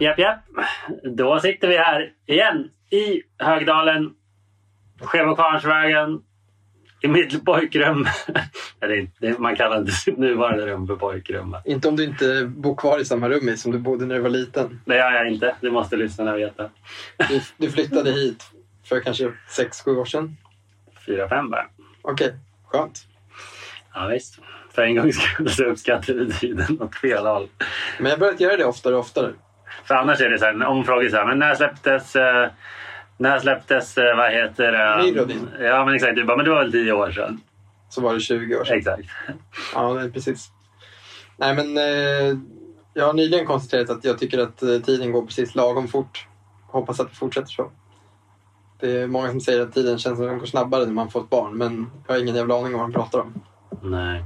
Japp, japp, japp. Då sitter vi här igen i Högdalen, Skevokvarnsvägen, i mitt pojkrum. Eller man kallar inte sitt nuvarande rum för pojkrum. Inte om du inte bor kvar i samma rum som du bodde när du var liten. Det gör jag inte. Det måste lyssnarna veta. Du, du flyttade hit för kanske sex sju år sedan. Fyra, fem bara. Okej, skönt. Ja, visst. För en gångs skull så uppskattade vi tiden åt fel håll. Men jag har börjat göra det oftare och oftare. För annars är det så här, om men när släpptes, eh, när släpptes, eh, vad heter det? Mirrodin. Ja, men exakt. Du bara, men det var väl tio år sedan. Så var det 20 år sedan. Exakt. Ja, precis. Nej, men eh, jag har nyligen konstaterat att jag tycker att tiden går precis lagom fort. Hoppas att det fortsätter så. Det är många som säger att tiden känns som att den går snabbare när man får ett barn, men jag har ingen jävla aning om vad de pratar om. Nej.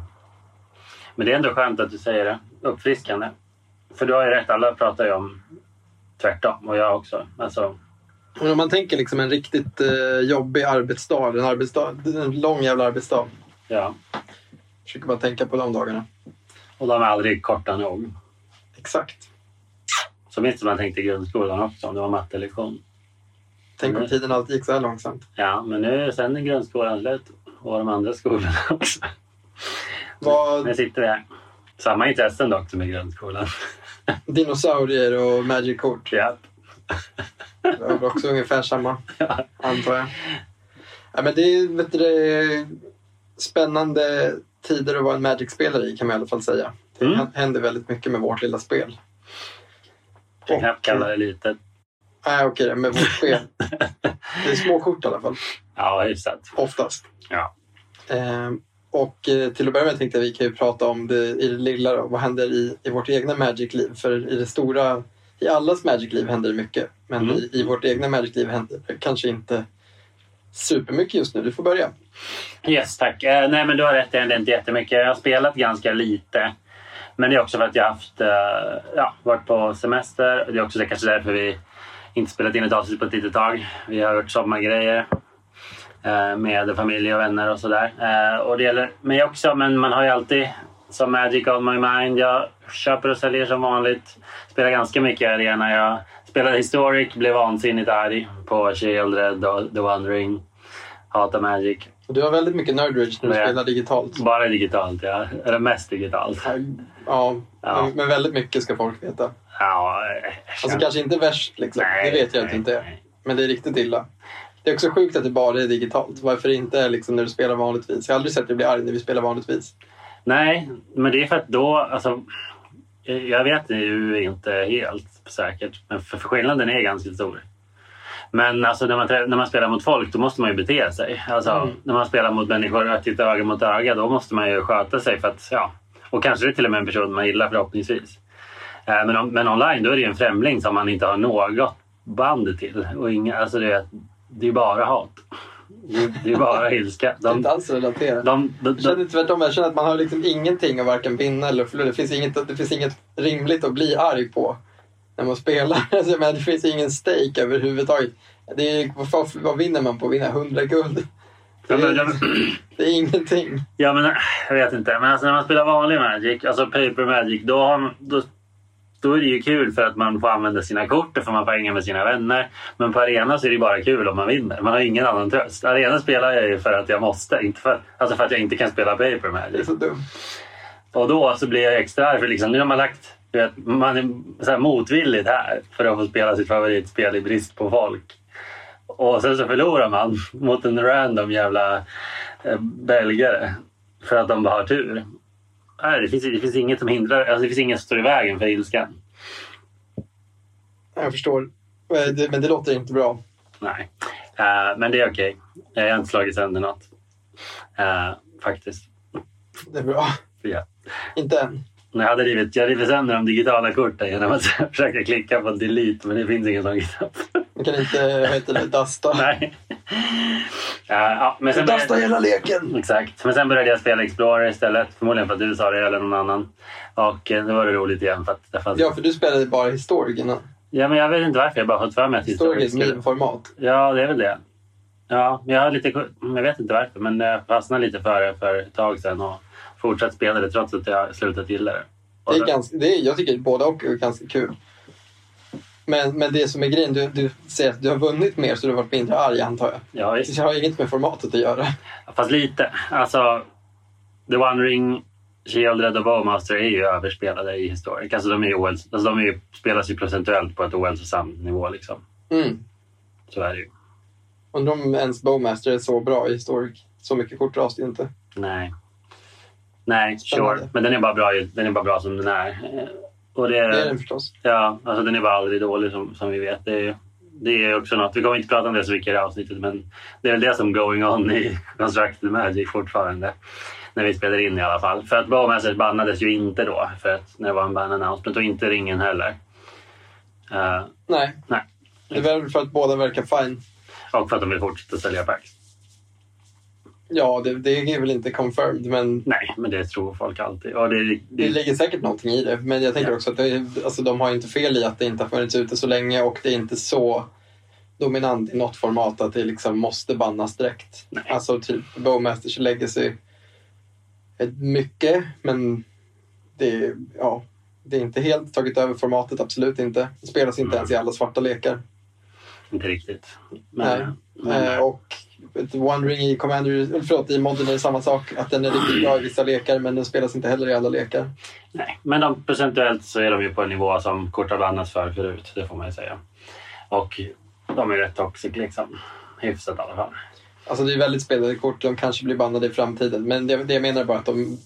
Men det är ändå skönt att du säger det. Uppfriskande. För du har ju rätt, alla pratar ju om tvärtom. Och jag också. Alltså, om man tänker liksom en riktigt eh, jobbig arbetsdag, en, arbetsdag, en lång jävla arbetsdag. ja. Försöker bara tänka på de dagarna. Och de är aldrig korta nog. Exakt. Så minns du man tänkte i grundskolan också, om det var mattelektion. Tänk om Mm. tiden alltid gick så här långsamt. Ja, men nu är sen är grundskolan slut. Och de andra skolorna också. Vad, Nu sitter vi här. Samma intressen dock som i grundskolan. dinosaurier och magic-kort. ja. Det var också ungefär samma, Ja. antar jag. Ja, men det är vet du, spännande tider att vara en Magic-spelare i kan man i alla fall säga. Det Mm. händer väldigt mycket med vårt lilla spel. Jag kan knappt kalla det litet. Nej, okej, med vårt spel. Det är små kort i alla fall, Ja, hyfsat. oftast. Ja. Ehm, och eh, till att börja med tänkte jag att vi kan ju prata om det i det lilla. Då. Vad händer i, i vårt egna Magic-liv? För i det stora, i allas Magic-liv händer det mycket. Men Mm. i, i vårt egna Magic-liv händer det kanske inte supermycket just nu. Du får börja. Yes, tack. Eh, nej, men du har rätt. Det händer inte jättemycket. Jag har spelat ganska lite. Men det är också för att jag har haft, eh, ja, varit på semester. Det är också kanske därför vi inte spelat in ett avsnitt på ett litet tag. Vi har gjort sommargrejer med familj och vänner och sådär. Eh, och det gäller mig också, men man har ju alltid som Magic on my mind. Jag köper och säljer som vanligt. Spelar ganska mycket i arena. Jag spelade Historic, blev vansinnigt arg på Shieldred The One Ring. Hatar Magic. Du har väldigt mycket nerd rage när du Nej. spelar digitalt. Bara digitalt, ja. Eller mest digitalt. Ja, Ja. Men, men väldigt mycket ska folk veta. Ja, jag Alltså känner- kanske inte värst, liksom. Nej, det vet jag nej, det inte är. nej. Men det är riktigt illa. Det är också sjukt att det bara är digitalt. Varför inte liksom när du spelar vanligtvis? Jag har aldrig sett dig bli arg när vi spelar vanligtvis. Nej, men det är för att då... Alltså, jag vet ju inte helt säkert, men för, för skillnaden är ganska stor. Men alltså, när, man, när man spelar mot folk då måste man ju bete sig. Alltså, Mm. När man spelar mot människor och tittar öga mot öga då måste man ju sköta sig. för att ja, Och kanske det är till och med en person man gillar förhoppningsvis. Eh, Men, men online då är det ju en främling som man inte har något band till. Och inga, alltså det, det är bara hat. Det, det är bara ilska. Jag kan De, inte alls relatera. de, de, Jag känner tvärtom. Jag känner att man har liksom ingenting att varken vinna eller förlora. Det finns inget, det finns inget rimligt att bli arg på när man spelar. Alltså, men det finns ingen stake överhuvudtaget. Det är, vad, vad vinner man på att vinna? 100 guld? Det Ja, men- är, det är ingenting. Ja, men jag vet inte. Men alltså, när man spelar vanlig Magic, alltså Paper Magic, då, har man, då, då är det ju kul för att man får använda sina kort och får man hänga med sina vänner. Men på arena så är det bara kul om man vinner. Man har ingen annan tröst. Arena spelar jag ju för att jag måste, inte för, alltså för att jag inte kan spela Paper Det är så dumt. Och då så blir jag extra arg för liksom, nu har man lagt vet, man är så här motvilligt här för att få spela sitt favoritspel i brist på folk. Och sen så förlorar man mot en random jävla eh, belgare för att de bara har tur. Nej, det, finns, det finns inget som hindrar, alltså det finns inget som står i vägen för ilskan. Jag förstår. Men det låter inte bra. Nej, Eh, men det är okej. Jag har inte slagit sönder något. Eh, faktiskt. Det är bra. Ja. Inte än. Jag hade rivit, jag river sönder de digitala korten genom att försöka klicka på delete men det finns ingen sån knapp. Man kan inte, vad heter det, dasta. Nej. ja, men sen började, hela leken! exakt. Men sen började jag spela Explorer istället. Förmodligen för att du sa det eller någon annan. Och eh, då var det roligt igen. För att det fanns... Ja, för du spelade bara Historic innan. ja, men jag vet inte varför. Jag bara fått för mig att ett historisk- meme-format. Ja, det är väl det. Ja, jag, har lite, jag vet inte varför, men jag fastnade lite för det för ett tag sedan och fortsatt spela det trots att jag slutat gilla det. Och Det är ganska, det är, jag tycker båda och är ganska kul. Men, men det som är grejen, du, du säger att du har vunnit mer så du har varit mindre arg antar jag. Ja, visst. Det har inget med formatet att göra. Fast lite. Alltså, The One Ring, Shieldred och Bowmaster är ju överspelade i Historic. Alltså de, är OL, alltså de är ju, spelas ju procentuellt på ett ohälsosam nivå. Liksom. Mm. Så är det ju. Undrar om ens Bowmaster är så bra i Historic. Så mycket kort dras det inte. Nej. Nej, Spännande. sure. Men den är bara bra, den är bara bra som den är. Och det, Det är den förstås. Ja, alltså den är bara aldrig dålig som, som vi vet. Det är, det är också något, vi kommer inte prata om det så mycket i det här avsnittet men det är väl det som going on i Constructed Magic fortfarande. När vi spelar in i alla fall. För att Bowmasters bannades ju inte då för att när det var en ban announcement och inte ringen heller. Eh, Nej, nej. det är väl för att båda verkar fine. Och för att de vill fortsätta sälja packs. Ja, det, det är väl inte confirmed, men Nej, men det tror folk alltid. Och det, det det, ligger säkert någonting i det. Men jag tänker Ja. också att det, alltså, de har inte fel i att det inte har funnits ute så länge och det är inte så dominant i något format att det liksom måste bannas direkt. Nej. Alltså typ Bowmasters Legacy mycket, men det ja, det är inte helt tagit över formatet, absolut inte. Det spelas inte Mm. ens i alla svarta lekar. inte riktigt. Nej. Men, men, Eh, och ett One Ring i Commander, förlåt, i Modern är det samma sak. Att den är riktigt bra i vissa lekar, men den spelas inte heller i alla lekar. Nej, men de, procentuellt så är de ju på en nivå som kort har bannats för förut. Det får man ju säga. Och de är rätt toxic liksom. Hyfsat i alla fall. Alltså det är väldigt spelade kort, de kanske blir bannade i framtiden. Men det, det jag menar är bara att de...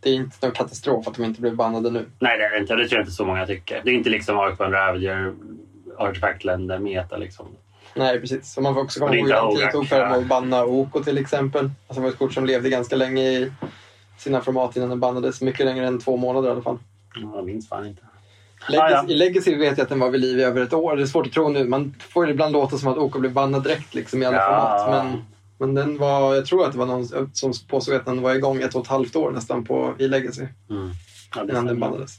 Det är inte någon katastrof att de inte blev bannade nu. Nej, det är det inte. Det tror jag inte så många tycker. Det är inte liksom Arcband Ravager, Artifact-länder, meta liksom. Nej, precis. Och man får också komma ihåg tid det tog för att banna OK till exempel. Alltså det var ett kort som levde ganska länge i sina format innan den bannades. Mycket längre än två månader i alla fall. Ja, Jag minns fan inte. Legacy, Ah, ja. I Legacy vet jag att den var vid liv i över ett år. Det är svårt att tro nu. Man får ibland låta som att OK blev bannad direkt liksom, i alla Ja. format. Men, men den var, jag tror att det var någon som påstod att den var igång ett och ett halvt år nästan på, i Legacy Mm. Ja, innan den bannades.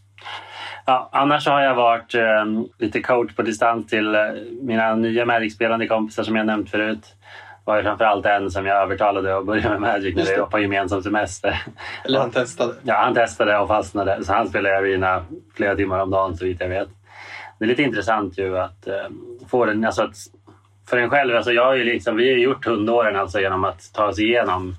Ja, annars har jag varit eh, lite coach på distans till eh, mina nya Magic-spelande kompisar som jag nämnt förut. Det var ju framförallt en som jag övertalade att börja med Magic när vi var på gemensam semester. Eller han testade. Ja, han testade och fastnade. Så han spelar Arena flera timmar om dagen så vitt jag vet. Det är lite intressant ju att eh, få den, alltså att för en själv, alltså jag har ju liksom, vi har gjort hundåren alltså genom att ta oss igenom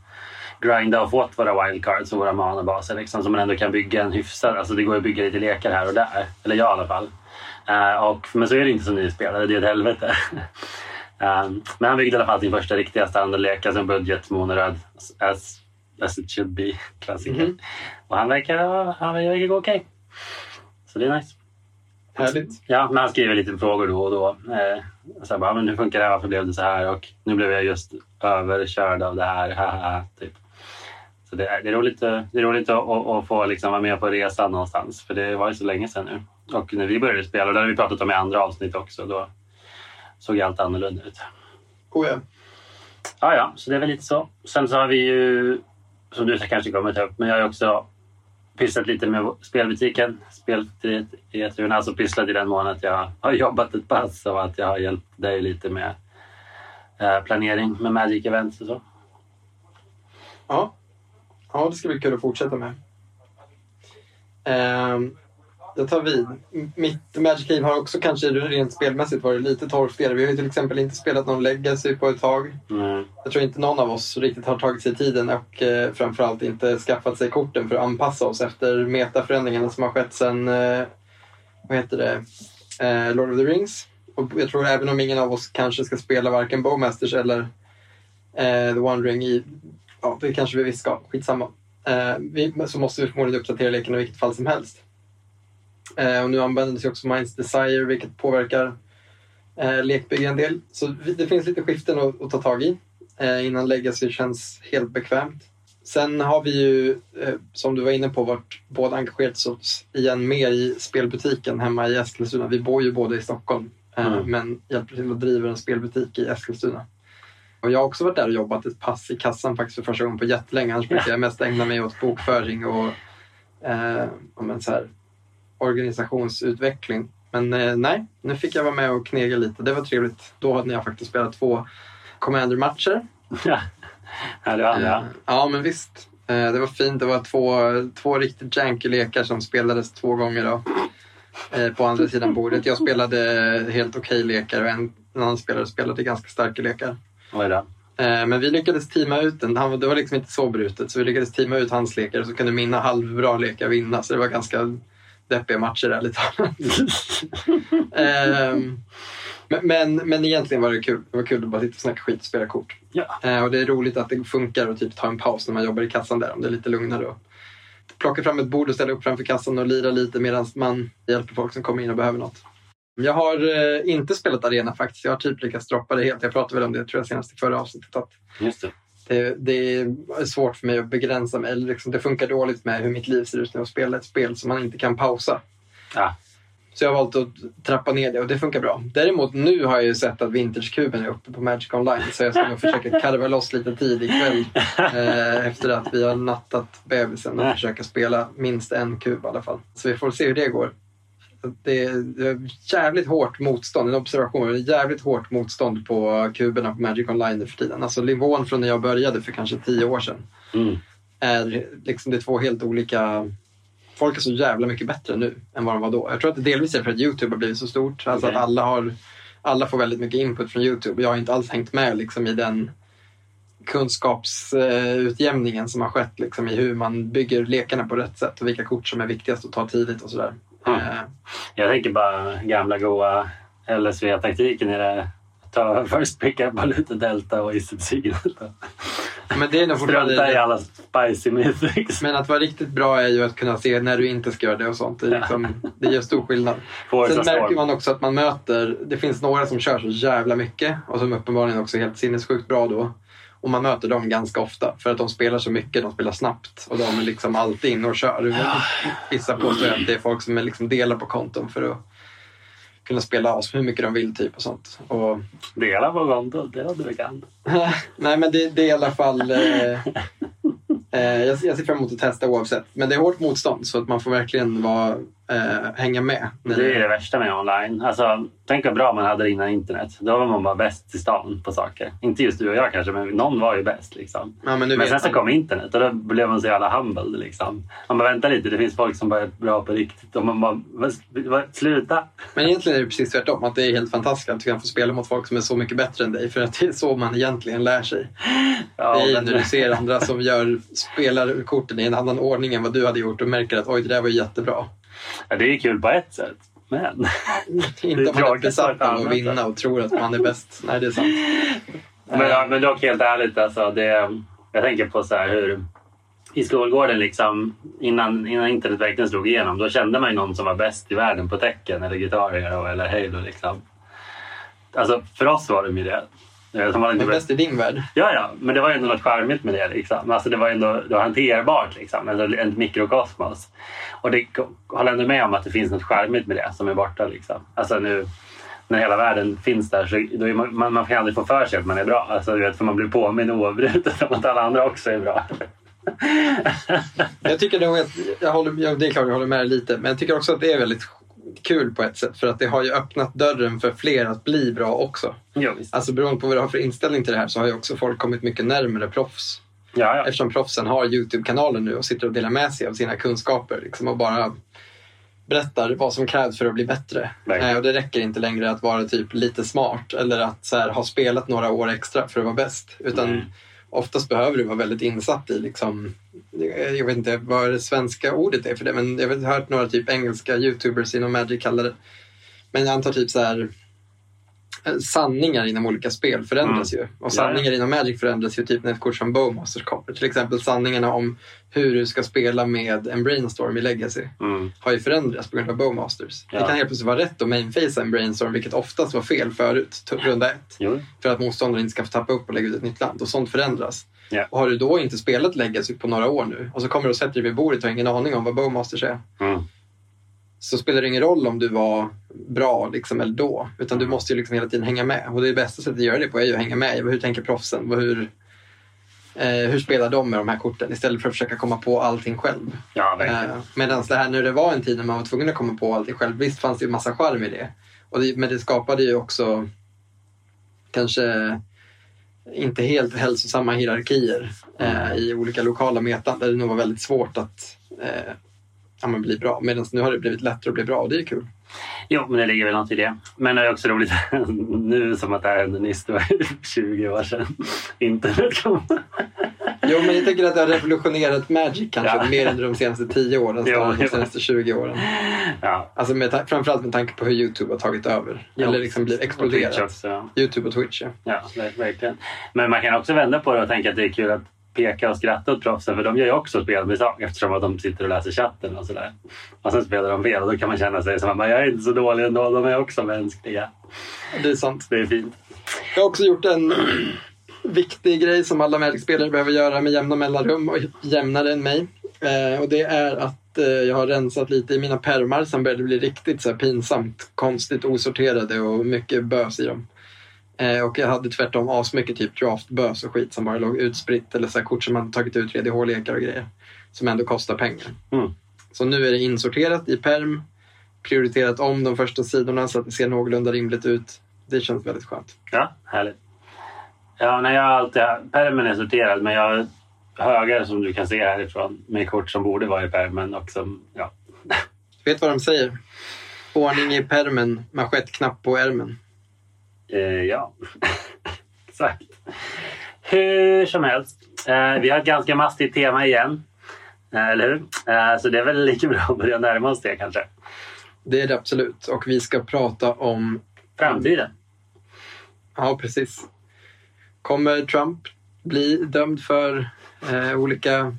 grinda och fått våra wildcards och våra manabaser liksom, så man ändå kan bygga en hyfsad, alltså det går att bygga lite lekar här och där. Eller jag i alla fall. Eh, och, men så är det inte som nyspelare, det är ett helvete. Um, men han byggde i alla fall sin första riktiga standardlek, alltså en budget monoröd as, as it should be, klassiker. Mhm. Och han verkar, han verkar gå okej. Så det är nice. Härligt. Ja, men han skriver lite frågor då och då. Eh, så bara, men hur funkar det? Varför blev det så här? Och nu blev jag just överkörd av det här. haha, typ. Så det är, det är roligt, eh, det är roligt att, att, få liksom vara med på resan någonstans. För det var ju så länge sedan nu. Och när vi började spela, och det har vi pratat om i andra avsnitt också, då såg allt annorlunda ut. Oh, ja. Ja, ja, så det är väl lite så. Sen så har vi ju, som du kanske kommer ta upp, men jag har också pysslat lite med spelbutiken, spelfrihet i Etruna. Alltså pysslat i den mån att jag har jobbat ett pass och att jag har hjälpt dig lite med eh, planering med Magic Events och så. Ja. Ja, det ska bli kul att fortsätta med. Ehm, jag tar vid. Mitt Magic Liv har också kanske rent spelmässigt varit lite torftigare. Vi har ju till exempel inte spelat någon Legacy på ett tag. Mm. Jag tror inte någon av oss riktigt har tagit sig tiden och eh, framförallt inte skaffat sig korten för att anpassa oss efter metaförändringarna som har skett sedan eh, vad heter det? Eh, Lord of the Rings. Och jag tror även om ingen av oss kanske ska spela varken Bowmasters eller eh, The One Ring i, ja det kanske vi visst ska, skitsamma. Eh, vi, så måste vi förmodligen uppdatera leken i vilket fall som helst. Eh, och nu använder ju också Minds Desire vilket påverkar eh, lekbygge en del. Så vi, det finns lite skiften att, att ta tag i eh, innan Legacy känns helt bekvämt. Sen har vi ju, eh, som du var inne på, varit båda engagerat oss igen mer i spelbutiken hemma i Eskilstuna. Vi bor ju båda i Stockholm eh, Mm. men hjälper till att driva en spelbutik i Eskilstuna. Och jag har också varit där och jobbat ett pass i kassan faktiskt för första gången på jättelänge. Annars brukar jag mest ägna mig åt bokföring och eh, om en så här, organisationsutveckling. Men eh, nej, nu fick jag vara med och knega lite. Det var trevligt. Då hade jag faktiskt spelat två Commander-matcher. Ja, ja det var andra. Eh, ja, men visst. Eh, det var fint. Det var två, två riktigt janky lekar som spelades två gånger då, eh, på andra sidan bordet. Jag spelade helt okej lekar och en, en annan spelare spelade ganska starka lekar. Oj då. Eh, Men vi lyckades teama ut den. Det var liksom inte så brutet, så vi lyckades teama ut hans lekar så kunde mina halvbra lekar vinna. Så det var ganska deppiga matcher där lite. Ehm, men, men, egentligen var det kul. Det var kul att bara sitta och snacka skit och spela kort. Ja. Eh, och det är roligt att det funkar att typ ta en paus när man jobbar i kassan där om det är lite lugnare. Och plocka fram ett bord och ställa upp framför kassan och lira lite medan man hjälper folk som kommer in och behöver något. Jag har eh, inte spelat arena faktiskt. Jag har typ lyckats droppa det helt. Jag pratade väl om det tror jag senast i förra avsnittet. Att Just det. det, det är svårt för mig att begränsa mig. Eller liksom, det funkar dåligt med hur mitt liv ser ut när jag spelar ett spel som man inte kan pausa. Ja. Så jag har valt att trappa ner det och det funkar bra. Däremot nu har jag ju sett att vintagekuben är uppe på Magic Online så jag ska nog försöka karva loss lite tid ikväll eh, efter att vi har nattat bebisen och försöka spela minst en kub i alla fall. Så vi får se hur det går. Det är, jävligt hårt motstånd, en observation, jävligt hårt motstånd på kuberna på Magic Online nu för tiden. Alltså nivån från när jag började för kanske tio år sedan Mm. är liksom det är två helt olika... Folk är så jävla mycket bättre nu än vad de var då. Jag tror att det delvis är för att Youtube har blivit så stort. Alltså Okej. att alla, har, alla får väldigt mycket input från Youtube. Jag har inte alls hängt med liksom, i den kunskapsutjämningen som har skett liksom, i hur man bygger lekarna på rätt sätt och vilka kort som är viktigast att ta tidigt och sådär. Mm. Jag tänker bara gamla goa LSV-taktiken i det. Ta first pick up, valuta delta och Signet. Men det är nog Strunta i fortfarande... alla spicy mythics. Men att vara riktigt bra är ju att kunna se när du inte ska göra det och sånt. Det, är liksom, det gör stor skillnad. Sen märker man också att man möter, det finns några som kör så jävla mycket och som uppenbarligen också är helt sinnessjukt bra då. Och man möter dem ganska ofta för att de spelar så mycket, de spelar snabbt och de är liksom alltid inne och kör. Vissa påstår att det är folk som är liksom delar på konton för att kunna spela as hur mycket de vill typ och sånt. Och, Dela på kontot, det hade du kan. nej men det, det är i alla fall eh, eh, jag, jag ser fram emot att testa oavsett. Men det är hårt motstånd så att man får verkligen vara, eh, hänga med. Det är det värsta med online. Alltså, tänk vad bra man hade det innan internet. Då var man bara bäst i stan på saker. Inte just du och jag kanske, men någon var ju bäst. Liksom. Ja, men Men sen så kom internet och då blev man så jävla humbled. Liksom. Man bara, vänta lite, det finns folk som bara är bra på riktigt. Och man bara, "Vad- vad- sluta! Men egentligen är det precis tvärtom. Att det är helt fantastiskt att du kan få spela mot folk som är så mycket bättre än dig. För att det är så man egentligen lär sig. Ja, det är men- när du ser andra som gör, spelar korten i en annan ordning än vad du hade gjort och märker att oj, det där var jättebra. Ja, det är kul på ett sätt. Men Inte om man är besatt av att vinna och tror att man är bäst. Nej, det är sant. Men, ja, men dock helt ärligt, alltså, det, jag tänker på så här hur i skolgården liksom, innan, innan internet verkligen slog igenom, då kände man ju någon som var bäst i världen på tecken eller Guitar Hero eller Halo. Liksom. Alltså, för oss var de ju det. Eh, Som var inte Men bäst i din värld. Ja, ja, men det var ändå något charmigt med det. Liksom. Alltså, det var ändå det var hanterbart, liksom. alltså, en mikrokosmos. Och det håller ändå med om att det finns något charmigt med det som är borta. Liksom. Alltså, nu, när hela världen finns där så då man, man, man kan aldrig få för sig att man är bra. Alltså, du vet, för man blir påminn oavbrutet om att alla andra också är bra. Jag tycker nog att, jag håller, det är klart jag håller med dig lite, men jag tycker också att det är väldigt kul på ett sätt. För att det har ju öppnat dörren för fler att bli bra också. jo, visst. Alltså beroende på vad du har för inställning till det här så har ju också folk kommit mycket närmare proffs. Ja, ja. Eftersom proffsen har Youtube-kanaler nu och sitter och delar med sig av sina kunskaper liksom, och bara berättar vad som krävs för att bli bättre. Eh, och det räcker inte längre att vara typ lite smart eller att här, ha spelat några år extra för att vara bäst. Utan Nej oftast behöver du vara väldigt insatt i liksom, jag vet inte vad det svenska ordet är för det, men jag har hört några typ engelska youtubers inom Magic kalla det. Men jag antar typ så här sanningar inom olika spel förändras ju. Och sanningar inom Magic förändras ju typ när ett kort som Bowmasters kommer. Till exempel sanningarna om hur du ska spela med en Brainstorm i Legacy Mm. har ju förändrats på grund av Bowmasters. Ja. Det kan helt plötsligt vara rätt att mainfacea en Brainstorm, vilket oftast var fel förut, runda ett. Jo. För att motståndaren inte ska få tappa upp och lägga ut ett nytt land. Och sånt förändras. Och har du då inte spelat Legacy på några år nu och så kommer du och sätter dig vid bordet och har ingen aning om vad Bowmasters är. Mm. Så spelar det ingen roll om du var bra liksom, eller då. Utan du måste ju liksom hela tiden hänga med. Och det bästa sättet att göra det på är ju att hänga med. Hur tänker proffsen? Hur, eh, hur spelar de med de här korten? Istället för att försöka komma på allting själv. Ja. Eh, Medan det här när det var en tid när man var tvungen att komma på allting själv. Visst fanns det ju massa charm i det. Och det men det skapade ju också kanske inte helt hälsosamma hierarkier eh, i olika lokala metan där det nog var väldigt svårt att eh, ja, men bli bra. Medan nu har det blivit lättare att bli bra och det är kul. Jo, men det ligger väl något i det. Men det är också roligt nu som att det här hände nyss. Det var 20 år sedan internet kom. Jo, men jag tänker att det har revolutionerat Magic kanske Ja. mer än de senaste 10 åren, Jo, de senaste 20 åren. Ja. Alltså med, framförallt med tanke på hur Youtube har tagit över. Jo. Eller liksom blivit Och exploderat. också. Youtube och Twitch, ja. Ja, ver- verkligen. Men man kan också vända på det och tänka att det är kul att peka och skratta åt proffsen för de gör ju också spelmisstag eftersom att de sitter och läser chatten och sådär. Och sen spelar de fel och då kan man känna sig som att jag är inte så dålig ändå, de är också mänskliga. Det är sant. Det är fint. Jag har också gjort en viktig grej som alla Magic-spelare behöver göra med jämna mellanrum och jämnare än mig. Eh, och det är att eh, jag har rensat lite i mina pärmar som började bli riktigt så pinsamt, konstigt osorterade och mycket bös i dem. Eh, och jag hade tvärtom asmycket typ draftbös och skit som bara låg utspritt eller så kort som man tagit ut 3DH-lekar och grejer. Som ändå kostar pengar. Mm. Så nu är det insorterat i perm, prioriterat om de första sidorna så att det ser någorlunda rimligt ut. Det känns väldigt skönt. Ja, härligt. Ja, nej, jag alltid, pärmen är sorterad men jag har högar som du kan se härifrån med kort som borde vara i pärmen och som, ja. Vet vad de säger? Ordning i permen, manschettknapp på ärmen. Eh, ja, exakt. Hur som helst, eh, vi har ett ganska mastigt tema igen. Eh, eller hur? Eh, så det är väl lika bra att börja närma oss det kanske. Det är det absolut. Och vi ska prata om... Framtiden. Ja, precis. Kommer Trump bli dömd för eh, olika...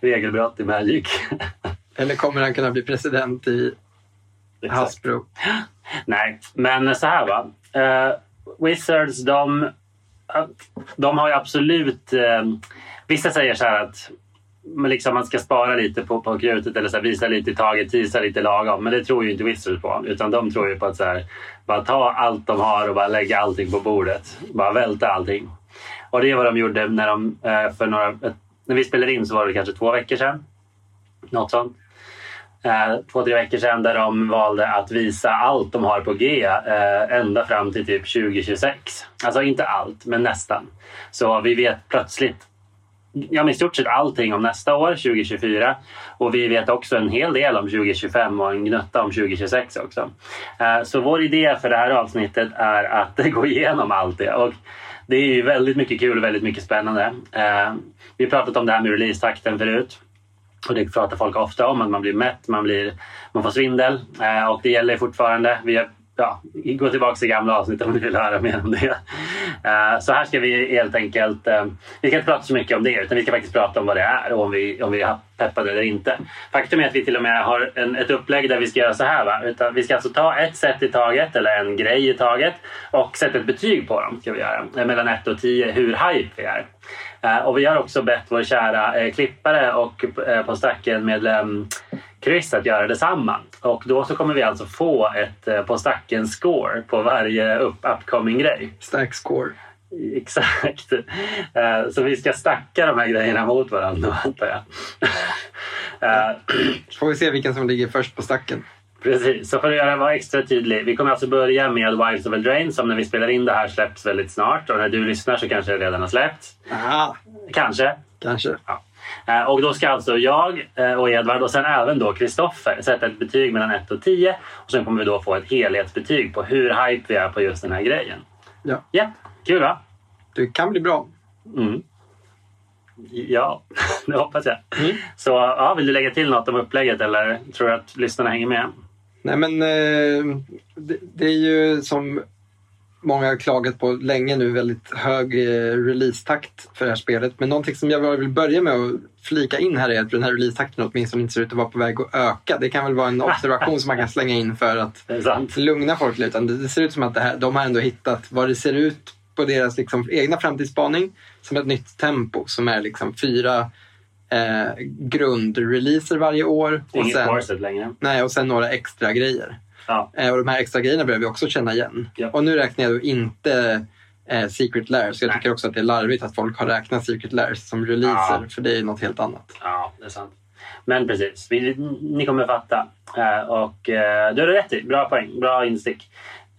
Regelbrott i Magic. Eller kommer han kunna bli president i Exakt. Hasbro? Nej, men så här va. Eh, Wizards, de, eh, de har ju absolut... Eh, vissa säger så här att men liksom man ska spara lite på, på krutet eller så här, visa lite i taget, tisa lite lagom. Men det tror ju inte Wizards på. Utan de tror ju på att så här, bara ta allt de har och bara lägga allting på bordet. Bara välta allting. Och det är vad de gjorde när de eh, för några... När vi spelade in så var det kanske två veckor sedan. Något sånt Eh, två, tre veckor sedan där de valde att visa allt de har på G eh, ända fram till typ 2026. Alltså inte allt, men nästan. Så vi vet plötsligt ja, i stort sett allting om nästa år, 2024. Och vi vet också en hel del om 2025 och en gnutta om 2026 också. Eh, så vår idé för det här avsnittet är att gå igenom allt det. Och det är ju väldigt mycket kul och väldigt mycket spännande. Eh, vi har pratat om det här med releasetakten förut. Och det pratar folk ofta om, att man blir mätt, man, blir, man får svindel. Eh, och det gäller fortfarande. Vi har, ja, gå tillbaka till gamla avsnitt om ni vill höra mer om det. Eh, så här ska vi helt enkelt... Eh, vi ska inte prata så mycket om det, utan vi ska faktiskt prata om vad det är och om vi, om vi är peppade eller inte. Faktum är att vi till och med har en, ett upplägg där vi ska göra så här. Va? Utan vi ska alltså ta ett sätt i taget, eller en grej i taget och sätta ett betyg på dem. Ska vi göra. Eh, Mellan 1 och 10, hur hype vi är. Eh, Och vi har också bett vår kära eh, klippare och eh, på stacken medlem Chris att göra detsamma. Och då så kommer vi alltså få ett på stacken score på varje upp, upcoming grej. Stack score. Exakt. Så vi ska stacka de här grejerna mot varandra antar jag. Så får vi se vilken som ligger först på stacken. Precis, så för att göra vara extra tydlig. Vi kommer alltså börja med Wives of Eldraine som när vi spelar in det här släpps väldigt snart. Och när du lyssnar så kanske det redan har släppts. Kanske. kanske. Eh, Och då ska alltså jag eh, och Edvard och sen även då Kristoffer sätta ett betyg mellan 1 och 10. Och sen kommer vi då få ett helhetsbetyg på hur hype vi är på just den här grejen. Ja. Ja, kul va? Det kan bli bra. Mm. Ja, det hoppas jag. Mm. Så ja, vill du lägga till något om upplägget eller tror du att lyssnarna hänger med? Nej men eh, det, det är ju som många har klagat på länge nu väldigt hög eh, releasetakt för det här spelet. Men någonting som jag vill börja med att flika in här är att den här releasetakten åtminstone inte ser ut att vara på väg att öka. Det kan väl vara en observation som man kan slänga in för att lugna folk lite. Det, ser ut som att här, de har ändå hittat vad det ser ut på deras liksom, egna framtidsspaning som ett nytt tempo som är liksom fyra eh, grundreleaser varje år. Och Inget sen, corset längre. nej, och sen några extra grejer. Ja. Eh, och de här extra grejerna börjar vi också känna igen. Ja. Och nu räknar jag då inte eh, Secret Lairs. Jag Nej. tycker också att det är larvigt att folk har räknat Secret Lairs som releaser. Ja. För det är något helt annat. Ja, det är sant. Men precis, vi, ni kommer fatta. Eh, och eh, du har rätt i. Bra poäng, bra instick.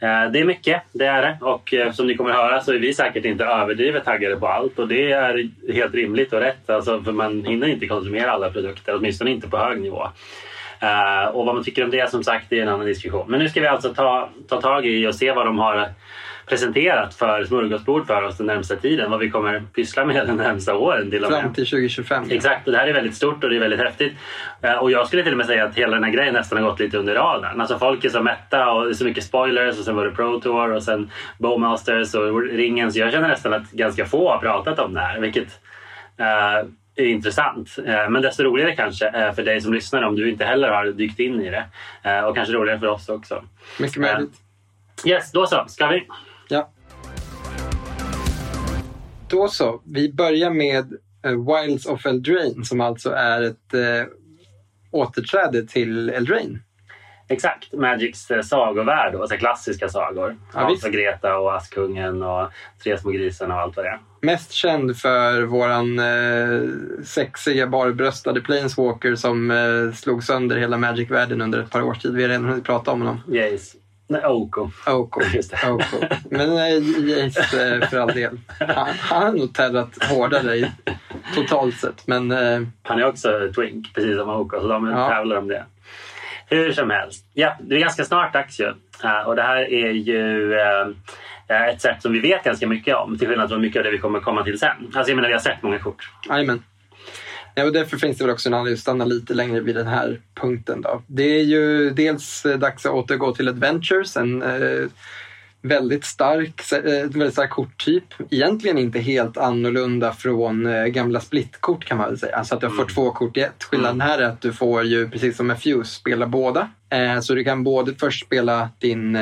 Eh, det är mycket, det är det. Och eh, som ni kommer att höra så är vi säkert inte överdrivet taggade på allt. Och det är helt rimligt och rätt. Alltså, för man hinner inte konsumera alla produkter, åtminstone inte på hög nivå. Eh, och vad man tycker om det som sagt det är en annan diskussion. Men nu ska vi alltså ta, ta tag i och se vad de har presenterat för smörgåsbord för oss den närmsta tiden. Vad vi kommer pyssla med de närmsta åren till och med. Fram till 2025. Exakt, och det här är väldigt stort och det är väldigt häftigt. Eh, Och jag skulle till och med säga att hela den här grejen nästan har gått lite under radarn. Alltså folk är så mätta och det är så mycket spoilers och sen var det Pro Tour och sen Bowmasters och ringen. Så jag känner nästan att ganska få har pratat om det här, vilket eh, är intressant. Eh, men desto roligare kanske för dig som lyssnar om du inte heller har dykt in i det. Och kanske roligare för oss också. Mycket möjligt. Yes, då så. Ska vi? Ja. Då så. Vi börjar med eh, Wilds of Eldraine som alltså är ett eh, återträde till Eldraine. Exakt, Magics eh, sagovärld, alltså klassiska sagor. Ja, och Greta och Askungen och Tre små grisarna och allt vad det är. Mest känd för våran eh, sexiga barbröstade Planeswalker som eh, slog sönder hela Magic-världen under ett par års tid. Vi har redan hunnit prata om honom. Jace. Nej, Oko. Oko. Oko. Men nej, Jace eh, för all del. Han, han har nog terrat hårdare i, totalt sett. Men eh, Han är också twink, precis som Oko, så de Ja. tävlar om det. Hur som helst. Ja, det är ganska snart dags ju. Eh, och det här är ju eh, ett sätt som vi vet ganska mycket om, till skillnad från mycket av det vi kommer komma till sen. Alltså jag menar, vi har sett många kort. Jajamän. Ja, och därför finns det väl också en anledning att stanna lite längre vid den här punkten. Då. Det är ju dels eh, dags att återgå till Adventures, en eh, väldigt stark, eh, väldigt stark korttyp. Egentligen inte helt annorlunda från eh, gamla splitkort kan man väl säga. Alltså att du får Mm. två kort i ett. Skillnaden här är att du får ju, precis som med Fuse, spela båda. Så du kan både först spela din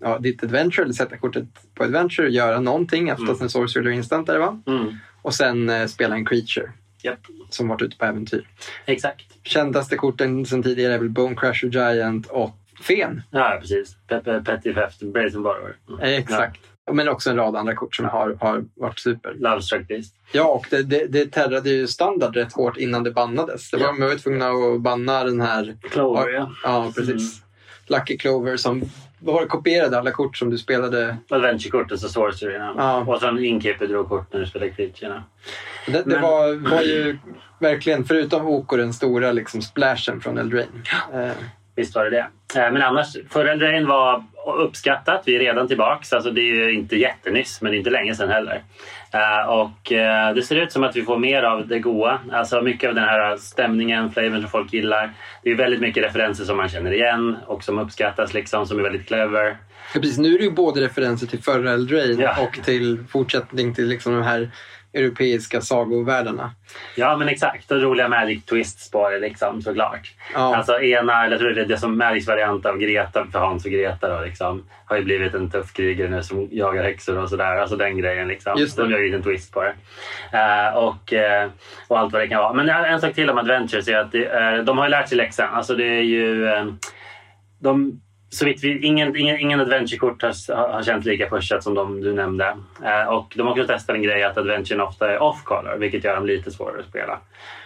Ja, ditt adventure, eller sätta kortet på adventure, göra någonting, oftast Mm. en sorcery eller instant där va? Mm. Och sen spela en creature Japp, som varit ute på äventyr. exakt. Kändaste korten sen tidigare är väl Bone Crusher Giant och Fen. Ja, precis. Pe- pe- Petty Theft, Brazen Borrower. Mm. Eh, Exakt. Men också en rad andra kort som har, har varit super. Ja. Love Struck Beast. Ja, och det, det, det terrade ju standard rätt hårt innan det bannades. Det var, Ja. Man var tvungna att banna den här, Clover, ja. ja precis, Lucky Clover som var det kopierade alla kort som du spelade. Adventure-kort och så Sorceryna. Ja. Och sen Inkeeper drog kort när du spelade Creaturena. Det, det Men- var, var ju verkligen, förutom Oko, den stora liksom splashen från Eldraine. Eh, Visst var det det. Eh, Men annars, förra Eldraine var uppskattat. Vi är redan tillbaks. Alltså det är ju inte jättenyss, men inte länge sedan heller. Eh, Och eh, det ser ut som att vi får mer av det goa. Alltså mycket av den här stämningen, flavorn som folk gillar. Det är väldigt mycket referenser som man känner igen och som uppskattas liksom, som är väldigt clever. Ja, precis. Nu är det ju både referenser till förra Eldraine Ja. och till fortsättning till liksom de här europeiska sagovärldarna. Ja, men exakt. Och roliga Magic Twists på det liksom, såklart. Ja. Alltså ena, eller jag tror det är det som Magics variant av Greta för Hans och Greta då, liksom, har ju blivit en tuff krigare nu som jagar häxor och sådär. Alltså den grejen liksom. Just det. De gör ju en twist på det. Eh, och, eh, och allt vad det kan vara. Men en sak till om Adventures är att det, är- de har ju lärt sig läxan. Alltså det är ju... de, så vitt vi, ingen, ingen, ingen adventure-kort har, har känts lika pushat som de du nämnde. Eh, och de har också testat en grej att adventuren ofta är off-color, vilket gör dem lite svårare att spela.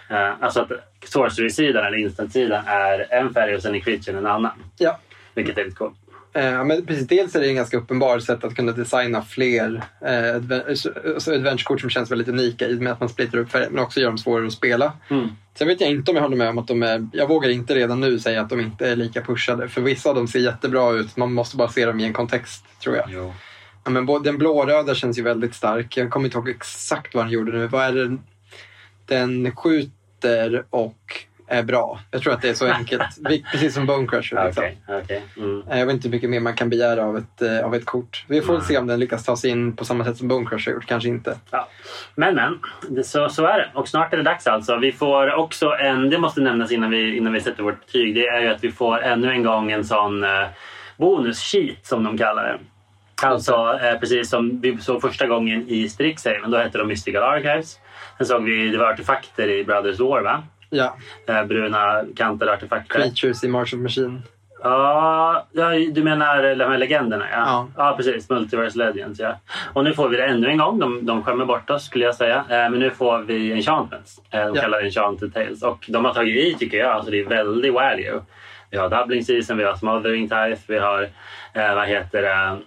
Eh, alltså att sorcery-sidan eller instant-sidan är en färg och sen är creaturen en annan. Ja. Vilket är lite coolt. Eh, men precis, dels är det en ganska uppenbar sätt att kunna designa fler eh, alltså adventure-kort som känns väldigt unika i och med att man splittrar upp färger men också gör dem svårare att spela. Mm. Sen vet jag inte om jag håller med om att de är... Jag vågar inte redan nu säga att de inte är lika pushade. För vissa av dem ser jättebra ut. Man måste bara se dem i en kontext, tror jag. Jo. Ja, men den blåröda känns ju väldigt stark. Jag kommer inte ihåg exakt vad den gjorde nu. Vad är det? Den skjuter och är bra. Jag tror att det är så enkelt. Precis som Bone Crusher. Liksom. Okej, okej. Mm. Eh, Jag vet inte hur mycket mer man kan begära av ett, eh, av ett kort. Vi får Nej. se om den lyckas ta sig in på samma sätt som Bone Crusher gjort. Kanske inte. Ja. Men men, det, så, så är det. Och snart är det dags alltså. Vi får också en, det måste nämnas innan vi, innan vi sätter vårt betyg, det är ju att vi får ännu en gång en sån eh, bonus-sheet som de kallar det. Alltså eh, precis som vi såg första gången i Strixhaven, då hette de Mystical Archives. Sen såg vi, det var artefakter i Brothers War va? Ja, Eh, bruna kantade artefakter. Creatures i March of Machine. Ja, ja, du menar de här legenderna? Ja, Ja. ja. precis. Multiverse Legends. Ja. Och nu får vi det ännu en gång. De, de skämmer bort oss skulle jag säga. Eh, men nu får vi Enchantments. Eh, de Ja. kallar det Enchanted Tales. Och de har tagit i tycker jag. Alltså, det är väldigt value. Vi har Doubling Season, vi har Smothering Tithe, vi har eh, vad heter det?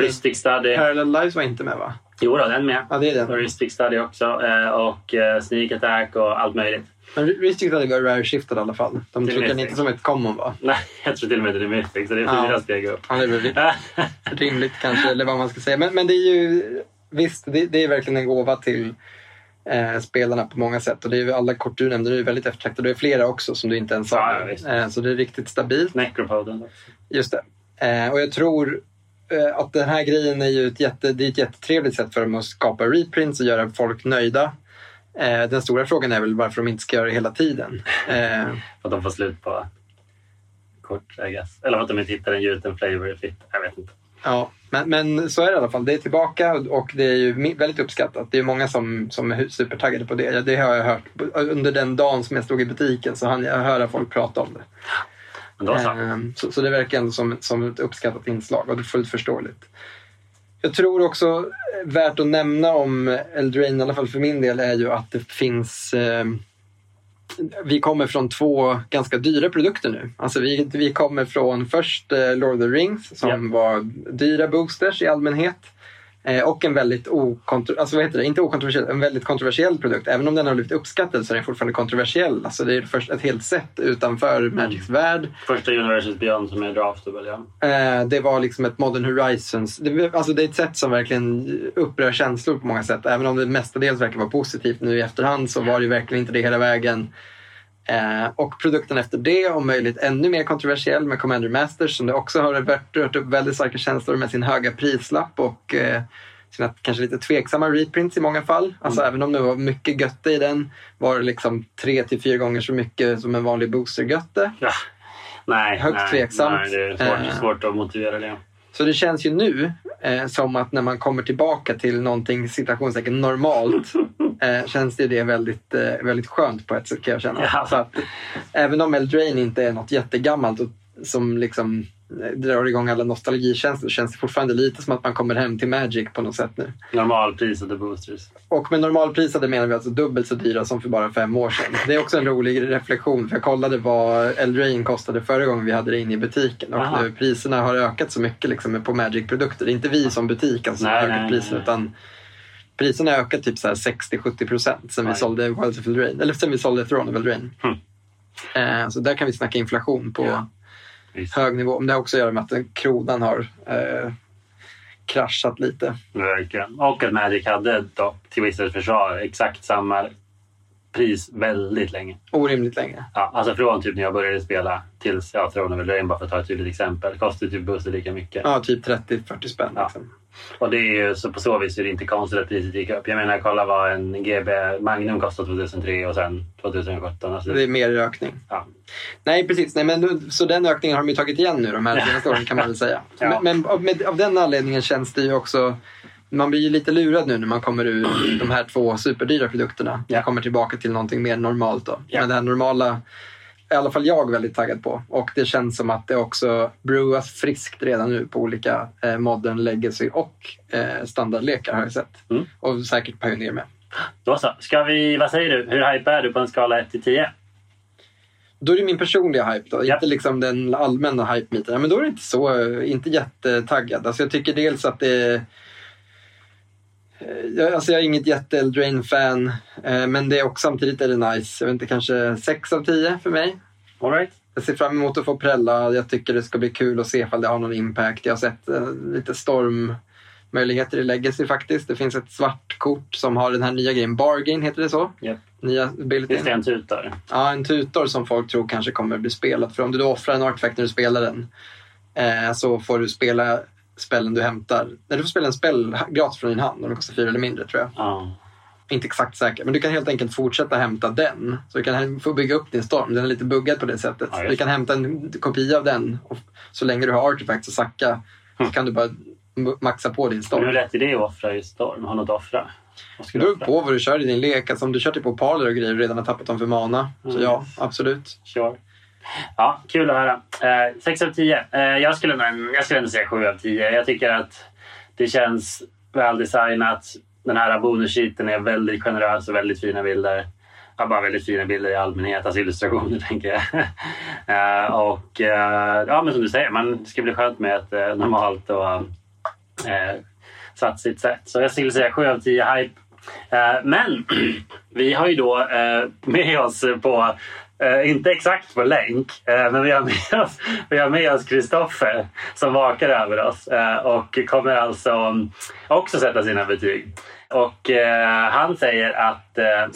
Ristic Study. Parallel Lives var inte med va? Jo då, den med. Ja, det är Och den. Ristic Study också. Och Sneak Attack och allt möjligt. Men Ristic hade var rare shiftad i alla fall. De Det den Mystic. inte som ett common va? Nej, jag tror till och med det är Mythic, så det är Ja. fyra steg upp. Ja, det är väl rimligt kanske, eller vad man ska säga. Men, men det är ju, visst, det, det är verkligen en gåva till eh, spelarna på många sätt. Och det är ju alla kort du nämnde, det är väldigt eftertraktade. Det är flera också som du inte ens Ja, sa. ja, visst. eh, så det är riktigt stabilt. Necropoden också. Just det. Eh, och jag tror eh, att den här grejen är ju ett, jätte, det är ett jättetrevligt sätt för dem att skapa reprints och göra folk nöjda. Eh, den stora frågan är väl varför de inte ska göra det hela tiden. Eh, För att de får slut på kort, I guess. Eller att de inte hittar en gjuten flavor fit. Jag vet inte. Ja, men, men så är det i alla fall. Det är tillbaka och- det är ju väldigt uppskattat. Det är många som, som är supertaggade på det. Det har jag hört. Under den dagen som jag stod i butiken så hann jag höra folk prata om det. Men då så. Ehm, Så, så det verkar ändå som, som ett uppskattat inslag och det är fullt förståeligt. Jag tror också eh, värt att nämna om Eldraine, i alla fall för min del, är ju att det finns ehm, vi kommer från två ganska dyra produkter nu. Alltså vi, vi kommer från först eh, Lord of the Rings som var dyra boosters i allmänhet. Eh, och en väldigt okontro- alltså vad heter det? Inte okontroversiell, en väldigt kontroversiell produkt. Även om den har blivit uppskattad så är den fortfarande kontroversiell. Alltså det är först ett helt set utanför Magics värld. Första Universes Beyond som är draftable, ja. Eh, det var liksom ett Modern Horizons. Det, alltså det är ett sätt som verkligen upprör känslor på många sätt. Även om det mestadels verkar vara positivt nu i efterhand så var det ju verkligen inte det hela vägen. Eh, och produkten efter det, om möjligt ännu mer kontroversiell med Commander Masters som det också har rört, upp väldigt starka känslor med sin höga prislapp och eh, sina kanske lite tveksamma reprints i många fall. Alltså även om det var mycket götte i den var det liksom tre till fyra gånger så mycket som en vanlig booster-götte. ja. Nej, Högt nej, tveksamt. Nej, det är svårt, Eh. svårt att motivera det. Så det känns ju nu eh, som att när man kommer tillbaka till någonting citationstecken normalt eh, känns det, det väldigt, eh, väldigt skönt på ett sätt kan jag känna. Ja. Så att, även om Eldraine inte är något jättegammalt och, som liksom drar igång alla nostalgikänslor känns det fortfarande lite som att man kommer hem till Magic på något sätt nu. Normalprisade boosters. Och med normalprisade menar vi alltså dubbelt så dyra som för bara fem år sedan. Det är också en rolig reflektion för jag kollade vad Eldraine kostade förra gången vi hade det inne i butiken. Och Aha. nu, priserna har ökat så mycket liksom på Magic-produkter. Det är inte vi som butik alltså, som Nej, har nej, ökat priserna utan priserna har ökat typ så här 60-70 procent sen vi sålde Wilds of Eldraine. Eller sen vi sålde Throne of Eldraine. Hmm. Eh, så där kan vi snacka inflation på Ja. Visst. hög nivå. Men det har också att göra med att den kronan har eh, kraschat lite. Verkligen. Och att Magic hade då, till vissa försvar exakt samma pris väldigt länge. Orimligt länge. Ja, alltså från typ när jag började spela tills ja, Throne of Eldraine bara för att ta ett tydligt exempel. Kostade typ booster lika mycket. Ja, typ 30-40 spänn. Ja. Liksom. Och det är ju, så på så vis är det inte konstigt att priset gick upp. Jag menar kolla vad en GB Magnum kostade 2003 och sen 2017. Alltså, Det är mer ökning. ja. Nej, precis. Nej, men så den ökningen har de ju tagit igen nu de här senaste åren kan man väl säga. Ja. Men, men av, med, av den anledningen känns det ju också... Man blir ju lite lurad nu när man kommer ur de här två superdyra produkterna. Ja. Man kommer tillbaka till någonting mer normalt då. Ja. Men det här normala är i alla fall jag väldigt taggad på. Och det känns som att det också brewas friskt redan nu på olika eh, modern legacy och eh, standardlekar har jag sett. Mm. Och säkert Pioneer med. Då så. Ska vi, vad säger du? Hur hype är du på en skala 1 till 10? Då är det min personliga hype då, Ja. inte liksom den allmänna hype-myten. Men då är det inte så, inte jättetaggad. Alltså jag tycker dels att det Eh, jag, alltså jag är inget jätte Eldraine-fan, eh, men det är också, samtidigt är det nice. Jag vet inte, kanske 6 av 10 för mig. All right. Jag ser fram emot att få prälla. Jag tycker det ska bli kul att se ifall det har någon impact. Jag har sett eh, lite stormmöjligheter i Legacy faktiskt. Det finns ett svart kort som har den här nya grejen. Bargain heter det så? Japp. Nya. Visst är en tutor? Ja, en tutor som folk tror kanske kommer bli spelat. För om du då offrar en artefakt när du spelar den eh, så får du spela spellen du hämtar. Nej, du får spela en spel gratis från din hand om det kostar fyra eller mindre tror jag. Ja. Inte exakt säker, men du kan helt enkelt fortsätta hämta den. Så du kan få bygga upp din storm. Den är lite buggad på det sättet. Ja, du kan hämta en kopia av den och så länge du har artefacts och sacka så Mm. kan du bara maxa på din Men storm. hur lätt är det att offra i storm? Har något att offra? Det beror på vad du kör i din lek. Alltså om du kör typ opaler och grejer och redan har tappat dem för mana. Så Mm. ja, absolut. Sure. Ja, kul att höra. Eh, 6 av 10. Eh, jag, skulle, jag skulle ändå säga 7 av 10. Jag tycker att det känns väldesignat. Den här bonussheeten är väldigt generös och väldigt fina bilder. Ja, bara väldigt fina bilder i allmänhet, alltså illustrationer tänker jag. Eh, och eh, ja, men som du säger, man, det ska bli skönt med ett eh, normalt och eh, satsigt sätt. Så jag skulle säga 7 av 10 hype. Eh, men vi har ju då eh, med oss på, eh, inte exakt på länk, eh, men vi har med oss vi har med oss Kristoffer som vakar över oss eh, och kommer alltså också sätta sina betyg. Och eh, han säger att eh,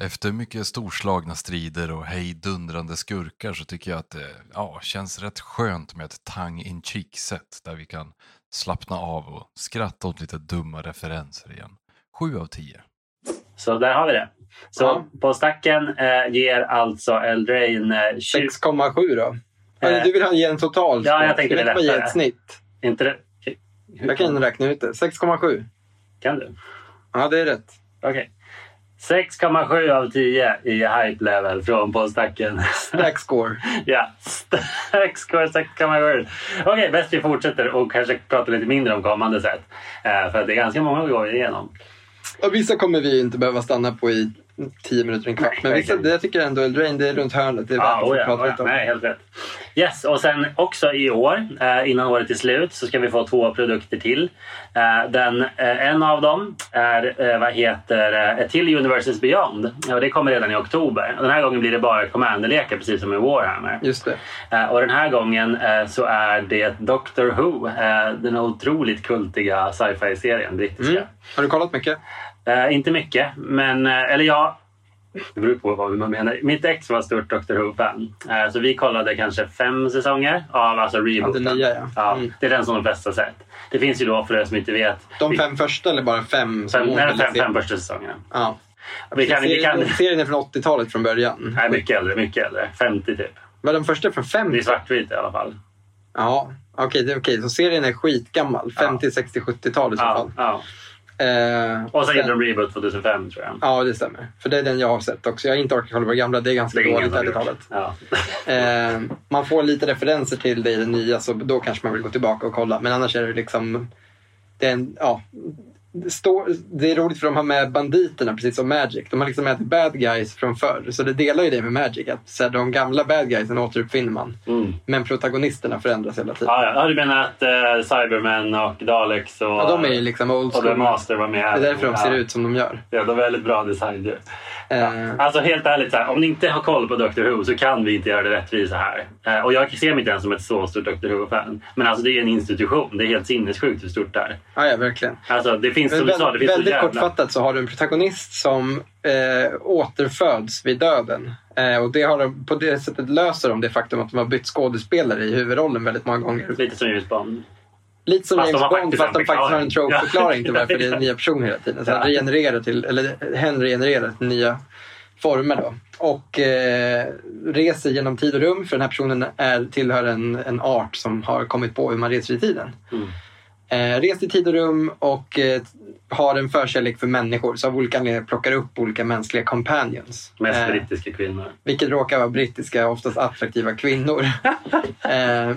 Efter mycket storslagna strider och hejdundrande skurkar så tycker jag att det ja, känns rätt skönt med ett tongue in cheek sätt där vi kan slappna av och skratta åt lite dumma referenser igen. 7 av 10. så där har vi det. Så Ja. på stacken eh, ger alltså Eldrain eh, 20... 6,7 då? Eh. du vill ha ge en total? Ja, jag tänkte det bara ge lättare. ett snitt? Inte det? Hur Jag kan räkna ut det. 6,7. kan du? Ja, det är rätt. Okej. 6,7 av 10 i hype level från påstacken. Stack score. ja, stark score 6,7. Okej, bäst vi fortsätter och kanske pratar lite mindre om kommande set. Eh, för det är ganska många vi går igenom. Och vissa kommer vi inte behöva stanna på i 10 minuter, en kvart. Men vissa, jag tycker ändå Eldrain, det är runt hörnet. Det är värt oh att ja, prata oh lite ja. om. Nej, helt rätt. Yes, och sen också i år, eh, innan året är slut, så ska vi få två produkter till. Eh, den, eh, en av dem är, vad heter, ett till Universes Beyond. Och det kommer redan i oktober. Den här gången blir det bara Commander-lekar, precis som i Warhammer. Just det. Och den här gången så är det Doctor Who, den otroligt kultiga sci-fi-serien, brittiska. Mm. Har du kollat mycket? Eh, inte mycket, men... Eh, eller ja, det beror på vad man menar. Mitt ex var stort Doctor Who-fan. Eh, så vi kollade kanske fem säsonger av alltså rebooten. Ja, den nya, ja. Mm. Det är den som de flesta sett. Det finns ju då, för er som inte vet... De vi- fem första eller bara fem? fem, nej, fem, fem första säsongerna. Ja. Vi kan, vi kan, serien, serien är från 80-talet från början. nej, mycket äldre. Mycket äldre. 50 typ. Var den första från Det är 50? svartvit i alla fall. Ja, okej. det är okej. Så serien är skitgammal. 50, 60, 70-tal i Ja, fall. ja. Eh, Och sen gjorde de reboot 2005 tror jag. Ja, det stämmer. För det är den jag har sett också. Jag har inte orkat kolla på den gamla. Det är ganska Det är dåligt, ärligt talat. Ja. Eh, man får lite referenser till det i det nya så då kanske man vill gå tillbaka och kolla. Men annars är det liksom... Det är, en, ja, det, står, det är roligt för de har med banditerna precis som Magic. De har liksom med bad guys från förr. Så det delar ju det med Magic. Att så här, de gamla bad guysen återuppfinner man. Mm. Men protagonisterna förändras hela tiden. Ja, ja. du menar att eh, Cybermen och Daleks och, Ja, de är liksom old och The. Master var med. Det är därför de ser ja. ut som de gör. Ja, de är väldigt bra design ju. Eh, Alltså helt ärligt, så här, om ni inte har koll på Doctor Who så kan vi inte göra det rättvisa här. Eh, och jag ser mig inte ens som ett så stort Doctor Who-fan. Men alltså det är en institution. Det är helt sinnessjukt hur stort det är. ja, ja, verkligen. Alltså det finns som du sa, det väldigt, finns så väldigt jävla... kortfattat så har du en protagonist som eh, återföds vid döden. Eh, och det har de, på det sättet löser de det faktum att de har bytt skådespelare i huvudrollen väldigt många gånger. Lite som James Bond. Lite som James Bond fast de faktiskt har en förklaring. trope-förklaring till varför det är nya personer hela tiden. Så han regenererar till, eller hen regenererar till nya former då. Och eh, reser genom tid och rum för den här personen är, tillhör en, en art som har kommit på hur man reser i tiden. Mm. Eh, reser i tid och rum och eh, har en förkärlek för människor så av olika anledningar plockar upp olika mänskliga companions. Mest Eh, brittiska kvinnor. vilket råkar vara brittiska, oftast attraktiva kvinnor. eh,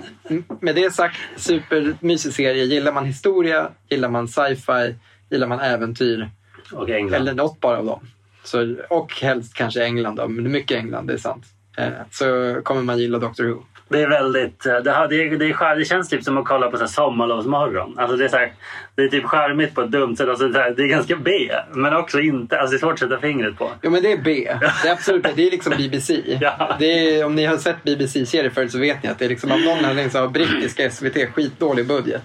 med det sagt, supermysig serie. Gillar man historia, gillar man sci-fi, gillar man äventyr Och England. eller något bara av dem. Så, och helst kanske England då, men mycket England, det är sant. Eh, så kommer man gilla Doctor Who. Det är väldigt... eh, Det, har, det, är, det, är, det känns typ som att kolla på så här sommarlovsmorgon. Alltså det, är så här, det är typ charmigt på ett dumt sätt. Alltså så här, det är ganska B, men också inte. Alltså det är svårt att sätta fingret på. Jo men det är B. Det är absolut B. Det är liksom BBC. Ja. Det är, om ni har sett BBC-serier förut så vet ni att det är liksom av någon anledning så har brittiska SVT skitdålig budget.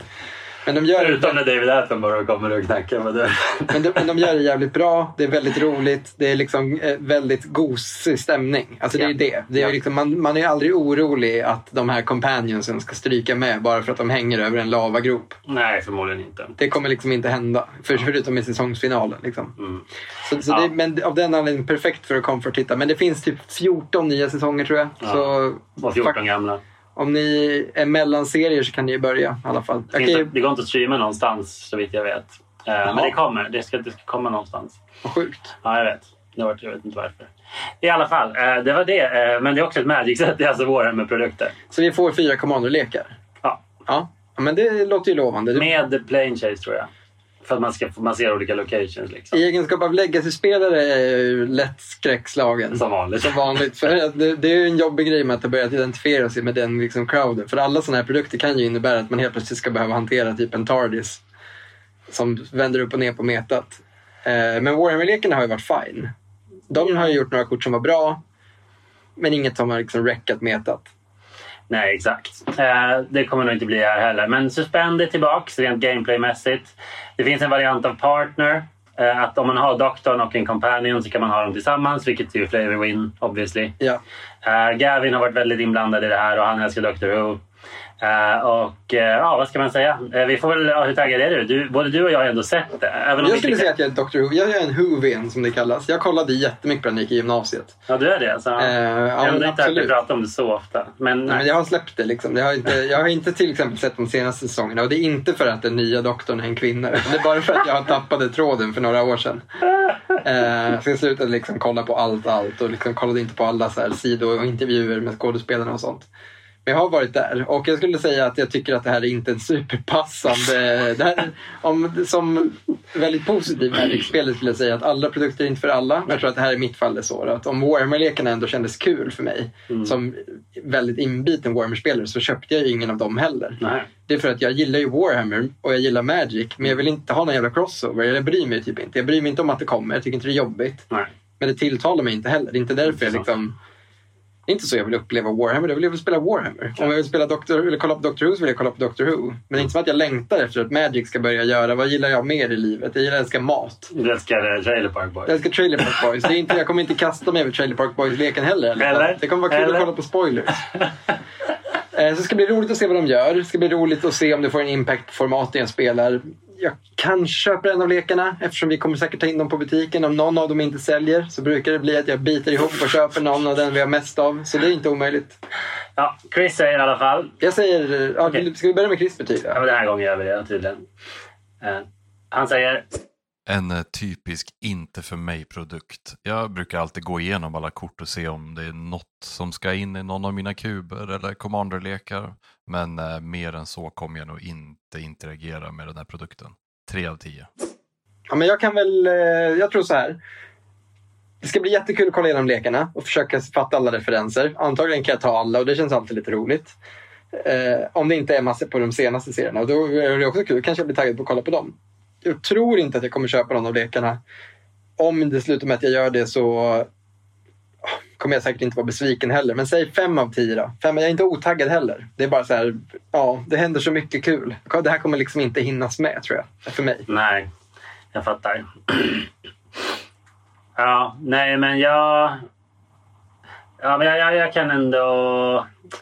Men de gör Utom när David Attenborough kommer och knackar på dörren. Men de, men de gör det jävligt bra. Det är väldigt roligt. Det är liksom eh, väldigt gosig stämning. Alltså det är ju det. det är liksom, man, man är aldrig orolig att de här companionsen ska stryka med bara för att de hänger över en lavagrop. Nej, förmodligen inte. Det kommer liksom inte hända. För, förutom i säsongsfinalen. Liksom. Mm. Så, så Ja. det, men av den anledningen perfekt för att comfort titta. Men det finns typ 14 nya säsonger tror jag. Ja. Så, Och 14 fak- gamla. Om ni är mellanserier så kan ni börja i alla fall. Det, ju, inte- det går inte att streama någonstans så vitt jag vet. Eh, men det kommer. Det ska, det ska komma någonstans. vad sjukt. Ja, jag vet. Det var, jag vet inte varför. I alla fall, eh, det var det. Eh, men det är också ett Magic-set. Det är alltså Warhammer-produkter. Så vi får fyra Commander-lekar? Ja. Ja. men det låter ju lovande. Det- Med plane chase tror jag. För att man ska man ser olika locations liksom. I egenskap av legacy-spelare är jag ju lätt skräckslagen. Som vanligt. Som vanligt. För det, det är ju en jobbig grej med att ha börjat identifiera sig med den liksom crowden. För alla sådana här produkter kan ju innebära att man helt plötsligt ska behöva hantera typ en TARDIS. Som vänder upp och ner på metat. Eh, men Warhammer-lekarna har ju varit fine. De har ju gjort några kort som var bra. Men inget som har liksom räckat metat. Nej, exakt. Eh, det kommer nog inte bli här heller. Men Suspend är tillbaks rent gameplaymässigt. Det finns en variant av Partner. Eh, att om man har doktorn och en companion så kan man ha dem tillsammans, vilket är ju flavor win obviously. Ja. Eh, Gavin har varit väldigt inblandad i det här och han älskar Doctor Who. Eh, och eh, ja, vad ska man säga? Eh, vi får väl, hur taggad är du? du? Både du och jag har ändå sett det. Även vi Jag skulle inte- säga att jag är Dr. Who. Jag är en Whovian som det kallas. Jag kollade jättemycket på den i gymnasiet. Ja, du är det? Så, Eh, ja, ändå inte hört dig absolut. prata om det så ofta. Men, Nej, men jag har släppt det. Liksom. Jag, har inte, jag har inte till exempel sett de senaste säsongerna. Och det är inte för att den nya doktorn är en kvinna. Det är bara för att jag tappade tråden för några år sedan. Så jag slutade liksom kolla på allt, allt. Och liksom kollade inte på alla så här sidor och intervjuer med skådespelarna och sånt. Jag har varit där. Och jag skulle säga att jag tycker att det här är inte en superpassande... Det här, är- om, som väldigt positiv Magic-spelare skulle jag säga att alla produkter är inte för alla. Men jag tror att det här är mitt fall det så. Att om Warhammer-lekarna ändå kändes kul för mig som väldigt inbiten Warhammer-spelare så köpte jag ju ingen av dem heller. nej. Det är för att jag gillar ju Warhammer och jag gillar Magic men jag vill inte ha någon jävla crossover. Jag bryr mig typ inte. Jag bryr mig inte om att det kommer. Jag tycker inte det är jobbigt. nej. Men det tilltalar mig inte heller. Det är inte därför jag liksom... Det är inte så jag vill uppleva Warhammer. Jag vill, jag spela Warhammer. Om jag vill spela Doctor, eller kolla på Doctor Who så vill jag kolla på Doctor Who. Men det är inte som att jag längtar efter att Magic ska börja göra. Vad gillar jag mer i livet? Jag gillar älskar mat. Du älskar eh, Trailer Park Boys. Jag älskar Trailer Park Boys. Det är inte, jag kommer inte kasta mig över Trailer Park Boys-leken heller. Eller? Det kommer vara kul Eller? att kolla på spoilers. Eh, Så det ska bli roligt att se vad de gör. Det ska bli roligt att se om det får en impact på formaten jag spelar. Jag kan köpa en av lekarna eftersom vi kommer säkert ta in dem på butiken. Om någon av dem inte säljer så brukar det bli att jag biter ihop och köper någon av den vi har mest av. Så det är inte omöjligt. Ja, Chris säger i alla fall. Jag säger... Ja, Okej. Ska vi börja med Chris betyg? Ja, men den här gången gör vi det tydligen. Eh, han säger en eh, typisk inte för mig-produkt. Jag brukar alltid gå igenom alla kort och se om det är något som ska in i någon av mina kuber eller commanderlekar. Men eh, mer än så kommer jag nog inte interagera med den här produkten. Tre av tio. Ja, men jag kan väl... eh, Jag tror så här. Det ska bli jättekul att kolla igenom lekarna och försöka fatta alla referenser. Antagligen kan jag ta alla och det känns alltid lite roligt. Eh, om det inte är massor på de senaste serierna. Och då är det också kul. Kanske jag blir taggad på att kolla på dem. Jag tror inte att jag kommer köpa någon av lekarna. Om det slutar med att jag gör det så ah, kommer jag säkert inte vara besviken heller. Men säg fem av tio då. Fem, jag är inte otaggad heller. Det är bara så här, ja, det händer så mycket kul. Det här kommer liksom inte hinnas med tror jag. För mig. nej. Jag fattar. ja, nej men jag... Ja, men jag, jag, jag kan ändå...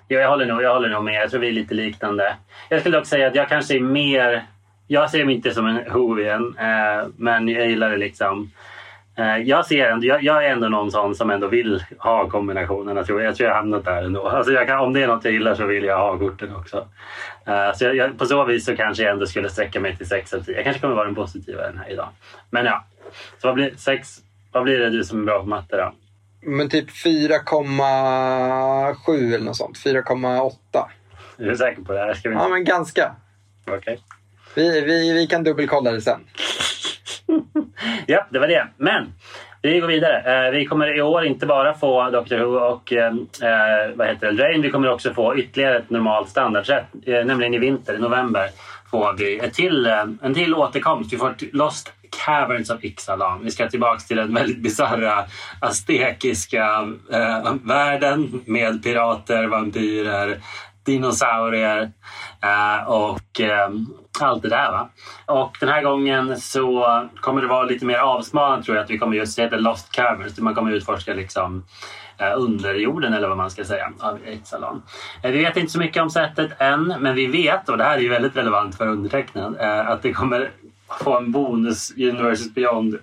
Ja, jag, håller nog, jag håller nog med. Jag tror vi är lite liknande. Jag skulle dock säga att jag kanske är mer... Jag ser mig inte som en Hovian, eh, men jag gillar det liksom. Eh, jag, ser ändå, jag, jag är ändå någon sån som ändå vill ha kombinationerna. Tror jag. jag tror jag har hamnat där ändå. Alltså jag kan, om det är något jag gillar så vill jag ha korten också. Eh, så jag, på så vis så kanske jag ändå skulle sträcka mig till 6 av 10. Jag kanske kommer vara den positiva den här idag. Men ja, så vad blir, sex, vad blir det du som är bra på matte då? Men typ 4,7 eller något sånt. 4,8. Är du säker på det här? Ska vi... Ja, men ganska. Okej. Vi, vi, vi kan dubbelkolla det sen. Ja, det var det. Men vi går vidare. Eh, vi kommer i år inte bara få Doctor Who och ehm, eh, vad heter det, Drain. Vi kommer också få ytterligare ett normalt standardsätt. Eh, nämligen i vinter, i november, får vi ett till, eh, en till återkomst. Vi får ett Lost Caverns of Ixalan. Vi ska tillbaka till den väldigt bisarra aztekiska eh, världen med pirater, vampyrer, dinosaurier eh, och eh, allt det där. Va? Och den här gången så kommer det vara lite mer avsmalnat tror jag. Att vi kommer just, se The Lost Caverns. där Man kommer utforska liksom under underjorden eller vad man ska säga av Ixalan. Eh, vi vet inte så mycket om sättet än men vi vet, och det här är ju väldigt relevant för undertecknad, eh, att det kommer få en bonus Universes Beyond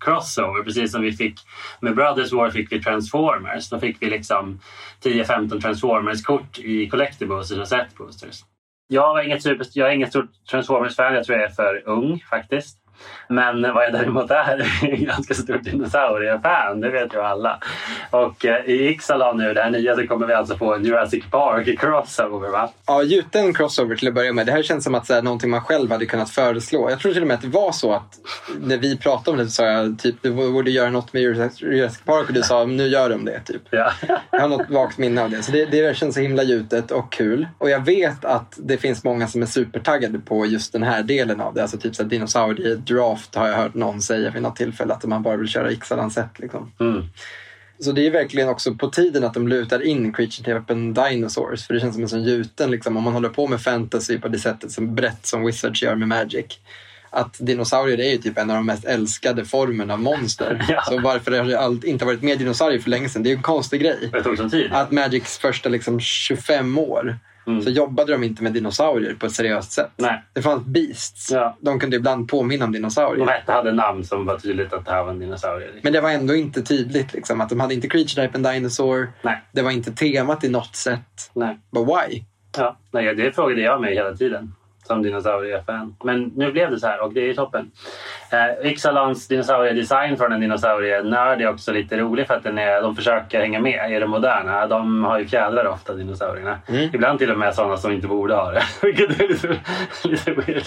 crossover. Precis som vi fick med Brothers War fick vi Transformers. Då fick vi liksom 10-15 Transformers-kort i Collector och Set Boosters. Jag, är inget super, jag är inget stort Transformers-fan. Jag tror jag är för ung faktiskt. Men vad jag däremot är, är en ganska stort dinosauriefan, det vet ju alla. Och eh, i Ixalan nu, det här nya, så kommer vi alltså få en Jurassic Park crossover va? Ja, gjuten crossover till att börja med. Det här känns som att så här, någonting man själv hade kunnat föreslå. Jag tror till och med att det var så att när vi pratade om det så sa jag typ du borde göra något med Jurassic Park och du sa nu gör de det. Typ. Ja. Jag har något vagt minne av det. Så det, det känns så himla gjutet och kul. Och jag vet att det finns många som är supertaggade på just den här delen av det. Alltså typ så här, dinosaurier draft har jag hört någon säga vid något tillfälle att man bara vill köra Ixalan-set. Liksom. Mm. Så det är verkligen också på tiden att de lutar in Creature Tapen Dinosaurs. För det känns som en sån gjuten, liksom, om man håller på med fantasy på det sättet som brett som Wizards gör med Magic. Att dinosaurier är ju typ en av de mest älskade formerna av monster. Ja. Så varför har det allt- inte varit mer dinosaurier för länge sedan? Det är ju en konstig grej. Att Magics första liksom 25 år Mm. så jobbade de inte med dinosaurier på ett seriöst sätt. Nej. Det fanns beasts. Ja. De kunde ibland påminna om dinosaurier. De hade namn som var tydligt att det här var en dinosaurie. Men det var ändå inte tydligt. Liksom, att de hade inte Creature Type and Dinosaur. Nej. Det var inte temat i något sätt. Nej. But why? Ja, nej, det frågade jag mig hela tiden som dinosauriefan. Men nu blev det så här och det är toppen. Eh, Ixalans dinosauriedesign från en dinosaurienörd är också lite rolig för att den är, de försöker hänga med i det moderna. De har ju fjädrar ofta, dinosaurierna. Mm. Ibland till och med sådana som inte borde ha det. Vilket är lite, lite weird.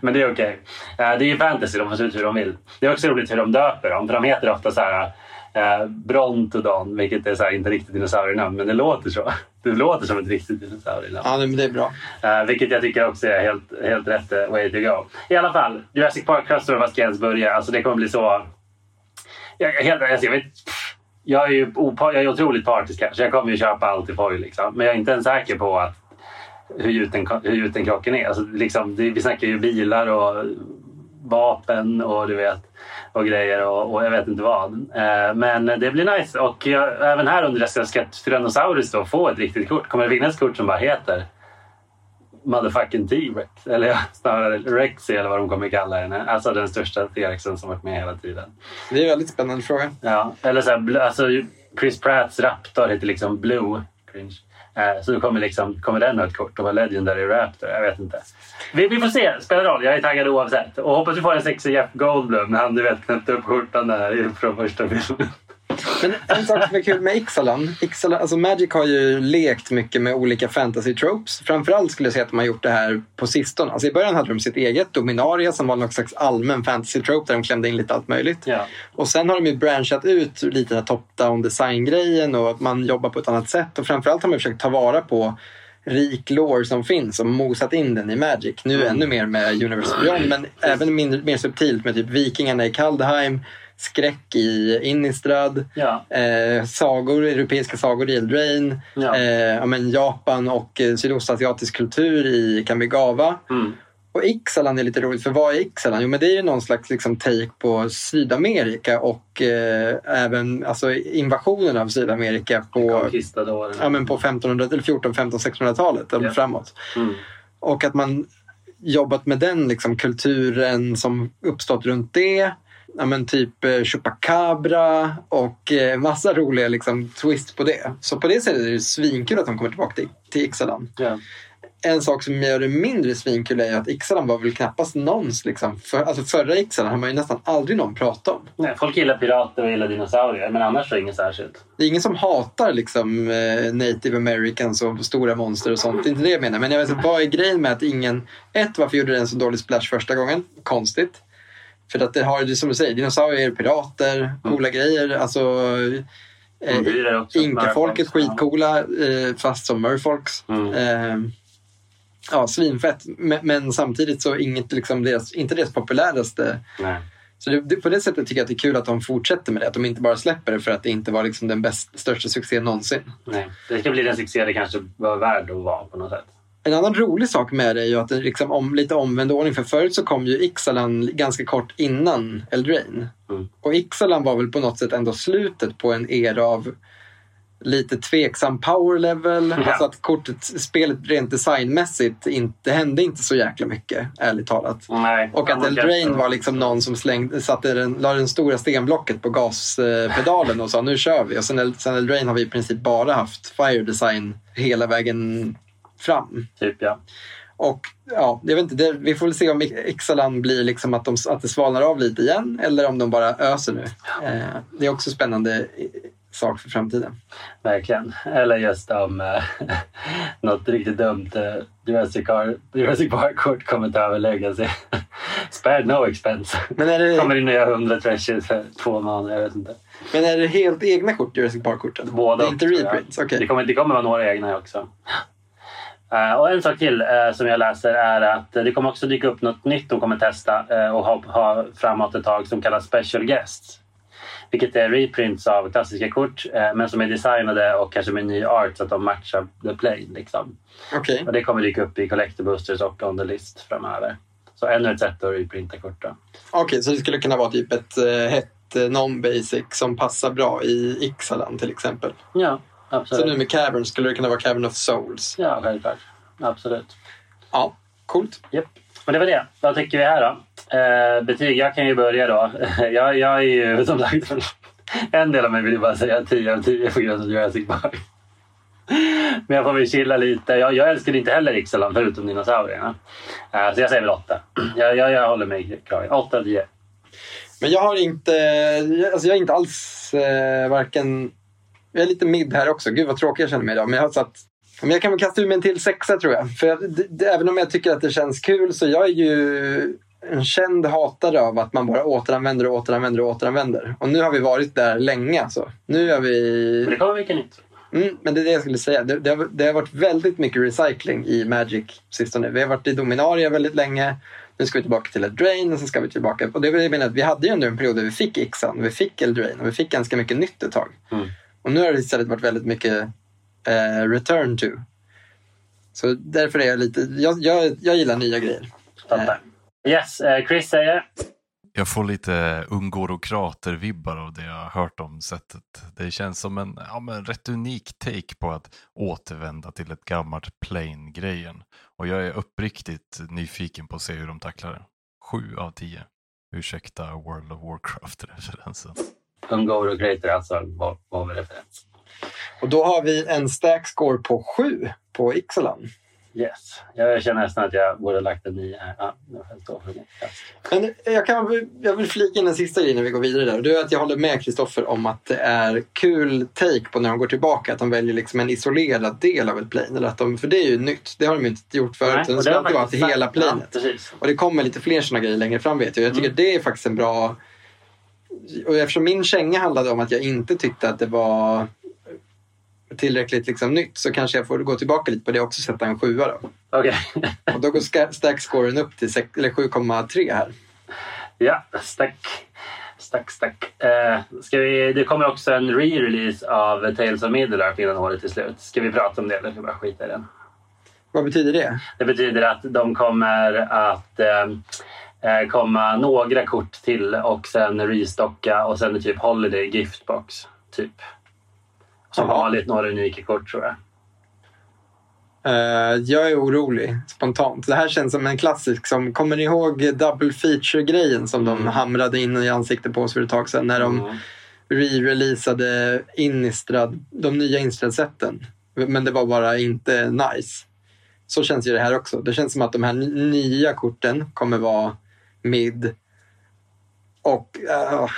Men det är okej. Eh, det är ju fantasy, de får se ut hur de vill. Det är också roligt hur de döper dem. För de heter ofta så här eh, Brontodon, vilket är här, inte riktigt dinosaurienamn, men det låter så. Det låter som ett riktigt dinosaurienamn. Ja, men det är bra. Uh, vilket jag tycker också är helt, helt rätt eh, way to go. I alla fall, Jurassic Park Crossover, vad ska jag ens börja? Alltså det kommer bli så... Jag, jag, helt, alltså, jag, vet, jag är ju opa, jag är otroligt partisk här, så jag kommer ju köpa allt i foil. Liksom. Men jag är inte ens säker på att hur gjuten, hur gjuten krocken är. Alltså, liksom, det, vi snackar ju bilar och vapen och du vet och grejer och, och jag vet inte vad. Eh, men det blir nice och jag, även här under dessa ska Tyrannosaurus då få ett riktigt kort. Kommer det finnas kort som bara heter motherfucking T-Rex eller ja, snarare Rexy eller vad de kommer kalla henne. Alltså den största T-Rexen som varit med hela tiden. Det är en väldigt spännande fråga. Ja, eller så här, alltså Chris Pratts Raptor heter liksom Blue. Cringe. Eh, så då kommer, liksom, kommer den ha ett kort och vara Legendary Raptor. Jag vet inte. Vi, vi får se. Spelar roll. Jag är taggad oavsett. Och hoppas vi får en sexig Jeff Goldblum när han du vet knäppte upp skjortan där från första filmen. Men en sak som är kul med Ixalan, Ixalan alltså Magic har ju lekt mycket med olika fantasy tropes. Framförallt skulle jag säga att de har gjort det här på sistone. Alltså I början hade de sitt eget, Dominaria, som var någon slags allmän fantasy trope där de klämde in lite allt möjligt. Ja. Och sen har de ju branchat ut lite den här top-down design-grejen och att man jobbar på ett annat sätt. Och framförallt har man försökt ta vara på rik lore som finns och mosat in den i Magic. Nu ännu mer med Universe Beyond men även mindre, mer subtilt med typ Vikingarna i Kaldheim, skräck i Innistrad, Ja. eh, sagor, europeiska sagor i Eldraine, Ja. eh, men Japan och eh, sydostasiatisk kultur i Kamigawa. Mm. Och Ixalan är lite roligt, för vad är Ixalan? Jo, men det är ju någon slags liksom, take på Sydamerika och eh, även alltså, invasionen av Sydamerika på, ja, men på 1500, eller 14, 15, 1600-talet eller Ja. framåt. Mm. Och att man jobbat med den liksom, kulturen som uppstått runt det. Ja, men typ eh, Chupacabra och eh, massa roliga liksom, twist på det. Så på det sättet är det svinkul att de kommer tillbaka till, till Ixalan. Ja. En sak som gör det mindre svinkul är att Ixalan var väl knappast någons... Liksom, för, alltså förra Ixalan har man ju nästan aldrig någon pratat om. Nej, folk gillar pirater och gillar dinosaurier, men annars är det inget särskilt. Det är ingen som hatar liksom, eh, native americans och stora monster och sånt. Det är inte det jag menar. Men jag vet vad är grejen med att ingen... Ett, varför gjorde den så dålig splash första gången? Konstigt. För att det har, det som du säger, dinosaurier, pirater, coola grejer. Alltså, eh, också. Inka-folket skitcoola, eh, fast som merfolks. Mm. Eh, ja, svinfett. Men, men samtidigt så inget, liksom deras, inte deras populäraste. Nej. Så det, det, på det sättet tycker jag att det är kul att de fortsätter med det. Att de inte bara släpper det för att det inte var liksom den bäst, största succén någonsin. Nej. Det ska bli den succé det kanske var värd att vara på något sätt. En annan rolig sak med det är ju att det liksom om, lite omvänd ordning. För förut så kom ju Ixalan ganska kort innan Eldraine. Mm. Och Ixalan var väl på något sätt ändå slutet på en era av lite tveksam power level. Ja. Alltså att kortet, spelet rent designmässigt inte hände inte så jäkla mycket, ärligt talat. Nej. Och att Eldraine var liksom någon som slängde, satte den, la den stora stenblocket på gaspedalen och sa nu kör vi. Och sen, sen Eldraine har vi i princip bara haft Fire Design hela vägen fram. Typ ja. Och ja, jag vet inte, det, vi får väl se om Ixalan blir liksom att, de, att det svalnar av lite igen eller om de bara öser nu. Eh, det är också spännande eh, sak för framtiden. Verkligen. Eller just om eh, något riktigt dumt eh, Jurassic, Park-kort kommer ta över Legacy. Spared no expense. Men är det, Kommer in gör 100 trashes för två månader, jag vet inte. men är det helt egna kort, Jurassic Park-korten? Båda det är inte reprints? Okej. Det, kommer, det kommer vara några egna också. Eh, och en sak till eh, som jag läser är att det kommer också dyka upp något nytt de kommer testa eh, och ha, ha framåt ett tag som kallas Special Guests. Vilket är reprints av klassiska kort men som är designade och kanske med ny art så att de matchar the plane. Liksom. Okej. Och det kommer dyka upp i Collector Boosters och On the List framöver. Så ännu ett sätt att reprinta kort. Okej, så det skulle kunna vara typ ett hett non-basic som passar bra i Ixalan till exempel. Ja, Så absolut. nu med Cavern skulle det kunna vara Cavern of Souls. Ja, självklart. Absolut. Ja, coolt. Japp. Men det var det. Vad tycker vi här då? Eh, betyg, jag kan ju börja då. jag, jag är ju som sagt en del av mig vill ju bara säga 10 av 10 på grund av Jurassic Park. Men jag får väl chilla lite. Jag, jag älskade inte heller Ixalan förutom dinosaurierna. Eh, så jag säger väl 8. Jag, jag, jag håller mig kragen. 8 av 10. Men jag har inte, alltså jag är inte alls eh, varken... Jag är lite mid här också. Gud vad tråkig jag känner mig idag. Men jag har satt... Men jag kan väl kasta ur mig en till sexa tror jag. För jag, det, även om jag tycker att det känns kul så jag är ju en känd hatare av att man bara återanvänder och återanvänder och återanvänder. Och nu har vi varit där länge alltså. Nu har vi... Men det kommer mycket nytt. Mm, men det är det jag skulle säga. Det, det, har, det har varit väldigt mycket recycling i Magic sistone. Vi har varit i Dominaria väldigt länge. Nu ska vi tillbaka till Eldraine och sen ska vi tillbaka. Och det menar, att vi hade ju ändå en period där vi fick Ixan, vi fick Eldraine och vi fick ganska mycket nytt ett tag. Mm. Och nu har det istället varit väldigt mycket eh, return to. Så därför är jag lite, jag, jag, jag gillar nya grejer. Fattar. Yes, eh, Chris säger Jag får lite ungorokrater-vibbar av det jag har hört om sättet. Det känns som en ja, men rätt unik take på att återvända till ett gammalt plain-grejen. Och jag är uppriktigt nyfiken på att se hur de tacklar det. Sju av tio. Ursäkta World of Warcraft-referensen. Ungoro Creator alltså var, var väl referens. Och då har vi en stack score på sju på Ixalan. Yes. Jag känner nästan att jag borde ha lagt en 9 här. Ja. Men jag, kan, jag vill flika in en sista grej när vi går vidare där. Och Det är att jag håller med Kristoffer om att det är kul take på när de går tillbaka. Att de väljer liksom en isolerad del av ett plane. Eller att de, för det är ju nytt. Det har de inte gjort förut. Nej, och det ska alltid vara till hela planet. Ja. Och det kommer lite fler sådana grejer längre fram vet jag. Jag tycker Mm. det är faktiskt en bra... Och eftersom min känga handlade om att jag inte tyckte att det var tillräckligt liksom nytt så kanske jag får gå tillbaka lite på det och också sätta en sjua då. Okej. Och då går stack-scoren upp till sex- eller 7,3 här. ja, stack. Stack, stack. Eh, ska vi, det kommer också en re-release av Tales of Middle-earth innan året är slut. Ska vi prata om det eller ska vi bara skita i den? Vad betyder det? Det betyder att de kommer att eh, komma några kort till och sen restocka och sen är typ Holiday Giftbox. Typ. Som Jaha. vanligt några unika kort tror jag. Eh, jag är orolig spontant. Det här känns som en klassisk. Som, kommer ni ihåg double feature-grejen som de Mm. hamrade in i ansiktet på oss för ett tag sedan? När de Mm. re-releasade Innistrad, de nya Innistrad-sätten. Men det var bara inte nice. Så känns ju det här också. Det känns som att de här nya korten kommer vara mid. Och... Uh,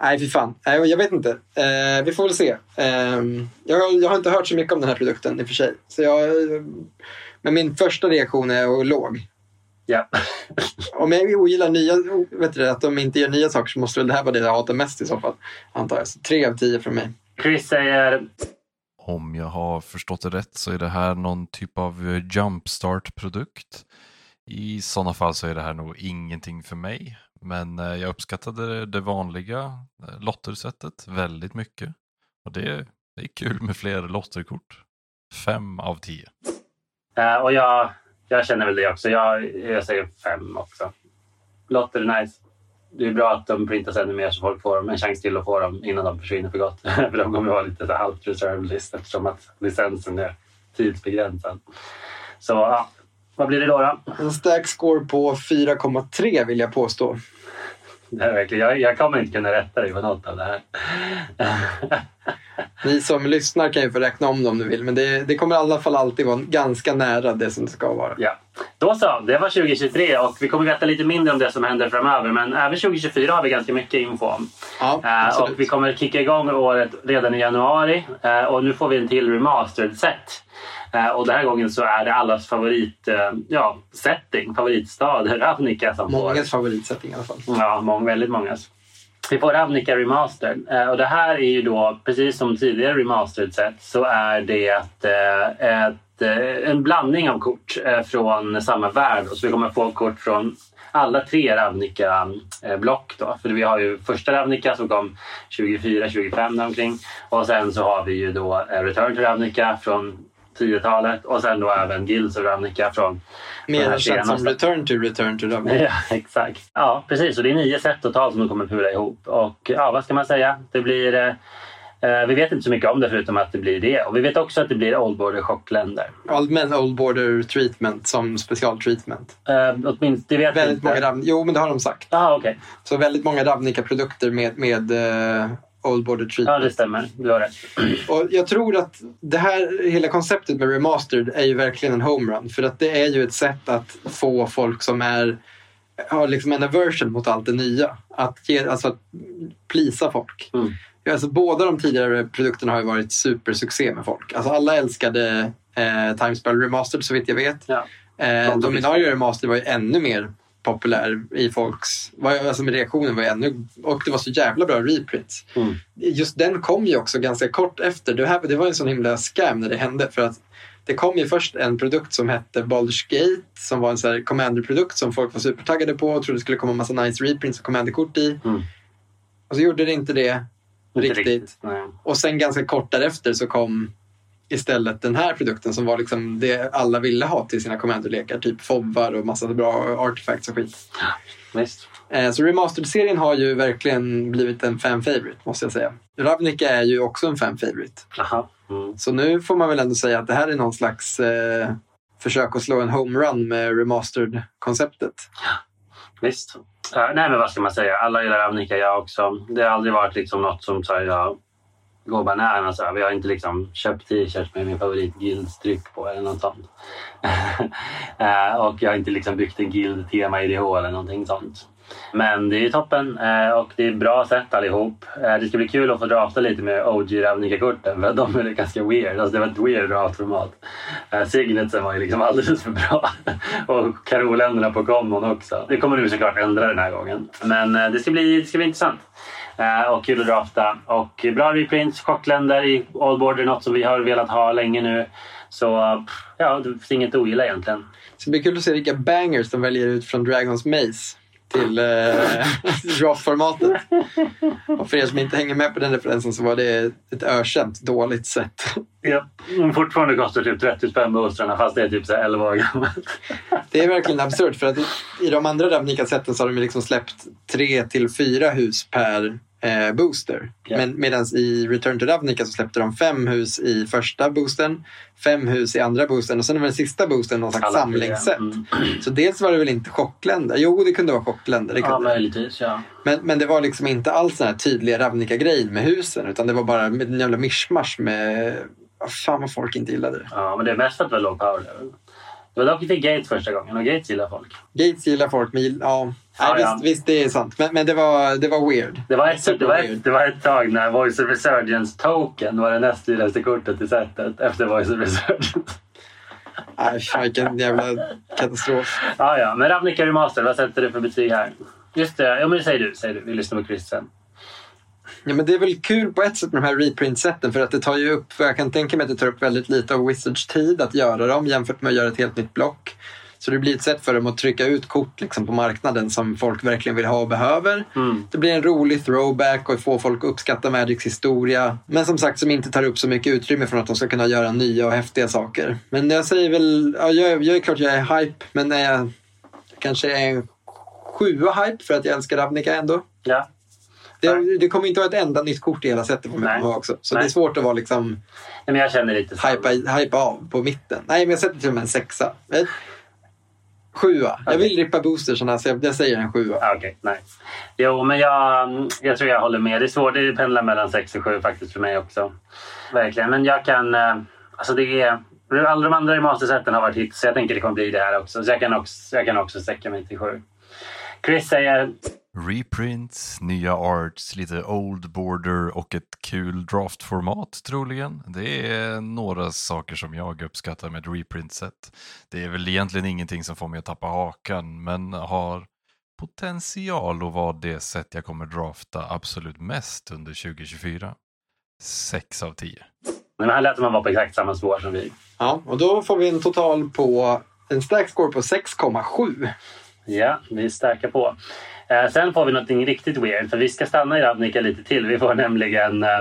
nej, fy fan. Nej, jag vet inte. Eh, vi får väl se. Eh, jag, jag har inte hört så mycket om den här produkten i och för sig. Så jag, men min första reaktion är låg. Ja. Om jag ogillar nya, vet du, att de inte gör nya saker så måste väl det här vara det jag hatar mest i så fall. Antar jag. Så tre av tio från mig. Chris säger Om jag har förstått det rätt så är det här någon typ av eh, jumpstart-produkt. I sådana fall så är det här nog ingenting för mig. Men eh, jag uppskattade det vanliga eh, lottersättet väldigt mycket. Och det, det är kul med fler lotterkort. Fem av tio. Eh, och jag, jag känner väl det också. Jag, jag säger fem också. Lotter är nice? det är bra att de printas ännu mer så folk får en chans till att få dem innan de försvinner för gott. för de kommer vara lite halvt reserve list eftersom att licensen är tidsbegränsad. Så ja, vad blir det då? då? En stack score på 4,3 vill jag påstå. Det är verkligen, jag, jag kommer inte kunna rätta dig på något av det här. Ni som lyssnar kan ju få räkna om det om du vill, men det, det kommer i alla fall alltid vara ganska nära det som det ska vara. Ja. Då så, det var 2023 och vi kommer veta lite mindre om det som händer framöver. Men även 2024 har vi ganska mycket info om. Ja, absolut. och vi kommer kicka igång året redan i januari. Eh, och nu får vi en till remastered set. Eh, och den här gången så är det allas favorit eh, ja, setting, favoritstad, Ravnica som får. Mångas favoritsättning i alla fall. Ja, många, väldigt mångas. Vi får Ravnica Remastered. Eh, och det här är ju då, precis som tidigare Remastered set, så är det ett, eh, en blandning av kort från samma värld. Så vi kommer få kort från alla tre Ravnica-block. Då. För vi har ju första Ravnica som kom 24-25 däromkring. Och sen så har vi ju då Return to Ravnica från 10-talet och sen då även Guilds of Ravnica från Mer känt som. Return to Return to Ravnica. Ja, exakt. Ja, precis. Och det är nio set totalt som de kommer pula ihop. Och ja, vad ska man säga? Det blir... Eh, eh, vi vet inte så mycket om det förutom att det blir det. Och vi vet också att det blir Old Border chockländer. Allmän Old Border Treatment som specialtreatment. Eh, åtminstone, det vet Väldigt inte. många Jo, men det har de sagt. Ja, okej. Så väldigt många Ravnica-produkter med, med eh, Old Border Ja, Treatment. det stämmer. Du har rätt. Och jag tror att det här, hela konceptet med Remastered är ju verkligen en homerun. För att det är ju ett sätt att få folk som är har liksom en aversion mot allt det nya. Att, ge, alltså att plisa folk. Mm. Ja, Alltså, båda de tidigare produkterna har ju varit supersuccé med folk. Alltså, alla älskade eh, Timespell Remastered så vitt jag vet. Ja. Eh, Dominaria Remastered var ju ännu mer populär i folks... Alltså med reaktionen var ännu... Och det var så jävla bra reprints. Mm. Just den kom ju också ganska kort efter. Det, här, det var en sån himla scam när det hände. För att det kom ju först en produkt som hette Baldur's Gate som var en sån här Commander-produkt som folk var supertaggade på och trodde det skulle komma massa nice reprints och Commander-kort i. Mm. Och så gjorde det inte det Inte riktigt. Nej. Och sen ganska kort därefter så kom istället den här produkten som var liksom det alla ville ha till sina Commander-lekar. Typ fobbar och massa bra artifacts och skit. Visst. Eh, Så Remastered-serien har ju verkligen blivit en fan favorite måste jag säga. Ravnica är ju också en fan favorite. Mm. Så nu får man väl ändå säga att det här är någon slags eh, försök att slå en homerun med Remastered-konceptet. Visst. Eh, nej, men vad ska man säga? Alla gillar Ravnica, jag också. Det har aldrig varit liksom något som så här, jag går bananas över. Vi har inte liksom köpt t-shirts med min favoritguildstryck på eller något sånt. Eh, och jag har inte liksom byggt en guild-tema IDH eller någonting sånt. Men det är toppen eh, och det är bra sätt allihop. Eh, det ska bli kul att få drafta lite med OG Ravnica-korten för att de är ganska weird. Alltså det var ett weird draftformat. Signetsen var ju liksom alldeles för bra. och karoländerna på kommon också. Det kommer du såklart ändra den här gången. Men det ska bli, det ska bli intressant. Eh, och kul att drafta. Och bra reprints, chockländer i All Border, något som vi har velat ha länge nu. Så ja, det finns inget att ogilla egentligen. Så det blir kul att se vilka bangers de väljer ut från Dragons Maze till eh, draftformatet. Och för er som inte hänger med på den referensen så var det ett ökänt dåligt sätt. Ja, mm, fortfarande kostar typ 30 spänn boostrarna fast det är typ så här 11 år gammalt. Det är verkligen absurt för att i, i de andra Ravnica-sätten så har de liksom släppt tre till fyra hus per eh, booster. Ja. Men medan i Return to Ravnica så släppte de fem hus i första boosten, fem hus i andra boosten och sen var den sista boosten någon slags samlingssätt. mm. Så dels var det väl inte chockländer. Jo, det kunde vara chockländer. Det Ja, kunde. möjligtvis. Ja. men, men det var liksom inte alls den här tydliga Ravnica-grejen med husen utan det var bara en jävla mischmasch med... Fan vad folk inte gillade det. ja, men det är mest för att det var låg power level. Det var dock vi fick Gates första gången och Gates gillar folk. Gates gillar folk, men ja, Ja, Nej. Visst, visst, det är sant. Men, men det, var, det var weird. Det var, ett, Super det, var ett, det var ett tag när Voice of Resurgence token var det näst dyraste kortet i setet efter Voice of Resurgence. Nej, fan, vilken jävla katastrof. Ja, ja. Men Ravnica Remaster, vad sätter du för betyg här? Just det, ja, men säg du. Säg du. Vi lyssnar på Chris sen. Ja, men det är väl kul på ett sätt med de här reprint-sätten för att det tar ju upp, jag kan tänka mig att det tar upp väldigt lite av Wizards tid att göra dem jämfört med att göra ett helt nytt block. Så det blir ett sätt för dem att trycka ut kort liksom, på marknaden som folk verkligen vill ha och behöver. Mm. Det blir en rolig throwback och få folk att uppskatta Magics historia. Men som sagt som inte tar upp så mycket utrymme från att de ska kunna göra nya och häftiga saker. Men jag säger väl, ja, jag, jag är klart jag är hype men är jag kanske är sjua hype för att jag älskar Ravnica ändå. Ja. Det, det kommer inte vara ett enda nytt kort i hela setet på mig också. Så Nej. det är svårt att vara liksom Nej, men jag känner lite så. hypa, hypa av på mitten. Nej, men jag sätter till och med en sexa. Sjua. Jag vill rippa boostersarna så jag, jag säger en sjua. Okej, nej. Jo, men jag, jag tror jag håller med. Det är svårt. Det pendlar mellan 6 och 7 faktiskt för mig också. Verkligen. Men jag kan... eh, Alltså det är... Alla de andra i mastersätten har varit hits, så jag tänker det kommer bli det här också. Så jag kan också, jag kan också sträcka mig till 7. Chris säger... Reprints, nya arts, lite old border och ett kul draftformat troligen. Det är några saker som jag uppskattar med ett reprint-set. Det är väl egentligen ingenting som får mig att tappa hakan men har potential att vara det sätt jag kommer drafta absolut mest under 2024. 6 av 10. Men han lät som han var på exakt samma spår som vi. Ja, och då får vi en total på en stark score på 6,7. Ja, vi är starka på. Eh, sen får vi något riktigt weird, för vi ska stanna i Ravnica lite till. Vi får nämligen eh,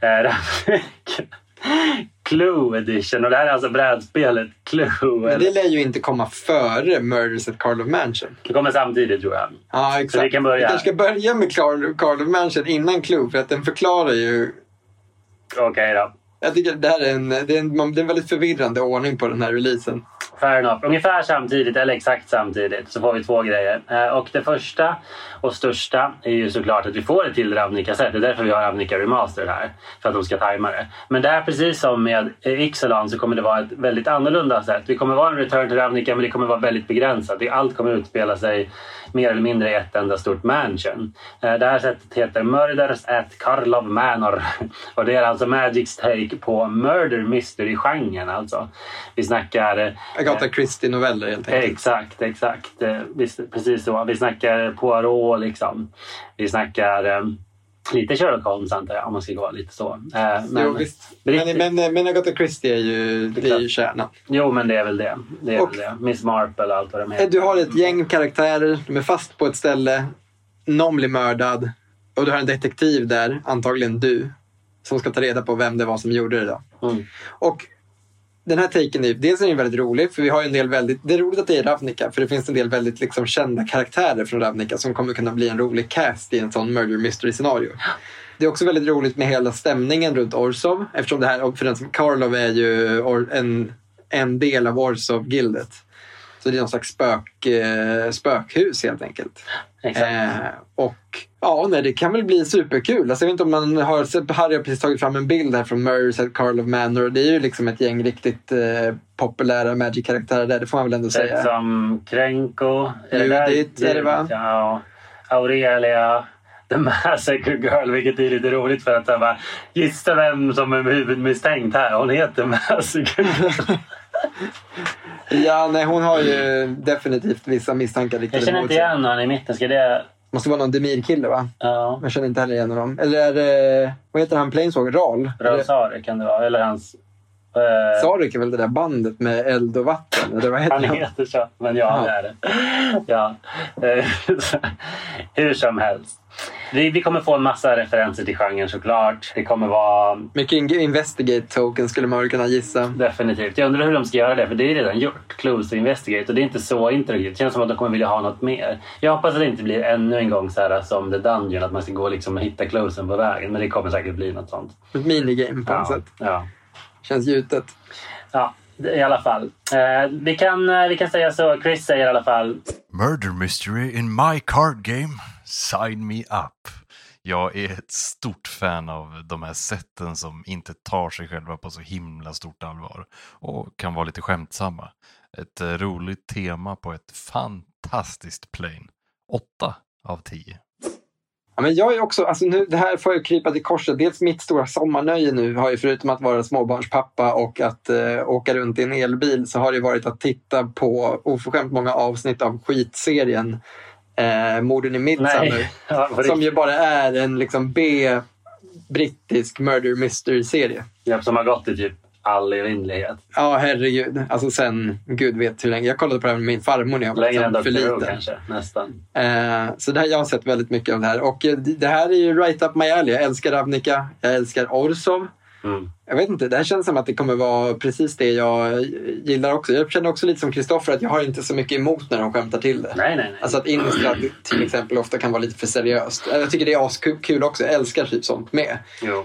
eh, Ravnica Clue edition. Och det här är alltså brädspelet Clue. Men det lär ju inte komma före Murders at Carl of Mansion. Det kommer samtidigt tror jag. Ja, exakt. vi kan börja. Vi kanske ska börja med Carl, Carl of Mansion innan Clue för att den förklarar ju... Okej då. Jag tycker det här är en, det är en, det är en väldigt förvirrande ordning på den här releasen. Fair enough. Ungefär samtidigt, eller exakt samtidigt, så får vi två grejer. Eh, och det första och största är ju såklart att vi får ett till Ravnica-set. Det är därför vi har Ravnica Remastered här. För att de ska tajma det. Men där, precis som med Ixalan, så kommer det vara ett väldigt annorlunda sätt. Det kommer vara en return till Ravnica, men det kommer vara väldigt begränsat. Allt kommer utspela sig mer eller mindre ett enda stort mansion. Eh, Det här sättet heter Murders at Karlov Manor. Och det är alltså Magics take på murder mystery-genren. Alltså. Vi snackar eh, Agatha Christie-noveller helt enkelt. Exakt, exakt. Eh, precis så. Vi snackar Poirot liksom. Vi snackar lite Sherlock Holmes antar jag om man ska gå lite så. Eh, men, jo, visst. Men, men, men Agatha Christie är ju, det är ju kärnan. jo, men det är väl det. det, är Och- väl det. Miss Marple och allt vad de Eh, heter. Du har ett gäng karaktärer, de är fast på ett ställe, någon blir mördad och du har en detektiv där, antagligen du, som ska ta reda på vem det var som gjorde det. Då. Mm. Och den här taken är, dels är den väldigt rolig, för vi har ju en del väldigt, det är roligt att det är Ravnica, för det finns en del väldigt liksom, kända karaktärer från Ravnica som kommer kunna bli en rolig cast i en sån murder mystery scenario. Det är också väldigt roligt med hela stämningen runt Orsov, eftersom det här, för den som Karlov är ju en, en del av Orsov-gildet. Så det är någon slags spök, eh, spökhus helt enkelt. Eh, och ja, nej, det kan väl bli superkul. Alltså, jag vet inte om man har sett, Harry har precis tagit fram en bild här från Murders at Carl of Manor. Det är ju liksom ett gäng riktigt eh, populära Magic-karaktärer där, det får man väl ändå säga. som Krenko. Judith är det, va? Ja. Aurelia. The Massacre Girl, vilket är lite roligt för att bara, gissa vem som är huvudmisstänkt här. Hon heter Massacre Girl. Ja, nej, hon har ju definitivt vissa misstankar Jag känner mot inte sig. igen honom i mitten. Ska det... Måste vara någon Demir-kille va? Ja. Jag känner inte heller igen honom. Eller är det, vad heter han, Planeswalker? Ral? Rosare kan det vara. Eller hans... eh, Sarek är väl det där bandet med eld och vatten? Eller vad heter han han? heter så. Men ja, Ja. det är det. Ja. Eh, Hur som helst. Vi, vi kommer få en massa referenser till genren såklart. Det kommer vara Mycket in- investigate token skulle man väl kunna gissa. definitivt. Jag undrar hur de ska göra det, för det är redan gjort. Clues och Investigate. Och det är inte så interaktivt. Det känns som att de kommer vilja ha något mer. Jag hoppas att det inte blir ännu en gång så här som The Dungeon. Att man ska gå liksom och hitta cluesen på vägen. Men det kommer säkert bli något sånt. Ett minigame på något Ja, sätt. ja. Känns gjutet. ja i alla fall. Eh, vi, kan, eh, vi kan säga så. Chris säger i alla fall Murder mystery in my card game. Sign me up. Jag är ett stort fan av de här sätten som inte tar sig själva på så himla stort allvar och kan vara lite skämtsamma. Ett eh, roligt tema på ett fantastiskt plane. 8 av 10. Ja, men jag är också, alltså nu, det här får jag krypa till korset. Dels mitt stora sommarnöje nu har ju förutom att vara småbarnspappa och att eh, åka runt i en elbil så har det varit att titta på oförskämt många avsnitt av skitserien eh, Morden i Midsummer. Ja, Som ju bara är en liksom B brittisk murder mystery-serie. Ja, som har gått i typ all evinnerlighet. Ja, herregud. Alltså sen, gud vet hur länge. Jag kollade på det med min farmor när jag var Längre än liksom för liten. kanske, nästan. Eh, så det här, jag har sett väldigt mycket av det här. Och eh, det här är ju right up my alley. Jag älskar Ravnica. Jag älskar Orsov. Mm. Jag vet inte, det här känns som att det kommer vara precis det jag gillar också. Jag känner också lite som Kristoffer att jag har inte så mycket emot när de skämtar till det. Nej, nej, nej. Alltså att Innistrad till exempel ofta kan vara lite för seriöst. Jag tycker det är askul också. Jag älskar typ sånt med.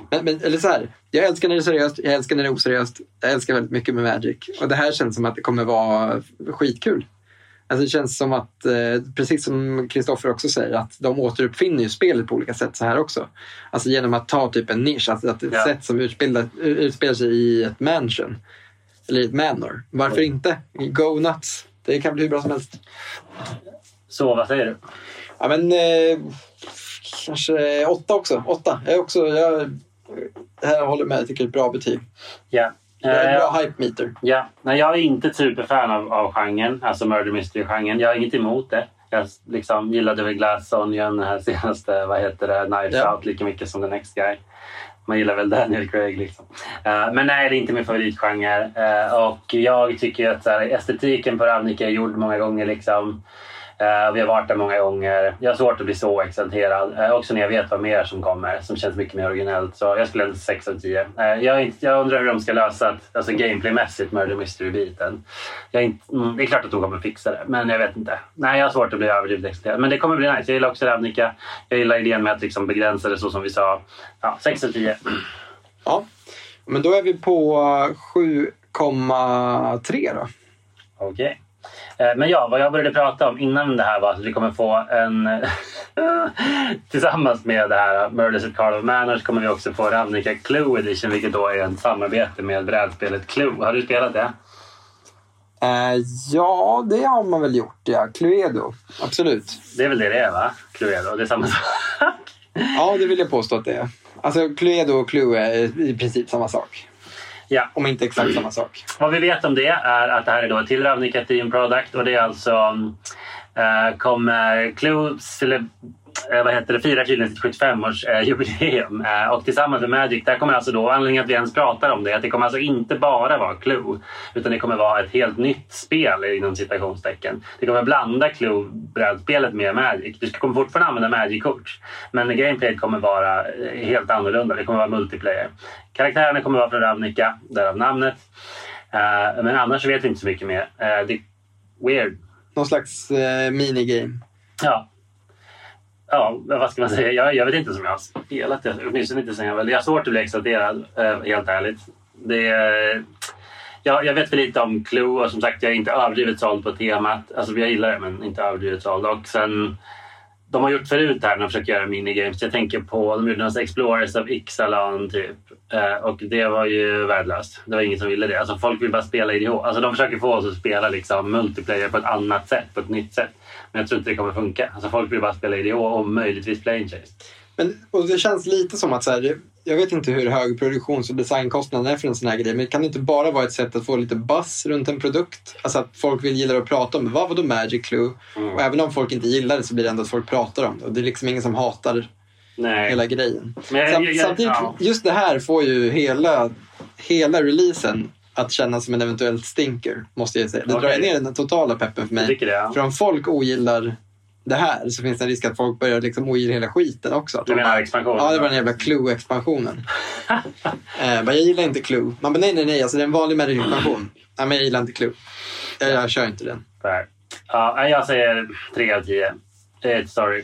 Men, men, eller så här, jag älskar när det är seriöst, jag älskar när det är oseriöst. Jag älskar väldigt mycket med Magic. Och det här känns som att det kommer vara skitkul. Alltså det känns som att, eh, precis som Kristoffer också säger, att de återuppfinner ju spelet på olika sätt så här också. Alltså genom att ta typ en nisch, alltså att ett Ja. sätt som utspelar, sig i ett mansion. Eller i ett manor. Varför inte? Go nuts! Det kan bli hur bra som helst. Så vad säger du? Ja men eh, kanske åtta också. Åtta. Jag är också, jag, här håller med, jag tycker det är ett bra betyg. Ja. Det är en Eh, bra hype meter. Ja, nej, jag är inte superfan av, av genren, alltså murder mystery-genren. Jag har inget emot det. Jag liksom gillade väl Glass Onion, den här senaste, vad heter det, Knives Ja. Out lika mycket som The Next Guy. Man gillar väl Daniel Craig liksom. Eh, men nej, det är inte min favoritgenre. Uh, och jag tycker att här, estetiken på Ravnica är gjord många gånger liksom. Eh, vi har varit där många gånger. Jag har svårt att bli så exalterad. Uh, också när jag vet vad mer som kommer som känns mycket mer originellt. Så jag skulle ändå 6 av 10. Uh, jag, jag undrar hur de ska lösa att- alltså gameplaymässigt Murder Mystery-biten. Mm, det är klart att de kommer fixa det, men jag vet inte. Nej, jag har svårt att bli överdrivet exalterad. Men det kommer bli nice. Jag gillar också Ravnica. Jag gillar idén med att liksom begränsa det så som vi sa. Ja, 6 av 10. Ja. Men då är vi på 7,3 då. Okej. Eh, Men ja, vad jag började prata om innan det här var att vi kommer få en... tillsammans med det här Murders at Carl of Manors kommer vi också få Ravnica Clue Edition vilket då är ett samarbete med brädspelet Clue. Har du spelat det? Eh, ja, det har man väl gjort. Ja. Cluedo. Absolut. Det är väl det det är va? Cluedo, det är samma sak. Ja, det vill jag påstå att det är. Alltså Cluedo och Clue är i princip samma sak ja. Om inte exakt samma sak. Vad vi vet om det är att det här är då ett till Ravnica Team Product och det är alltså eh, kommer Clue eh, vad heter det, firar tydligen sitt 75-årsjubileum. Eh, och tillsammans med Magic, där kommer alltså då, anledningen att vi ens pratar om det, att det kommer alltså inte bara vara Clue. Utan det kommer vara ett helt nytt spel inom citationstecken. Det kommer blanda Clue-brädspelet med Magic. Du kommer fortfarande använda Magic-kort. Men gameplayet kommer vara eh, helt annorlunda. Det kommer vara multiplayer. Karaktärerna kommer vara från Ravnica, därav namnet. Eh, men annars vet vi inte så mycket mer. Eh, det är weird. Någon slags eh, minigame. Ja. Ja, vad ska man säga? Jag, jag vet inte som jag har spelat det. Åtminstone inte sen jag väl. Jag har svårt att bli exalterad, eh, helt ärligt. Det är, jag, jag vet för lite om Clue och som sagt jag är inte överdrivet såld på temat. Alltså jag gillar det men inte överdrivet såld. Och sen, de har gjort förut här när de försöker göra minigames. Jag tänker på, de gjorde några Explorers of Ixalan typ. Eh, och det var ju värdelöst. Det var ingen som ville det. Alltså folk vill bara spela IDH. Alltså de försöker få oss att spela liksom multiplayer på ett annat sätt, på ett nytt sätt. Men jag tror inte det kommer funka. Alltså folk vill bara spela IDH och möjligtvis play chase. Men, och det känns lite som att så här, jag vet inte hur hög produktions och designkostnaden är för en sån här grej, men kan det inte bara vara ett sätt att få lite buzz runt en produkt? Alltså att folk vill gilla att prata om det. Vad var då Magic Clue? Mm. Och även om folk inte gillar det så blir det ändå att folk pratar om det. Och det är liksom ingen som hatar Nej. hela grejen. Men Sam, jag- jag- samtidigt, ja. just det här får ju hela, hela releasen att kännas som en eventuell stinker, måste jag säga. Det Okej. drar ner den totala peppen för mig. det. Ja. För om folk ogillar det här så finns det en risk att folk börjar liksom ogilla hela skiten också. Att menar bara, expansionen? Ja, det var den jävla Clue-expansionen. eh, jag gillar inte Clue. Man bara, nej, nej, nej, alltså det är en vanlig Magic-expansion. Nej, men jag gillar inte Clue. Jag, jag kör inte den. Ja, jag säger 3 av 10. Eh, sorry.